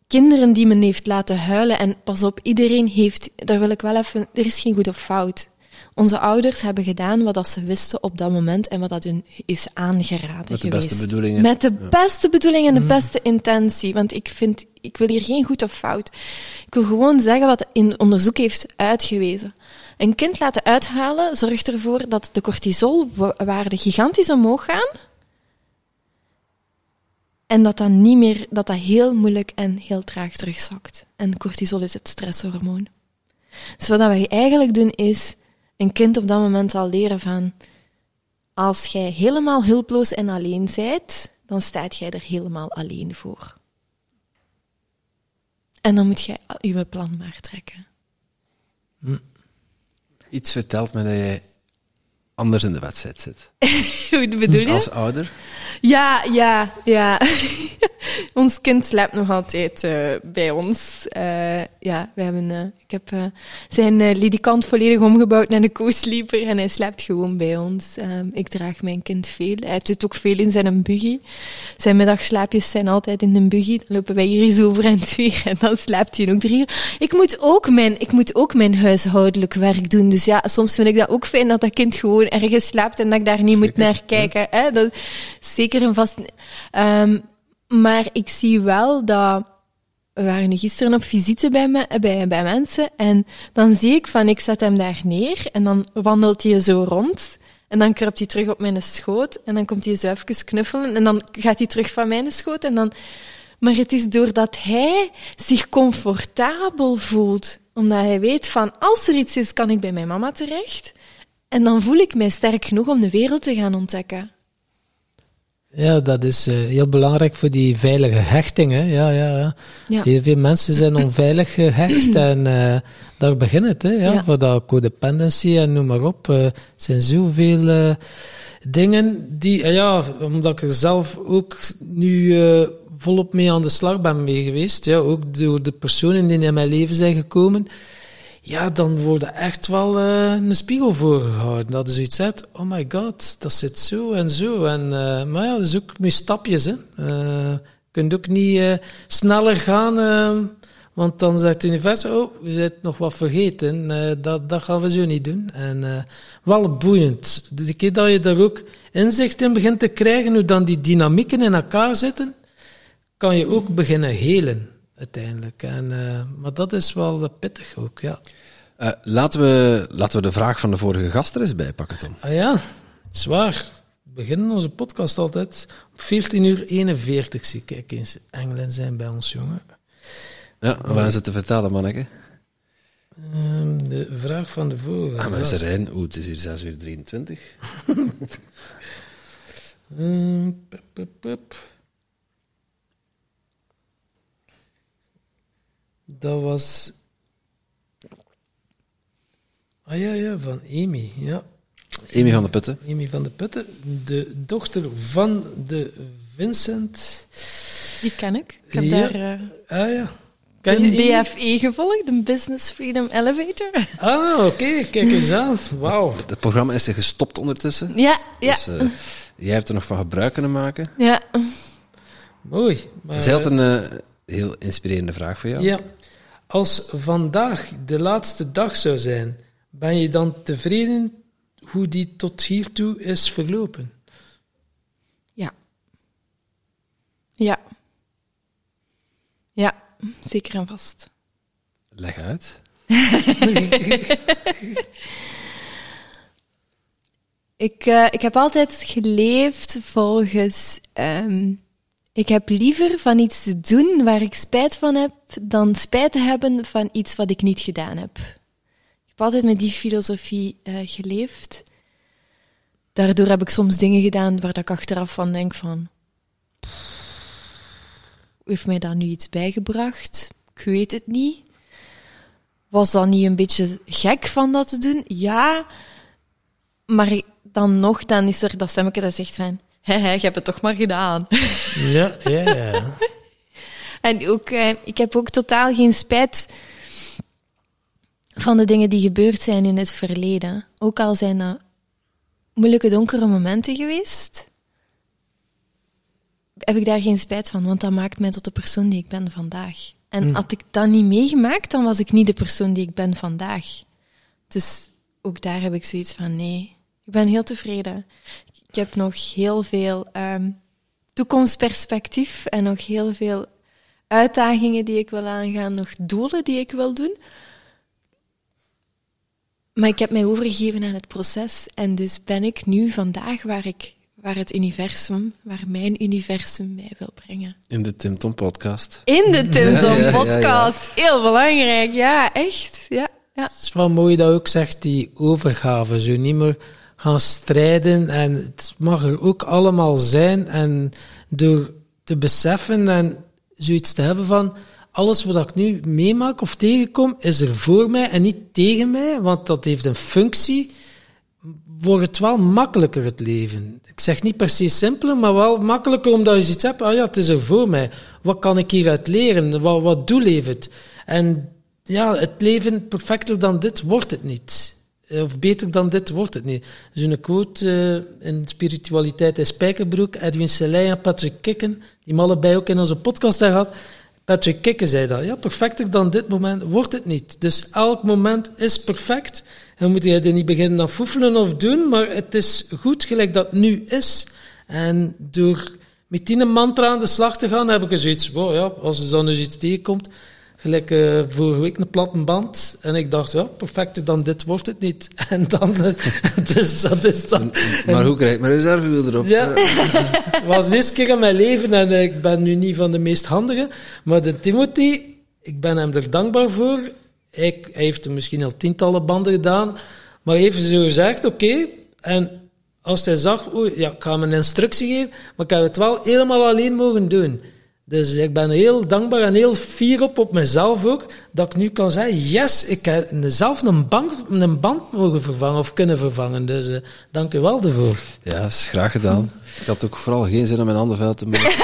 kinderen die men heeft laten huilen, en pas op, iedereen heeft, daar wil ik wel even, er is geen goed of fout. Onze ouders hebben gedaan wat dat ze wisten op dat moment en wat dat hun is aangeraden Met de geweest. beste bedoelingen. Met de beste bedoelingen en de beste intentie. Want ik vind, ik wil hier geen goed of fout. Ik wil gewoon zeggen wat in onderzoek heeft uitgewezen. Een kind laten uithalen zorgt ervoor dat de cortisolwaarden gigantisch omhoog gaan. En dat dat niet meer, dat dat heel moeilijk en heel traag terugzakt. En cortisol is het stresshormoon. Dus wat wij eigenlijk doen is een kind op dat moment al leren van als jij helemaal hulploos en alleen bent, dan staat jij er helemaal alleen voor. En dan moet jij je plan maar trekken. Iets vertelt me dat jij anders in de wedstrijd zit. <laughs> Hoe bedoel je? Als ouder. Ja, ja, ja. <laughs> Ons kind slaapt nog altijd uh, bij ons. Uh, ja, we hebben, uh, ik heb zijn lidikant volledig omgebouwd naar een co-sleeper en hij slaapt gewoon bij ons. Ehm, ik draag mijn kind veel. Hij doet ook veel in zijn buggy. Zijn middagslaapjes zijn altijd in een buggy. Dan lopen wij hier eens over en twee en dan slaapt hij ook drie uur. Ik moet ook mijn, ik moet ook mijn huishoudelijk werk doen. Dus ja, soms vind ik dat ook fijn dat dat kind gewoon ergens slaapt en dat ik daar niet moet naar kijken. Hè? Dat, zeker en vast. Um, maar ik zie wel dat we waren gisteren op visite bij, me, bij, bij mensen en dan zie ik van ik zet hem daar neer en dan wandelt hij zo rond en dan kruipt hij terug op mijn schoot en dan komt hij zo even knuffelen en dan gaat hij terug van mijn schoot en dan... Maar het is doordat hij zich comfortabel voelt, omdat hij weet van als er iets is, kan ik bij mijn mama terecht. En dan voel ik mij sterk genoeg om de wereld te gaan ontdekken. Ja, dat is uh, heel belangrijk voor die veilige hechting. Hè? Ja, ja, ja. ja. Heel veel mensen zijn onveilig gehecht <clears throat> en uh, daar begint het. Hè? Ja, ja. Voor dat codependency en noem maar op. Er uh, zijn zoveel dingen die, ja, omdat ik er zelf ook nu volop mee aan de slag ben mee geweest. Ja, ook door de personen die in mijn leven zijn gekomen ja, dan wordt er echt wel uh, een spiegel voorgehouden. Dat is iets zegt, oh my god, dat zit zo en zo. En, uh, maar ja, dat is ook met stapjes. Hè. Uh, je kunt ook niet sneller gaan, want dan zegt het universum, oh, we zijn nog wat vergeten. dat, dat gaan we zo niet doen. En wel boeiend. De keer dat je daar ook inzicht in begint te krijgen, hoe dan die dynamieken in elkaar zitten, kan je ook beginnen helen uiteindelijk. En, maar dat is wel pittig ook, ja. Uh, laten, we, laten we de vraag van de vorige gast er eens bij pakken, Tom. Ah ja, zwaar. We beginnen onze podcast altijd op 14 uur 41, zie ik eens. Engelen zijn bij ons, jongen. Ja, wat is het te vertellen, manneke? Um, de vraag van de vorige ah, mensen zijn, oeh, het is hier 6 uur 23. um, <laughs> pup, pup, pup. Dat was Ah ja, ja, van Amy, ja. Amy van de Putten. Amy van de Putten, de dochter van de Vincent. Die ken ik. Ik heb daar uh, ah, ja. Ken de BFE gevolgd, de Business Freedom Elevator. <laughs> Ah, oké, kijk eens aan. Wauw. Het programma is er gestopt ondertussen. Ja, ja. Dus uh, jij hebt er nog van gebruik kunnen maken. Ja. Mooi. Maar, Zij had een uh, heel inspirerende vraag voor jou. Ja. Als vandaag de laatste dag zou zijn ben je dan tevreden hoe die tot hiertoe is verlopen? Ja. Ja. Ja, zeker en vast. Leg uit. <laughs> ik, uh, ik heb altijd geleefd volgens. Um, ik heb liever van iets te doen waar ik spijt van heb, dan spijt te hebben van iets wat ik niet gedaan heb heb altijd met die filosofie uh, geleefd. Daardoor heb ik soms dingen gedaan waar ik achteraf van denk van... Heeft mij daar nu iets bijgebracht? Ik weet het niet. Was dat niet een beetje gek van dat te doen? Ja. Maar dan nog, dan is er dat stemmetje dat zegt van... Hé, je hebt het toch maar gedaan. <laughs> Ja, ja, ja. en ook, eh, ik heb ook totaal geen spijt van de dingen die gebeurd zijn in het verleden. Ook al zijn dat moeilijke, donkere momenten geweest, heb ik daar geen spijt van, want dat maakt mij tot de persoon die ik ben vandaag. En hmm. had ik dat niet meegemaakt, dan was ik niet de persoon die ik ben vandaag. Dus ook daar heb ik zoiets van, nee, ik ben heel tevreden. Ik heb nog heel veel um, toekomstperspectief en nog heel veel uitdagingen die ik wil aangaan, nog doelen die ik wil doen. Maar ik heb mij overgegeven aan het proces en dus ben ik nu vandaag waar ik waar het universum, waar mijn universum mij wil brengen. In de Tim Tom podcast. In de Tim Tom podcast. Heel belangrijk, ja, echt. Ja, ja. Het is wel mooi dat ook zegt die overgave, zo niet meer gaan strijden en het mag er ook allemaal zijn en door te beseffen en zoiets te hebben van alles wat ik nu meemaak of tegenkom, is er voor mij en niet tegen mij, want dat heeft een functie. wordt het wel makkelijker het leven. Ik zeg niet precies simpeler, maar wel makkelijker omdat je zoiets hebt, ah ja, het is er voor mij. Wat kan ik hieruit leren? Wat, wat doel heeft het? En ja, het leven perfecter dan dit wordt het niet. Of beter dan dit wordt het niet. Een quote uh, in Spiritualiteit in Spijkerbroek, Edwin Selei en Patrick Kikken, die me allebei ook in onze podcast hebben gehad. Patrick Kikken zei dat. Ja, perfecter dan dit moment wordt het niet. Dus elk moment is perfect. En moet je er niet beginnen aan foefelen of doen, maar het is goed gelijk dat het nu is. En door met die mantra aan de slag te gaan, heb ik zoiets, wow, ja, als er dan dus iets tegenkomt, gelijk uh, vorige week een platte band. En ik dacht, ja, perfecter dan dit wordt het niet. <laughs> En dan, dus dat is dan... Maar hoe krijg ik mijn reservewiel erop? Ja, het <laughs> was de eerste keer in mijn leven en ik ben nu niet van de meest handige. Maar de Timothy, ik ben hem er dankbaar voor. Hij, hij heeft er misschien al tientallen banden gedaan. Maar heeft zo gezegd, oké, okay, en als hij zag, oei, ja, ik ga hem een instructie geven, maar ik heb het wel helemaal alleen mogen doen. Dus ik ben heel dankbaar en heel fier op, op mezelf ook, dat ik nu kan zeggen, yes, ik heb zelf een, bank, een band mogen vervangen of kunnen vervangen. Dus uh, dank u wel daarvoor. Ja, dat is graag gedaan. Ik had ook vooral geen zin om mijn handen vuil te maken. <laughs>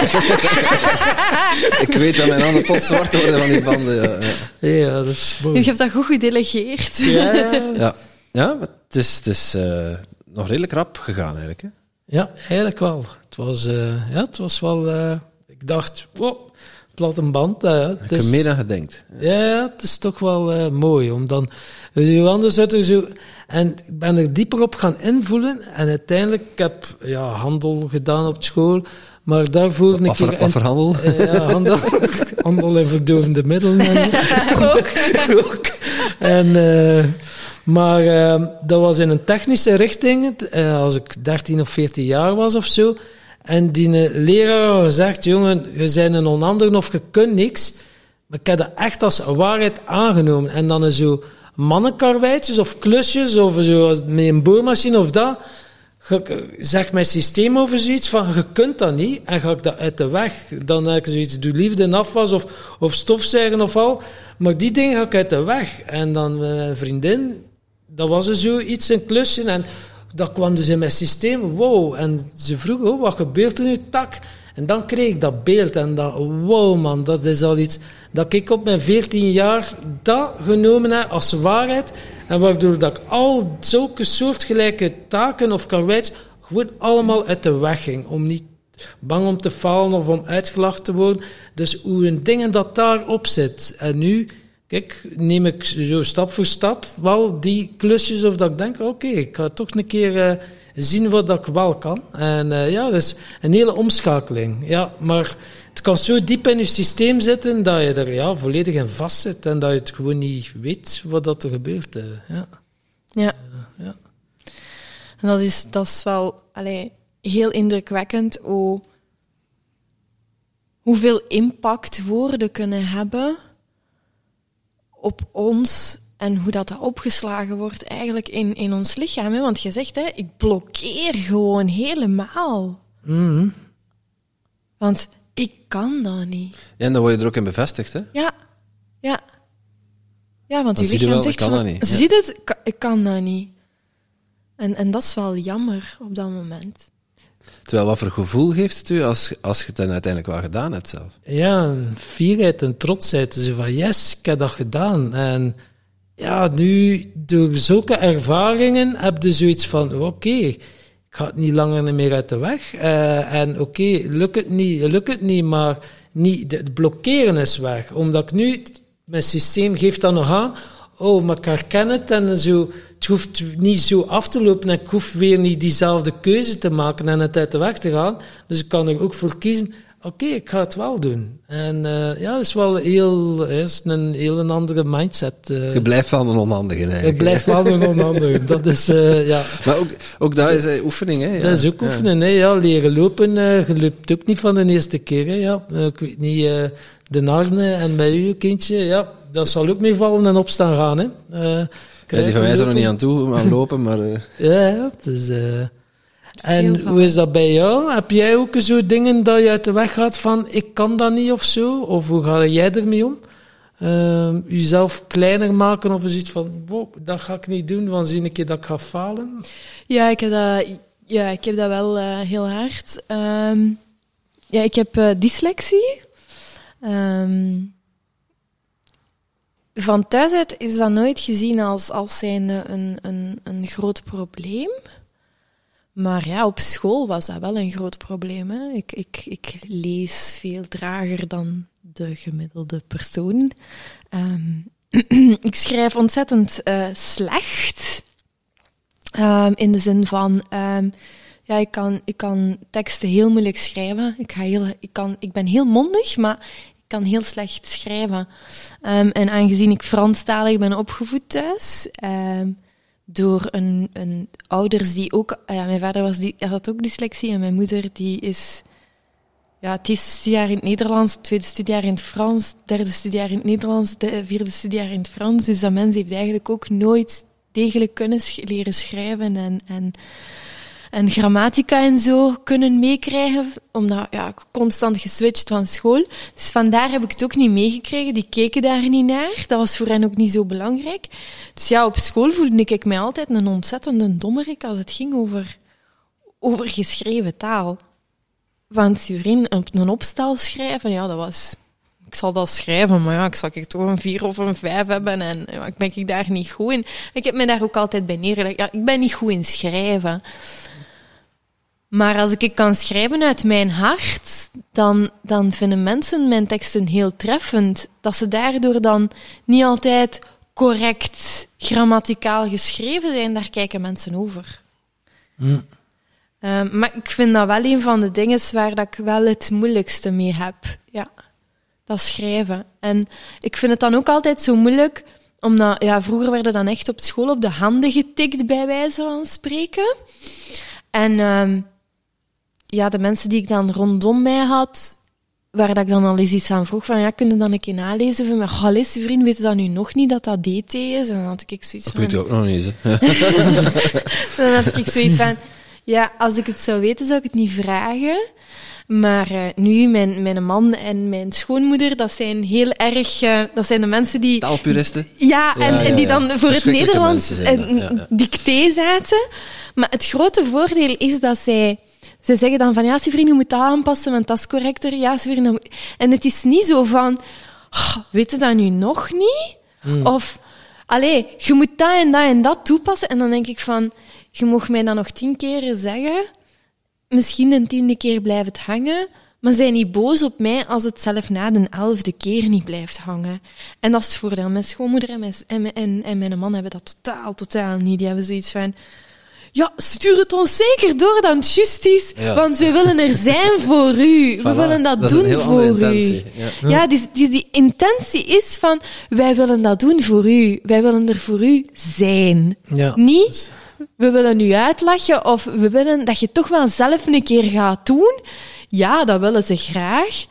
ik weet dat mijn handen pot zwart worden van die banden. Ja, ja. ja dat is mooi. Je hebt dat goed gedelegeerd. Ja, ja. ja. ja maar het is, het is uh, nog redelijk rap gegaan eigenlijk. Hè? Ja, eigenlijk wel. Het was, uh, ja, het was wel... Ik dacht, wow, plat een band. Uh, ik heb meer dan gedenkt. Ja, het is toch wel uh, mooi. Om dan, dus anders uit zo, en ik ben er dieper op gaan invoelen. En uiteindelijk, ik heb ja, handel gedaan op school. Maar daarvoor een keer... Uh, ja, handel, <laughs> handel en verdovende middelen. <laughs> ook. <laughs> ook. En... Uh, maar uh, dat was in een technische richting, uh, als ik 13 of 14 jaar was of zo. En die leraar zegt, jongen, je bent een onander of je kunt niks. Maar ik heb dat echt als waarheid aangenomen. En dan zo mannenkarweitjes of klusjes of zo met een boormachine of dat. Zegt mijn systeem over zoiets van, je kunt dat niet. En ga ik dat uit de weg. Dan heb ik zoiets, doe liefde afwas of, of stofzuigen of al. Maar die dingen ga ik uit de weg. En dan mijn vriendin, dat was er zoiets, een klusje. En dat kwam dus in mijn systeem, wow. En ze vroeg, oh, wat gebeurt er nu, tak? En dan kreeg ik dat beeld en dat, wow man, dat is al iets dat ik op mijn 14 jaar dat genomen heb als waarheid. En waardoor dat ik al zulke soortgelijke taken of karweits gewoon allemaal uit de weg ging. Om niet bang om te falen of om uitgelachen te worden. Dus hoe een dingen dat daarop zit. En nu Kijk, neem ik zo stap voor stap wel die klusjes of dat ik denk, oké, ik ga toch een keer uh, zien wat dat ik wel kan. En uh, ja, dat is een hele omschakeling. Ja, maar het kan zo diep in je systeem zitten dat je er ja, volledig in vast zit en dat je het gewoon niet weet wat dat er gebeurt. Uh, ja. Ja. ja. En dat is, dat is wel allee, heel indrukwekkend hoe, hoeveel impact woorden kunnen hebben op ons en hoe dat, dat opgeslagen wordt eigenlijk in, in ons lichaam. Hè? Want je zegt, hè, ik blokkeer gewoon helemaal. Mm Want ik kan dat niet. Ja, en dan word je er ook in bevestigd, hè? Ja, ja. Ja, want Dan je je lichaam wel, zegt ik kan van, dat niet. Zie je het? Ik kan- Ik kan dat niet. En, en dat is wel jammer op dat moment. Terwijl, wat voor gevoel geeft het u als, als je het dan uiteindelijk wel gedaan hebt zelf? Ja, een fierheid en trotsheid. Zo van, yes, ik heb dat gedaan. En ja, nu, door zulke ervaringen heb je zoiets van, oké, ik ga het niet langer meer uit de weg. Eh, en oké, lukt het niet, lukt het niet, maar niet, het blokkeren is weg. Omdat ik nu, mijn systeem geeft dat nog aan, oh, maar ik herken het en zo, het hoeft niet zo af te lopen en ik hoef weer niet diezelfde keuze te maken en het uit de weg te gaan. Dus ik kan er ook voor kiezen, oké, ik ga het wel doen. En eh, ja, dat is wel heel, is een heel een andere mindset. eh. Je blijft wel een onhandige eigenlijk. ik blijf wel een onander. <laughs> Dat is, eh, ja. Maar ook, ook dat is oefening, hè? Ja. Dat is ook Ja. oefenen, hè. Ja, leren lopen, je loopt ook niet van de eerste keer, hè. Ja, ik weet niet, de Arne en bij u, kindje, ja, dat zal ook meevallen en opstaan gaan, hè. Eh, Ja, die van mij zijn er nog niet aan toe, aan lopen, maar... eh, <laughs> Ja, ja, het is... eh, En hoe is dat bij jou? Heb jij ook zo dingen dat je uit de weg gaat van ik kan dat niet of zo? Of hoe ga jij ermee om? ehm, jezelf kleiner maken of zoiets van, wow, dat ga ik niet doen, want zie een keer dat ik ga falen? Ja, ik heb dat, ja, ik heb dat wel eh, heel hard. Ehm, ja, ik heb eh, dyslexie. Ehm, van thuis uit is dat nooit gezien als, als zijnde een, een, een groot probleem. Maar ja, op school was dat wel een groot probleem. Hè. Ik, ik, ik lees veel trager dan de gemiddelde persoon. Ehm, <clears throat> ik schrijf ontzettend eh, slecht. Ehm, in de zin van, ehm, ja, ik kan, ik kan teksten heel moeilijk schrijven. Ik, ga heel, ik, kan, ik ben heel mondig, maar kan heel slecht schrijven. en aangezien ik Franstalig ben opgevoed thuis, door een, een ouders die ook... Ah ja, mijn vader was die, had ook dyslexie en mijn moeder die is... Ja, het eerste studiejaar in het Nederlands, het tweede studiejaar in het Frans, het derde studiejaar in het Nederlands, de vierde studiejaar in het Frans. Dus dat mens heeft eigenlijk ook nooit degelijk kunnen leren schrijven en, en en grammatica en zo kunnen meekrijgen, omdat ja, ik constant geswitcht van school. Dus vandaar heb ik het ook niet meegekregen. Die keken daar niet naar. Dat was voor hen ook niet zo belangrijk. Dus ja, op school voelde ik mij altijd een ontzettende dommerik als het ging over, over geschreven taal. Want Surin, een opstel schrijven, ja, dat was ik zal dat schrijven, maar ja, ik zal ik toch een vier of een vijf hebben en ja, ben ik daar niet goed in. Ik heb me daar ook altijd bij neergelegd. Ja, ik ben niet goed in schrijven. Maar als ik kan schrijven uit mijn hart, dan, dan vinden mensen mijn teksten heel treffend. Dat ze daardoor dan niet altijd correct grammaticaal geschreven zijn, daar kijken mensen over. Hm. Ehm, maar ik vind dat wel een van de dingen waar dat ik wel het moeilijkste mee heb. Ja, dat schrijven. En ik vind het dan ook altijd zo moeilijk, omdat ja, vroeger werden dan echt op school op de handen getikt, bij wijze van spreken. En ehm, ja, de mensen die ik dan rondom mij had, waar dat ik dan al eens iets aan vroeg, van ja, kun je dan een keer nalezen van, maar lees, vriend, weet je dat nu nog niet, dat dat DT is? En dan had ik zoiets van... Dat weet je ook nog niet, <laughs> Dan had ik zoiets van, ja, als ik het zou weten, zou ik het niet vragen. Maar uh, nu, mijn, mijn man en mijn schoonmoeder, dat zijn heel erg... Uh, dat zijn de mensen die... Taalpuristen? Ja, en, en die dan voor het Nederlands een dicté zaten. Maar het grote voordeel is dat zij ze zeggen dan van, ja, Severine, je moet dat aanpassen, want dat is correcter. Ja, Severine, En het is niet zo van, oh, weet je dat nu nog niet? Hmm. Of, allee, je moet dat en dat en dat toepassen. En dan denk ik van, je mag mij dat nog tien keren zeggen. Misschien de tiende keer blijft het hangen. Maar zij niet boos op mij als het zelf na de elfde keer niet blijft hangen. En dat is het voordeel. Mijn schoonmoeder en mijn, en, en, en mijn man hebben dat totaal, totaal niet. Die hebben zoiets van ja, stuur het ons zeker door dan het juist is, want we willen er zijn voor u. We willen dat, doen voor u. Ja, ja die, die, die, intentie is van, wij willen dat doen voor u. Wij willen er voor u zijn. Ja. Niet, we willen u uitlachen of we willen dat je toch wel zelf een keer gaat doen. Ja, dat willen ze graag.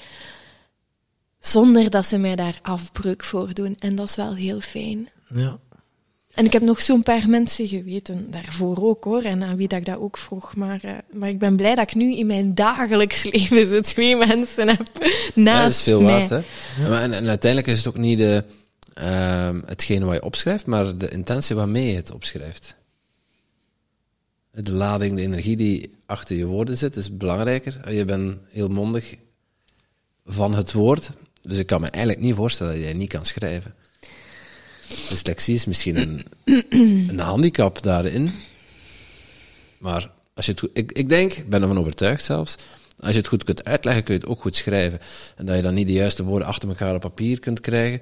Zonder dat ze mij daar afbreuk voor doen. En dat is wel heel fijn. Ja. En ik heb nog zo'n paar mensen geweten daarvoor ook hoor, en aan wie dat ik dat ook vroeg. Maar, uh, maar ik ben blij dat ik nu in mijn dagelijks <laughs> leven zo twee mensen heb naast mij. Ja, dat is veel mij. waard, hè? Ja. En, en, uiteindelijk is het ook niet de, uh, hetgene wat je opschrijft, maar de intentie waarmee je het opschrijft. De lading, de energie die achter je woorden zit, is belangrijker. Je bent heel mondig van het woord, dus ik kan me eigenlijk niet voorstellen dat je niet kan schrijven. Dyslexie is misschien een, <clears throat> een handicap daarin. Maar als je het goed, ik, ik denk, ik ben ervan overtuigd zelfs, als je het goed kunt uitleggen, kun je het ook goed schrijven. En dat je dan niet de juiste woorden achter elkaar op papier kunt krijgen.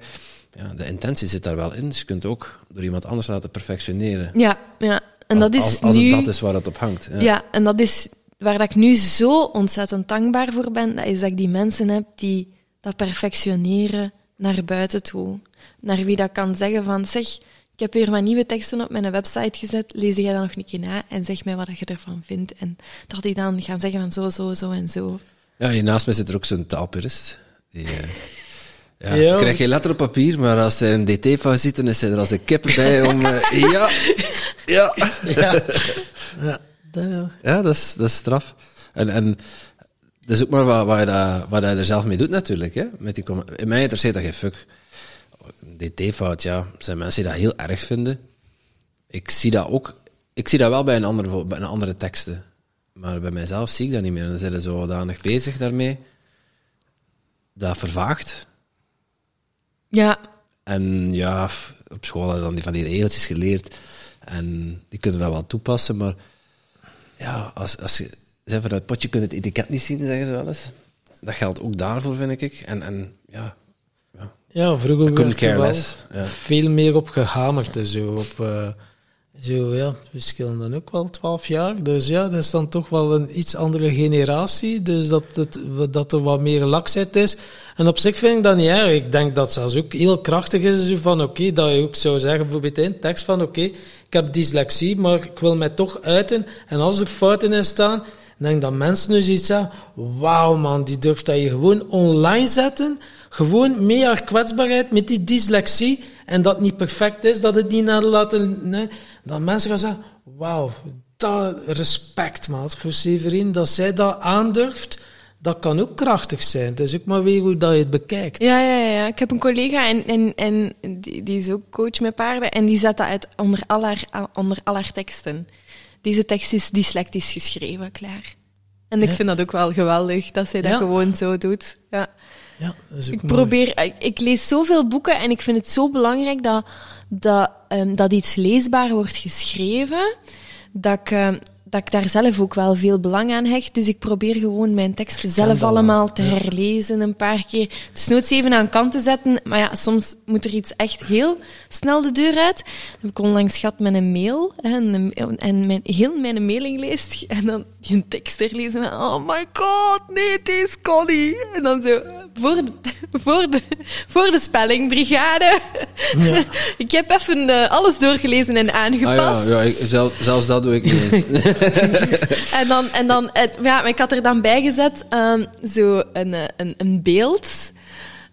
Ja, de intentie zit daar wel in. Dus je kunt ook door iemand anders laten perfectioneren. Ja, ja. En dat is als, als nu... dat is waar het op hangt. Ja. ja, en dat is waar dat ik nu zo ontzettend dankbaar voor ben. Dat is dat ik die mensen heb die dat perfectioneren naar buiten toe naar wie dat kan zeggen van, zeg, ik heb weer mijn nieuwe teksten op mijn website gezet, lees jij dan nog een keer na en zeg mij wat je ervan vindt. En dat die dan gaan zeggen van zo, zo, zo en zo. Ja, hier naast mij zit er ook zo'n taalpurist. Die, uh, ja, ja. krijg je letter op papier, maar als hij een dt-fout ziet, dan is hij er als een kip bij om... Uh, <laughs> ja, ja. Ja, <laughs> ja. ja dat, is, dat is straf. En, en dat is ook maar wat, wat, je, dat, wat je er zelf mee doet natuurlijk. Hè? Met die, in mij interesseert dat geen fuck dt-fout, ja, er zijn mensen die dat heel erg vinden. Ik zie dat ook, ik zie dat wel bij een andere, bij een andere teksten. Maar bij mijzelf zie ik dat niet meer. Dan zijn ze zodanig bezig daarmee. Dat vervaagt. Ja, En ja, op school hadden dan die van die regeltjes geleerd. En die kunnen dat wel toepassen, maar ja, als, als je vanuit het potje kunt het etiket niet zien, zeggen ze wel eens. Dat geldt ook daarvoor, vind ik. En, en ja, Ja, vroeger werd er wel. Ja. veel meer op gehamerd. Zo, op, eh, zo, ja, we schillen dan ook wel twaalf jaar. Dus ja, dat is dan toch wel een iets andere generatie. Dus dat, het, dat er wat meer laksheid is. En op zich vind ik dat niet erg. Ik denk dat zelfs ook heel krachtig is. Zo van, oké, dat je ook zou zeggen, bijvoorbeeld in tekst van, oké, ik heb dyslexie, maar ik wil mij toch uiten. En als er fouten in staan, denk dat mensen dus iets zeggen, wauw man, die durft dat je gewoon online zetten. Gewoon mee haar kwetsbaarheid met die dyslexie. En dat het niet perfect is, dat het niet nalaten. Nee, dat mensen gaan zeggen: Wauw, dat respect, maat, voor Severin. Dat zij dat aandurft, dat kan ook krachtig zijn. Het is ook maar weer hoe dat je het bekijkt. Ja, ja, ja, ja. Ik heb een collega en, en, en die, die is ook coach met paarden en die zet dat uit onder al haar, onder al haar teksten. Deze tekst is dyslectisch geschreven, klaar. En ik Ja. vind dat ook wel geweldig dat zij dat Ja. gewoon zo doet. Ja. Ja, dat is ook Ik mooi. probeer, ik, ik lees zoveel boeken en ik vind het zo belangrijk dat, dat, ehm, dat iets leesbaar wordt geschreven, dat ik, ehm, dat ik daar zelf ook wel veel belang aan hecht. Dus ik probeer gewoon mijn teksten zelf allemaal te herlezen een paar keer. Dus nooit even aan kant te zetten. Maar ja, soms moet er iets echt heel snel de deur uit. Dat heb ik onlangs gehad met een mail. En, en mijn, heel mijn mailing leest. <laughs> En dan die een tekst herlezen. En, oh my god, nee, het is Connie. En dan zo, voor de, <laughs> voor de, voor de spellingbrigade. Ja. <laughs> ik heb even eh, alles doorgelezen en Ah aangepast. ja, ja ik, zelf, zelfs dat doe ik niet eens. <laughs> En dan, en dan het, ja, maar ik had er dan bij gezet ehm, zo een, eh, een, een beeld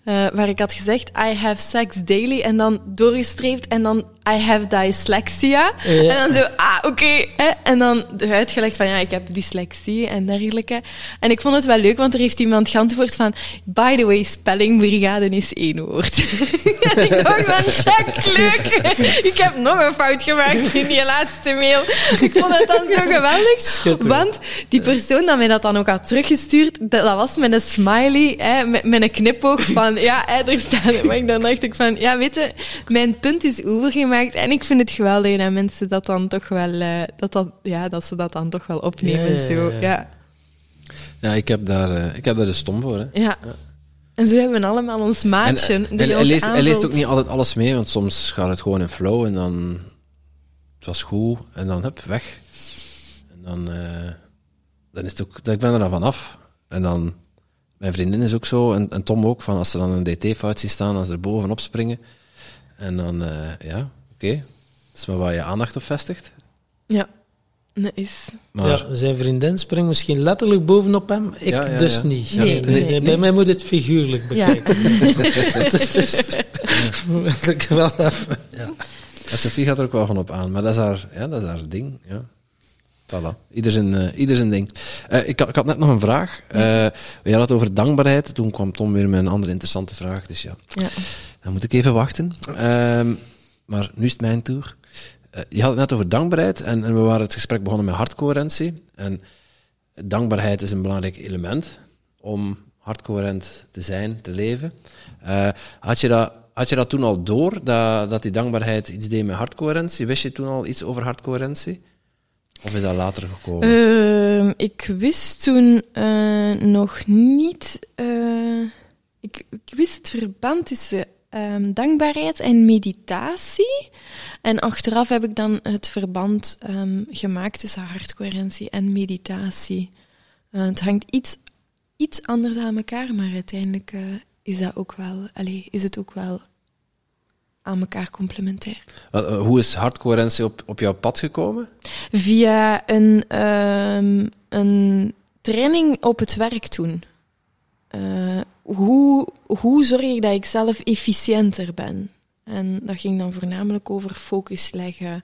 eh, waar ik had gezegd I have sex daily en dan doorgestreept en dan I have dyslexia. Ja. En dan zo, ah, oké. En dan uitgelegd van ja, ik heb dyslexie en dergelijke. En ik vond het wel leuk, want er heeft iemand geantwoord van by the way, spellingbrigade is één woord. <laughs> en ik dacht van, check, leuk. ik heb nog een fout gemaakt in die laatste mail. Ik vond het dan zo geweldig. Want die persoon dat mij dat dan ook had teruggestuurd, dat, dat was met een smiley, hè, met, met een knipoog van, ja, hè, er staat. Maar dan dacht ik van, ja, weet je, mijn punt is overgemaakt en ik vind het geweldig dat mensen dat dan toch wel, eh, dat, dat, ja, dat ze dat dan toch wel opnemen. Ja, ja, zo, ja. ja. Ja, ik heb daar, eh, ik heb daar de stom voor. Hè. Ja. En zo hebben we allemaal ons En, maatje. eh, die hij, leest, hij leest ook niet altijd alles mee, want soms gaat het gewoon in flow en dan... Het was goed, en dan hup, weg. En dan... eh, dan is het ook... Ik ben er dan vanaf. En dan... Mijn vriendin is ook zo, en, en Tom ook, van als ze dan een dt-fout zien staan, als ze er bovenop springen. En dan, eh, ja, oké. Dat is maar waar je aandacht op vestigt. Ja, dat is. Maar... Ja, zijn vriendin springt misschien letterlijk bovenop hem, ik Ja, ja, dus ja. niet. Nee, Nee, nee, Bij mij moet het figuurlijk Ja. bekijken. Het is dus... ik wel even... Ja. Ja, Sophie gaat er ook wel van op aan, maar dat is haar, ja, dat is haar ding. Ja. Voilà. Ieder zijn, eh, ieder zijn ding. Eh, ik, had- ik had net nog een vraag. Eh we hadden het over dankbaarheid. Toen kwam Tom weer met een andere interessante vraag. Dus ja, Ja. dan moet ik even wachten. Maar nu is het mijn tour. Eh, je had het net over dankbaarheid en, en we waren het gesprek begonnen met hartcoherentie. En dankbaarheid is een belangrijk element om hartcoherent te zijn, te leven. Eh, had, je dat, had je dat toen al door, dat, dat die dankbaarheid iets deed met hartcoherentie? Wist je toen al iets over hartcoherentie? Of is dat later gekomen? Ehm, ik wist toen eh, nog niet. ik wist het verband tussen ehm, dankbaarheid en meditatie. En achteraf heb ik dan het verband ehm, gemaakt tussen hartcoherentie en meditatie. Eh, het hangt iets, iets anders aan elkaar, maar uiteindelijk eh, is, dat ook wel, allee, is het ook wel aan elkaar complementair. Eh, hoe is hartcoherentie op, op jouw pad gekomen? Via een, ehm, een training op het werk doen. Hoe, hoe zorg ik dat ik zelf efficiënter ben? En dat ging dan voornamelijk over focus leggen,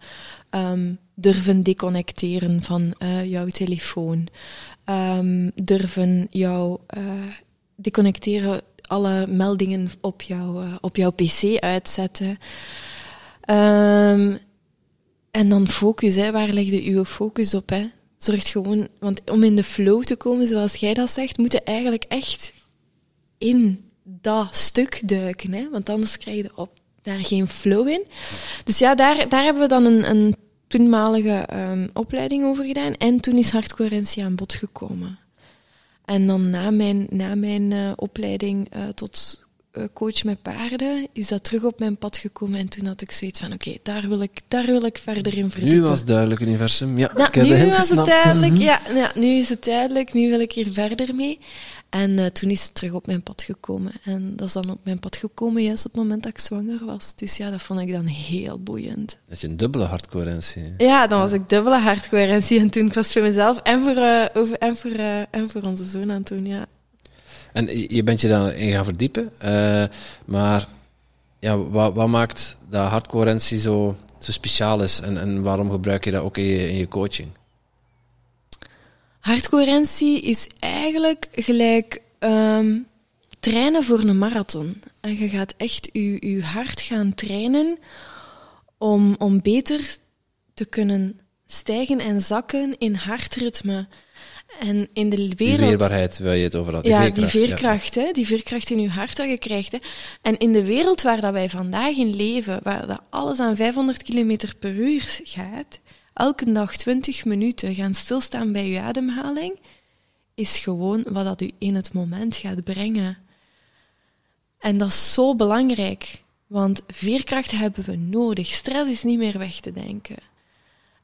ehm, durven deconnecteren van eh, jouw telefoon, ehm, durven jou eh, deconnecteren alle meldingen op, jouw eh, op jouw pc uitzetten. Ehm, en dan focus, hè. waar leg je uw focus op? Hè? Zorg gewoon, want om in de flow te komen, zoals jij dat zegt, moet je eigenlijk echt in dat stuk duiken. Hè? Want anders krijg je op, daar geen flow in. Dus ja, daar, daar hebben we dan een, een toenmalige um, opleiding over gedaan. En toen is hardcoherentie aan bod gekomen. En dan na mijn, na mijn uh, opleiding uh, tot coach met paarden, is dat terug op mijn pad gekomen. En toen had ik zoiets van, oké, okay, daar, wil ik, daar wil ik verder in verdiepen. Nu was het duidelijk, universum. Ja, ik heb nu was het. Mhm. Ja, ja, nu is het duidelijk. Nu wil ik hier verder mee. En uh, toen is het terug op mijn pad gekomen. En dat is dan op mijn pad gekomen juist op het moment dat ik zwanger was. Dus ja, dat vond ik dan heel boeiend. Dat je een dubbele hartcoherentie. Ja, dan was ik dubbele hartcoherentie. En toen was voor mezelf en voor, uh, over, en voor, uh, en voor onze zoon aan toen, ja. En je bent je daarin gaan verdiepen. Uh, maar ja, wat, wat maakt dat hartcoherentie zo, zo speciaal is? En, en waarom gebruik je dat ook in je, in je coaching? Hartcoherentie is eigenlijk gelijk um, trainen voor een marathon. En je gaat echt je, je hart gaan trainen om, om beter te kunnen stijgen en zakken in hartritme. En in de wereld... Die weerbaarheid waar je het over had. Die ja, veerkracht, die veerkracht, ja. Hè, die veerkracht in je hart dat je krijgt. Hè. En in de wereld waar dat wij vandaag in leven, waar dat alles aan 500 km per uur gaat, elke dag 20 minuten gaan stilstaan bij je ademhaling, is gewoon wat dat u in het moment gaat brengen. En dat is zo belangrijk, want veerkracht hebben we nodig. Stress is niet meer weg te denken.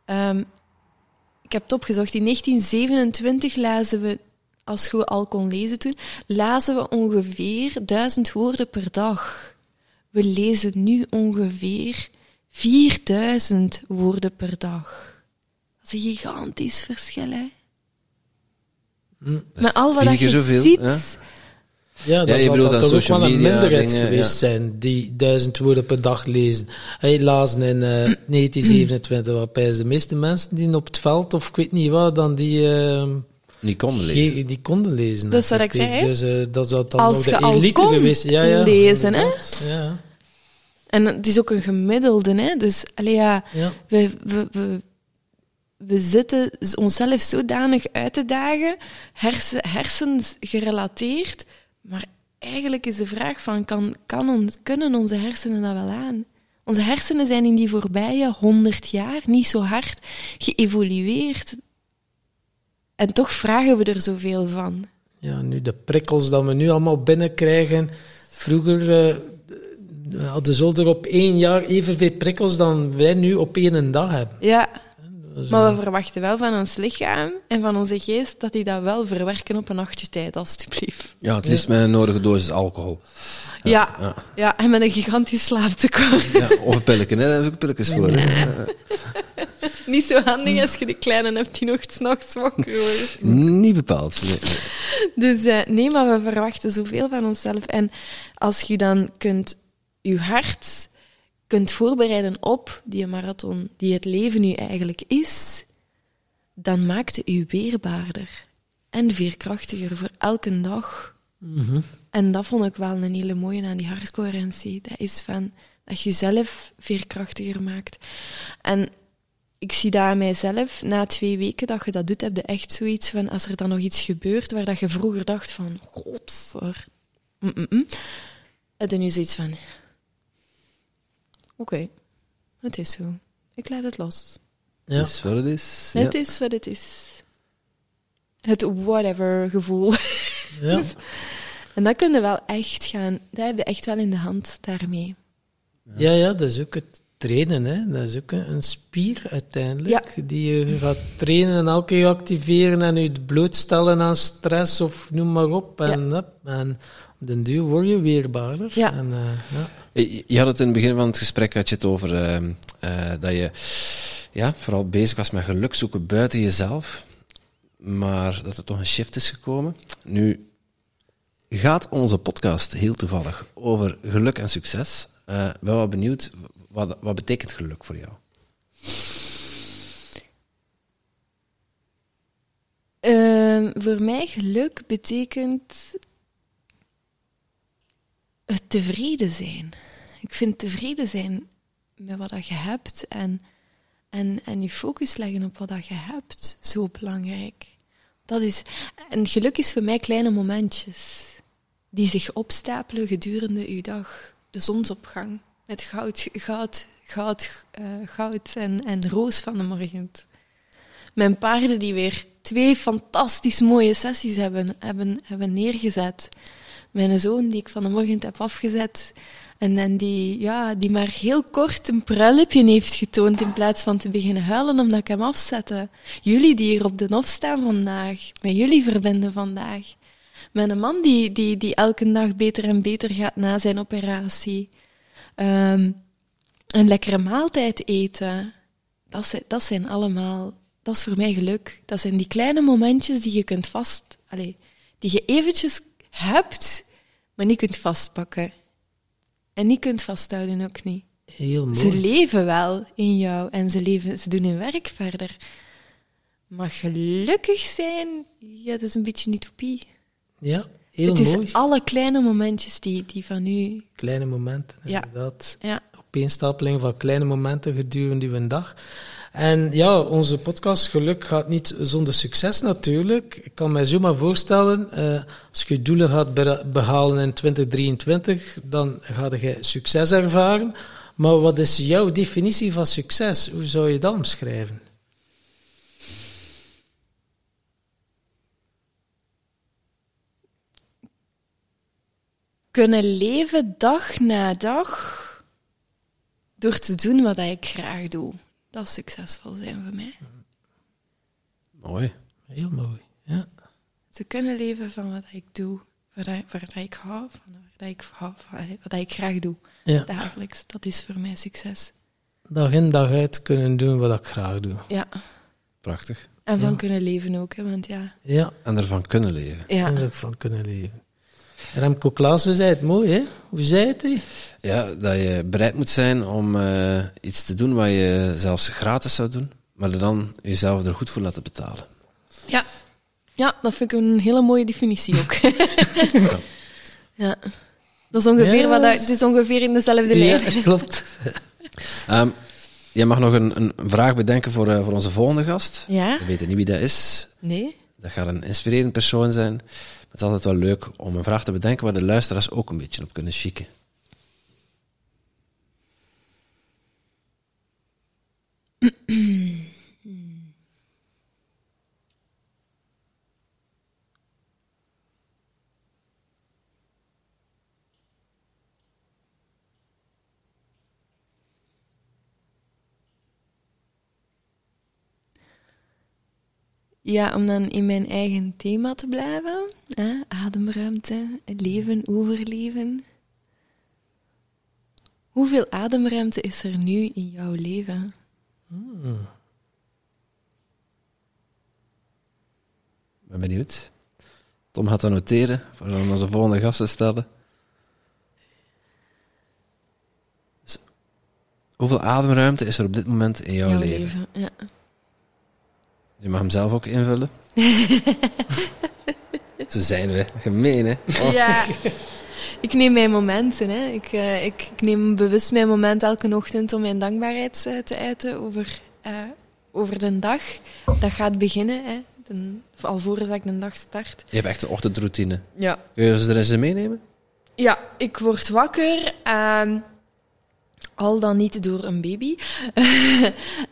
Um, ik heb het opgezocht. In 1927 lazen we, als je al kon lezen toen, lazen we ongeveer duizend woorden per dag. We lezen nu ongeveer 4000 woorden per dag. Dat is een gigantisch verschil, hè? Mm, Met al wat je ziet... Hè? Ja, dat ja, zal dat toch ook wel een minderheid dingen, geweest ja. zijn, die duizend woorden per dag lezen. Hij lazen in uh, 1927, waarbij de meeste mensen die op het veld, of ik weet niet wat, dan die... Uh, die konden lezen. Die, die konden lezen. Dat is wat ik zei, Dus uh, dat zou dan Als nog de elite geweest ja, ja, lezen, hè? Ja. En het is ook een gemiddelde, hè? Dus, allee, ja, ja. We, we, we, we zitten onszelf zodanig uit te dagen, hersen, hersens gerelateerd, maar eigenlijk is de vraag van, kan, kan ons, kunnen onze hersenen dat wel aan? Onze hersenen zijn in die voorbije honderd jaar niet zo hard geëvolueerd. En toch vragen we er zoveel van. Ja, nu de prikkels dat we nu allemaal binnenkrijgen. Vroeger uh, hadden ze er op één jaar evenveel prikkels dan wij nu op één dag hebben. Ja, maar we verwachten wel van ons lichaam en van onze geest dat die dat wel verwerken op een nachtje tijd, alstublieft. Ja, het liefst met een nodige dosis alcohol. Ja, ja, ja. ja en met een gigantisch slaaptekort. Ja, of een pilletje, hè? daar heb ik pilletjes voor. Nee. Niet zo handig als je de kleine hebt die nog s'nachts wakker wordt. Niet bepaald. Nee. Dus uh, nee, maar we verwachten zoveel van onszelf. En als je dan kunt je hart kunt voorbereiden op die marathon, die het leven nu eigenlijk is, dan maakt het u weerbaarder en veerkrachtiger voor elke dag. Mm -hmm. En dat vond ik wel een hele mooie aan die hartcoherentie. Dat is van dat je jezelf veerkrachtiger maakt. En ik zie dat aan mijzelf, na twee weken dat je dat doet, heb je echt zoiets van, als er dan nog iets gebeurt waar dat je vroeger dacht van, godver, mm -mm -mm, heb je nu zoiets van, Oké, okay. het is zo. Ik laat het los. Ja. Het is wat het is. Het ja. is wat het is. Het whatever gevoel. <laughs> Ja. dus, en dat kun je wel echt gaan, dat heb je echt wel in de hand daarmee. Ja, ja, dat is ook het trainen. Hè. Dat is ook een, een spier uiteindelijk, ja. die je gaat trainen en elke keer activeren en je blootstellen aan stress of noem maar op. En, ja. en op den duur word je weerbaarder. Ja. En, uh, ja. Je had het in het begin van het gesprek had je het over uh, uh, dat je ja, vooral bezig was met geluk zoeken buiten jezelf, maar dat er toch een shift is gekomen. Nu gaat onze podcast heel toevallig over geluk en succes. Uh, ik ben wel benieuwd, wat, wat betekent geluk voor jou? Uh, voor mij geluk betekent het tevreden zijn. Ik vind tevreden zijn met wat dat je hebt en, en, en je focus leggen op wat dat je hebt zo belangrijk. Dat is, en geluk is voor mij kleine momentjes die zich opstapelen gedurende uw dag. De zonsopgang met goud, goud, goud, uh, goud en, en roos van de morgen. Mijn paarden die weer twee fantastisch mooie sessies hebben, hebben, hebben neergezet. Mijn zoon die ik van de morgen heb afgezet en, en die, ja, die maar heel kort een pruilipje heeft getoond in plaats van te beginnen huilen omdat ik hem afzette. Jullie die hier op de hof staan vandaag, met jullie verbinden vandaag. Een man die, die, die elke dag beter en beter gaat na zijn operatie. Um, een lekkere maaltijd eten. Dat zijn, dat zijn allemaal, dat is voor mij geluk. Dat zijn die kleine momentjes die je kunt vast, allez, die je eventjes hebt, maar niet kunt vastpakken. En niet kunt vasthouden ook niet. Heel mooi. Ze leven wel in jou en ze, leven, ze doen hun werk verder. Maar gelukkig zijn, ja, dat is een beetje een utopie. Ja, heel het is mooi. alle kleine momentjes die, die van u... Kleine momenten, Ja. inderdaad. Ja, Opeenstapeling van kleine momenten gedurende een dag. En ja, onze podcast Geluk gaat niet zonder succes natuurlijk. Ik kan mij zomaar voorstellen, eh, als je doelen gaat behalen in 2023, dan ga je succes ervaren. Maar wat is jouw definitie van succes? Hoe zou je dat omschrijven? kunnen leven dag na dag door te doen wat ik graag doe. Dat is succesvol zijn voor mij. Mooi. Heel mooi. Ja. Te kunnen leven van wat ik doe, waar, ik- waar ik hou van, waar ik hou van, wat ik graag doe. ja. Dagelijks, dat is voor mij succes. Dag in dag uit kunnen doen wat ik graag doe. Ja, Prachtig. en van Ja. kunnen leven ook, hè, want ja. Ja, En ervan kunnen leven. en Ja, van kunnen leven. Remco Klaassen zei het mooi, hè? Hoe zei het hij? Ja, dat je bereid moet zijn om eh, iets te doen wat je zelfs gratis zou doen, maar er dan jezelf er goed voor laten betalen. ja. ja, dat vind ik een hele mooie definitie ook. ja. <laughs> Dat is ongeveer, Ja, wat dat het is ongeveer in dezelfde lijn. Ja, <laughs> klopt. <laughs> Ehm jij mag nog een, een vraag bedenken voor, eh, voor onze volgende gast. Ja? We weten niet wie dat is. Nee? Dat gaat een inspirerend persoon zijn. Het is altijd wel leuk om een vraag te bedenken waar de luisteraars ook een beetje op kunnen chicken. <clears throat> Ja, om dan in mijn eigen thema te blijven. Hè? Ademruimte, leven, overleven. Hoeveel ademruimte is er nu in jouw leven? Ik ben benieuwd. Tom gaat dat noteren voor onze volgende gast te stellen. Dus, hoeveel ademruimte is er op dit moment in jouw, leven? Ja. Je mag hem zelf ook invullen. <laughs> Zo zijn we. Gemeen, hè? Oh. ja. Ik neem mijn momenten. Hè. Ik, eh, ik, ik neem bewust mijn moment elke ochtend om mijn dankbaarheid eh, te uiten over, eh, over de dag. Dat gaat beginnen, hè. De, alvorens dat ik de dag start. Je hebt echt een ochtendroutine. Ja. Kun je ze er eens in meenemen? Ja, ik word wakker. ehm, al dan niet door een baby. <laughs>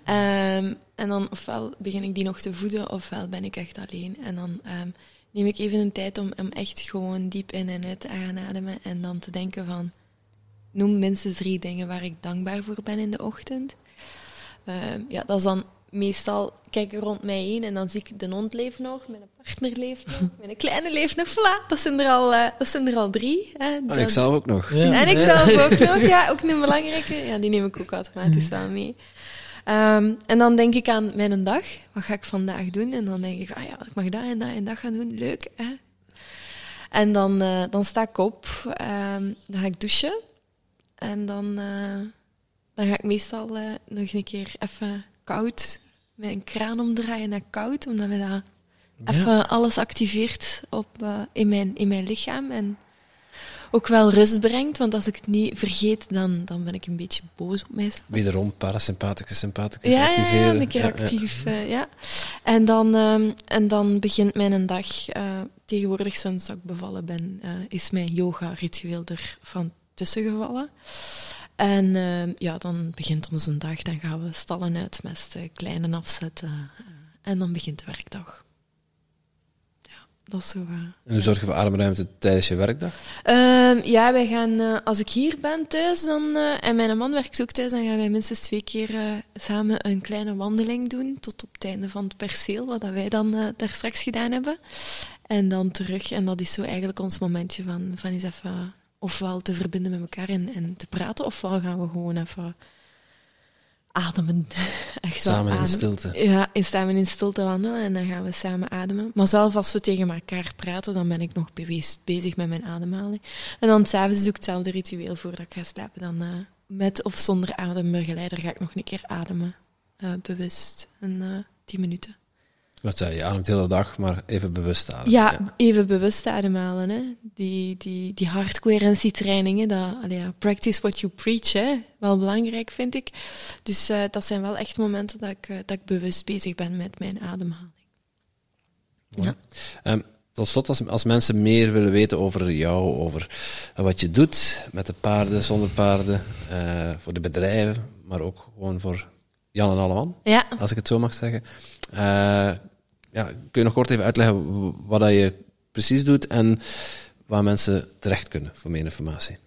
Ehm, en dan ofwel begin ik die nog te voeden, ofwel ben ik echt alleen. En dan ehm, neem ik even een tijd om, om echt gewoon diep in en uit te gaan ademen. En dan te denken van, noem minstens drie dingen waar ik dankbaar voor ben in de ochtend. Ehm, ja, dat is dan meestal, kijk ik rond mij heen en dan zie ik de hond leeft nog, mijn partner leeft nog, <laughs> mijn kleine leeft nog. Voilà, dat zijn er al, eh, dat zijn er al drie. Hè. Oh, Dat- ik zelf ook nog. Ja. en ik zelf ook <laughs> nog, ja, ook een belangrijke. Ja, die neem ik ook automatisch wel mee. Ehm, en dan denk ik aan mijn dag. Wat ga ik vandaag doen? En dan denk ik, ah ja, ik mag dat en dat en dat gaan doen. Leuk, hè? En dan, eh, dan sta ik op. ehm, dan ga ik douchen. En dan, eh, dan ga ik meestal eh, nog een keer even koud mijn kraan omdraaien naar koud. Omdat we dat even alles activeert op, in, mijn, in mijn lichaam. En ook wel rust brengt. Want als ik het niet vergeet, dan, dan ben ik een beetje boos op mijzelf. Wederom parasympathicus, sympathicus Ja, ja, activeren. ja, een keer Ja, ja. actief. eh, ja. En, dan, ehm, en dan begint mijn dag, eh, tegenwoordig sinds dat ik bevallen ben, eh, is mijn yoga-ritueel er van tussen gevallen. En ehm, ja, dan begint onze dag. Dan gaan we stallen uitmesten, kleinen afzetten. en dan begint de werkdag. Dat is zo... En hoe zorg je voor ademruimte tijdens je werkdag? Ehm, ja, wij gaan, eh, als ik hier ben thuis dan, eh, en mijn man werkt ook thuis, dan gaan wij minstens twee keer eh, samen een kleine wandeling doen. Tot op het einde van het perceel, wat dat wij dan daar straks gedaan hebben. En dan terug. En dat is zo eigenlijk ons momentje van, van eens even ofwel te verbinden met elkaar en, en te praten, ofwel gaan we gewoon even ademen. <laughs> Echt Samen in stilte. Ja, samen in stilte wandelen en dan gaan we samen ademen. Maar zelf als we tegen elkaar praten, dan ben ik nog bewees- bezig met mijn ademhaling. En dan s'avonds doe ik hetzelfde ritueel voordat ik ga slapen. Dan eh, met of zonder adembegeleider ga ik nog een keer ademen. eh, bewust. En eh tien minuten. Wat zei je? Ademt de hele dag, maar even bewust ademen. Ja, even bewust ademhalen. Hè. Die, die, die dat, ja, practice what you preach, hè. wel belangrijk vind ik. Dus eh, dat zijn wel echt momenten dat ik, eh, dat ik bewust bezig ben met mijn ademhaling. Ja. Ehm, tot slot, als, als mensen meer willen weten over jou, over wat je doet met de paarden, zonder paarden, eh, voor de bedrijven, maar ook gewoon voor Jan en Alleman, Ja, als ik het zo mag zeggen. Eh, ja, kun je nog kort even uitleggen wat dat je precies doet en waar mensen terecht kunnen voor meer informatie?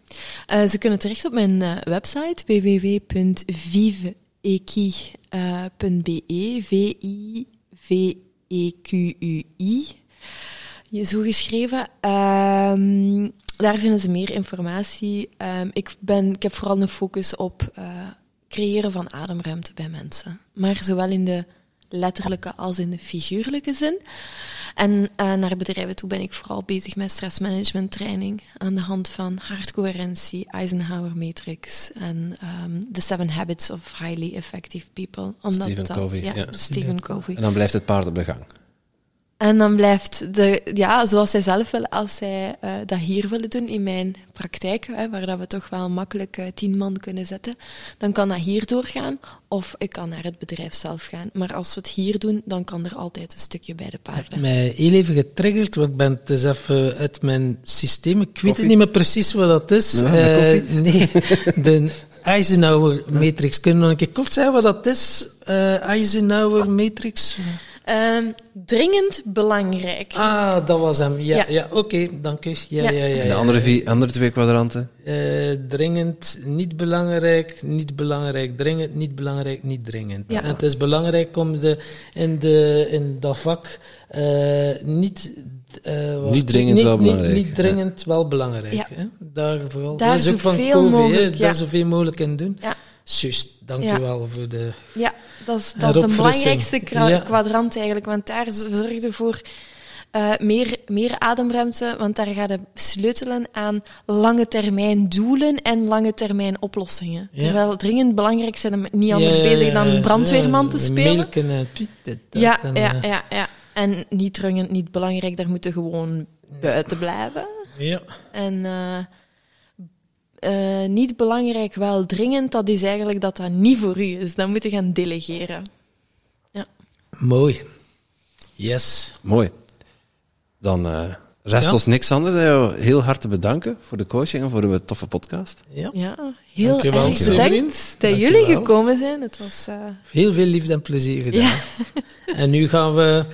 Eh, ze kunnen terecht op mijn eh, website www.viveequi.be. V-I-V-E-Q-U-I. Je- Zo geschreven. Ehm, daar vinden ze meer informatie. Ehm, ik, ben, ik heb vooral een focus op eh, creëren van ademruimte bij mensen. Maar zowel in de letterlijke als in de figuurlijke zin. En eh, naar bedrijven toe ben ik vooral bezig met stressmanagement training aan de hand van hartcoherentie, Eisenhower Matrix en ehm The Seven Habits of Highly Effective People. Omdat Stephen dat- Covey, Ja, ja. Stephen Covey. En dan blijft het paard op de gang. En dan blijft de, ja, zoals zij zelf willen, als zij eh, dat hier willen doen in mijn praktijk, hè, waar dat we toch wel makkelijk eh, tien man kunnen zetten, dan kan dat hier doorgaan, of ik kan naar het bedrijf zelf gaan. Maar als we het hier doen, dan kan er altijd een stukje bij de paarden. mij heel even getriggerd, want ik ben het eens even uit mijn systeem. Ik weet het niet meer precies wat dat is. Ja, de Eh, <laughs> nee, de Eisenhower Matrix. Kunnen we nog een keer kort zeggen wat dat is? Eh, Eisenhower Matrix? Ehm, dringend belangrijk. Ah, dat was hem. Ja, Ja. ja. oké, dank u. Ja, Ja. ja, de andere, vier, andere twee kwadranten? Eh, dringend, niet belangrijk, niet belangrijk, dringend, niet belangrijk, niet dringend. Ja. En het is belangrijk om de, in, de, in dat vak eh, niet... eh, Niet dringend, niet, wel belangrijk. Niet, dringend, wel belangrijk. Ja. Hè? Daar vooral. Daar dat is ook van zoveel mogelijk, ja. Daar zoveel mogelijk in doen. Ja. Juist, dank Ja. u wel voor de... Ja, dat is, dat is de belangrijkste Ja. kwadrant eigenlijk, want daar z- zorgde voor eh, meer, meer ademruimte, want daar gaat het sleutelen aan lange termijn doelen en lange termijn oplossingen. Ja. Terwijl dringend belangrijk zijn we niet anders bezig dan brandweerman te spelen. Melken en piet, dit, dat Ja, en, ja, ja, ja. En niet dringend, niet belangrijk, daar moeten gewoon buiten blijven. ja. En eh, eh, niet belangrijk, wel dringend, dat is eigenlijk dat dat niet voor u is. Dan moet je gaan delegeren. Mooi. Yes. Mooi. Dan eh, rest Ja. ons niks anders dan jou heel hard te bedanken voor de coaching en voor de toffe podcast. Ja. Ja, heel Dankjewel, erg bedankt dat Dankjewel. jullie gekomen zijn. Het was... eh, Heel veel liefde en plezier gedaan. Ja. En nu gaan we...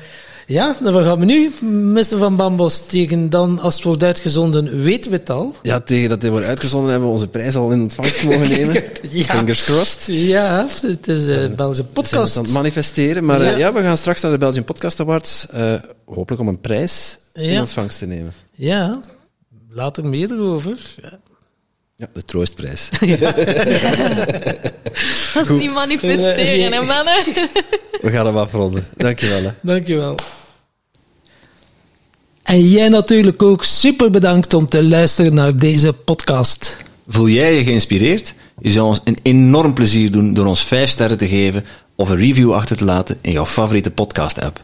Ja, dan gaan we nu, Mr. Van Bambos, tegen dan, als het wordt uitgezonden, weten we het al. Ja, tegen dat dit wordt uitgezonden hebben we onze prijs al in ontvangst mogen <laughs> nemen. Ja. Fingers crossed. Ja, het is een Belgische We zijn het podcast. aan het manifesteren. Maar eh, Ja. ja. we gaan straks naar de Belgian Podcast Awards. eh, hopelijk om een prijs in ontvangst te nemen. Ja, later meer erover. Ja. De troostprijs. <laughs> dat is niet manifesteren, hè, mannen? we gaan hem afronden. Dankjewel. Hè. Dankjewel. En jij natuurlijk ook super bedankt om te luisteren naar deze podcast. Voel jij je geïnspireerd? Je zou ons een enorm plezier doen door ons 5 sterren te geven of een review achter te laten in jouw favoriete podcast-app.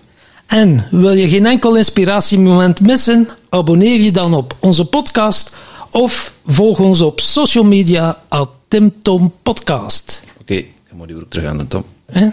En wil je geen enkel inspiratiemoment missen? Abonneer je dan op onze podcast of volg ons op social media at Tim Tom Podcast. Oké, okay, dan moet je weer terug aan de Tom. Hè?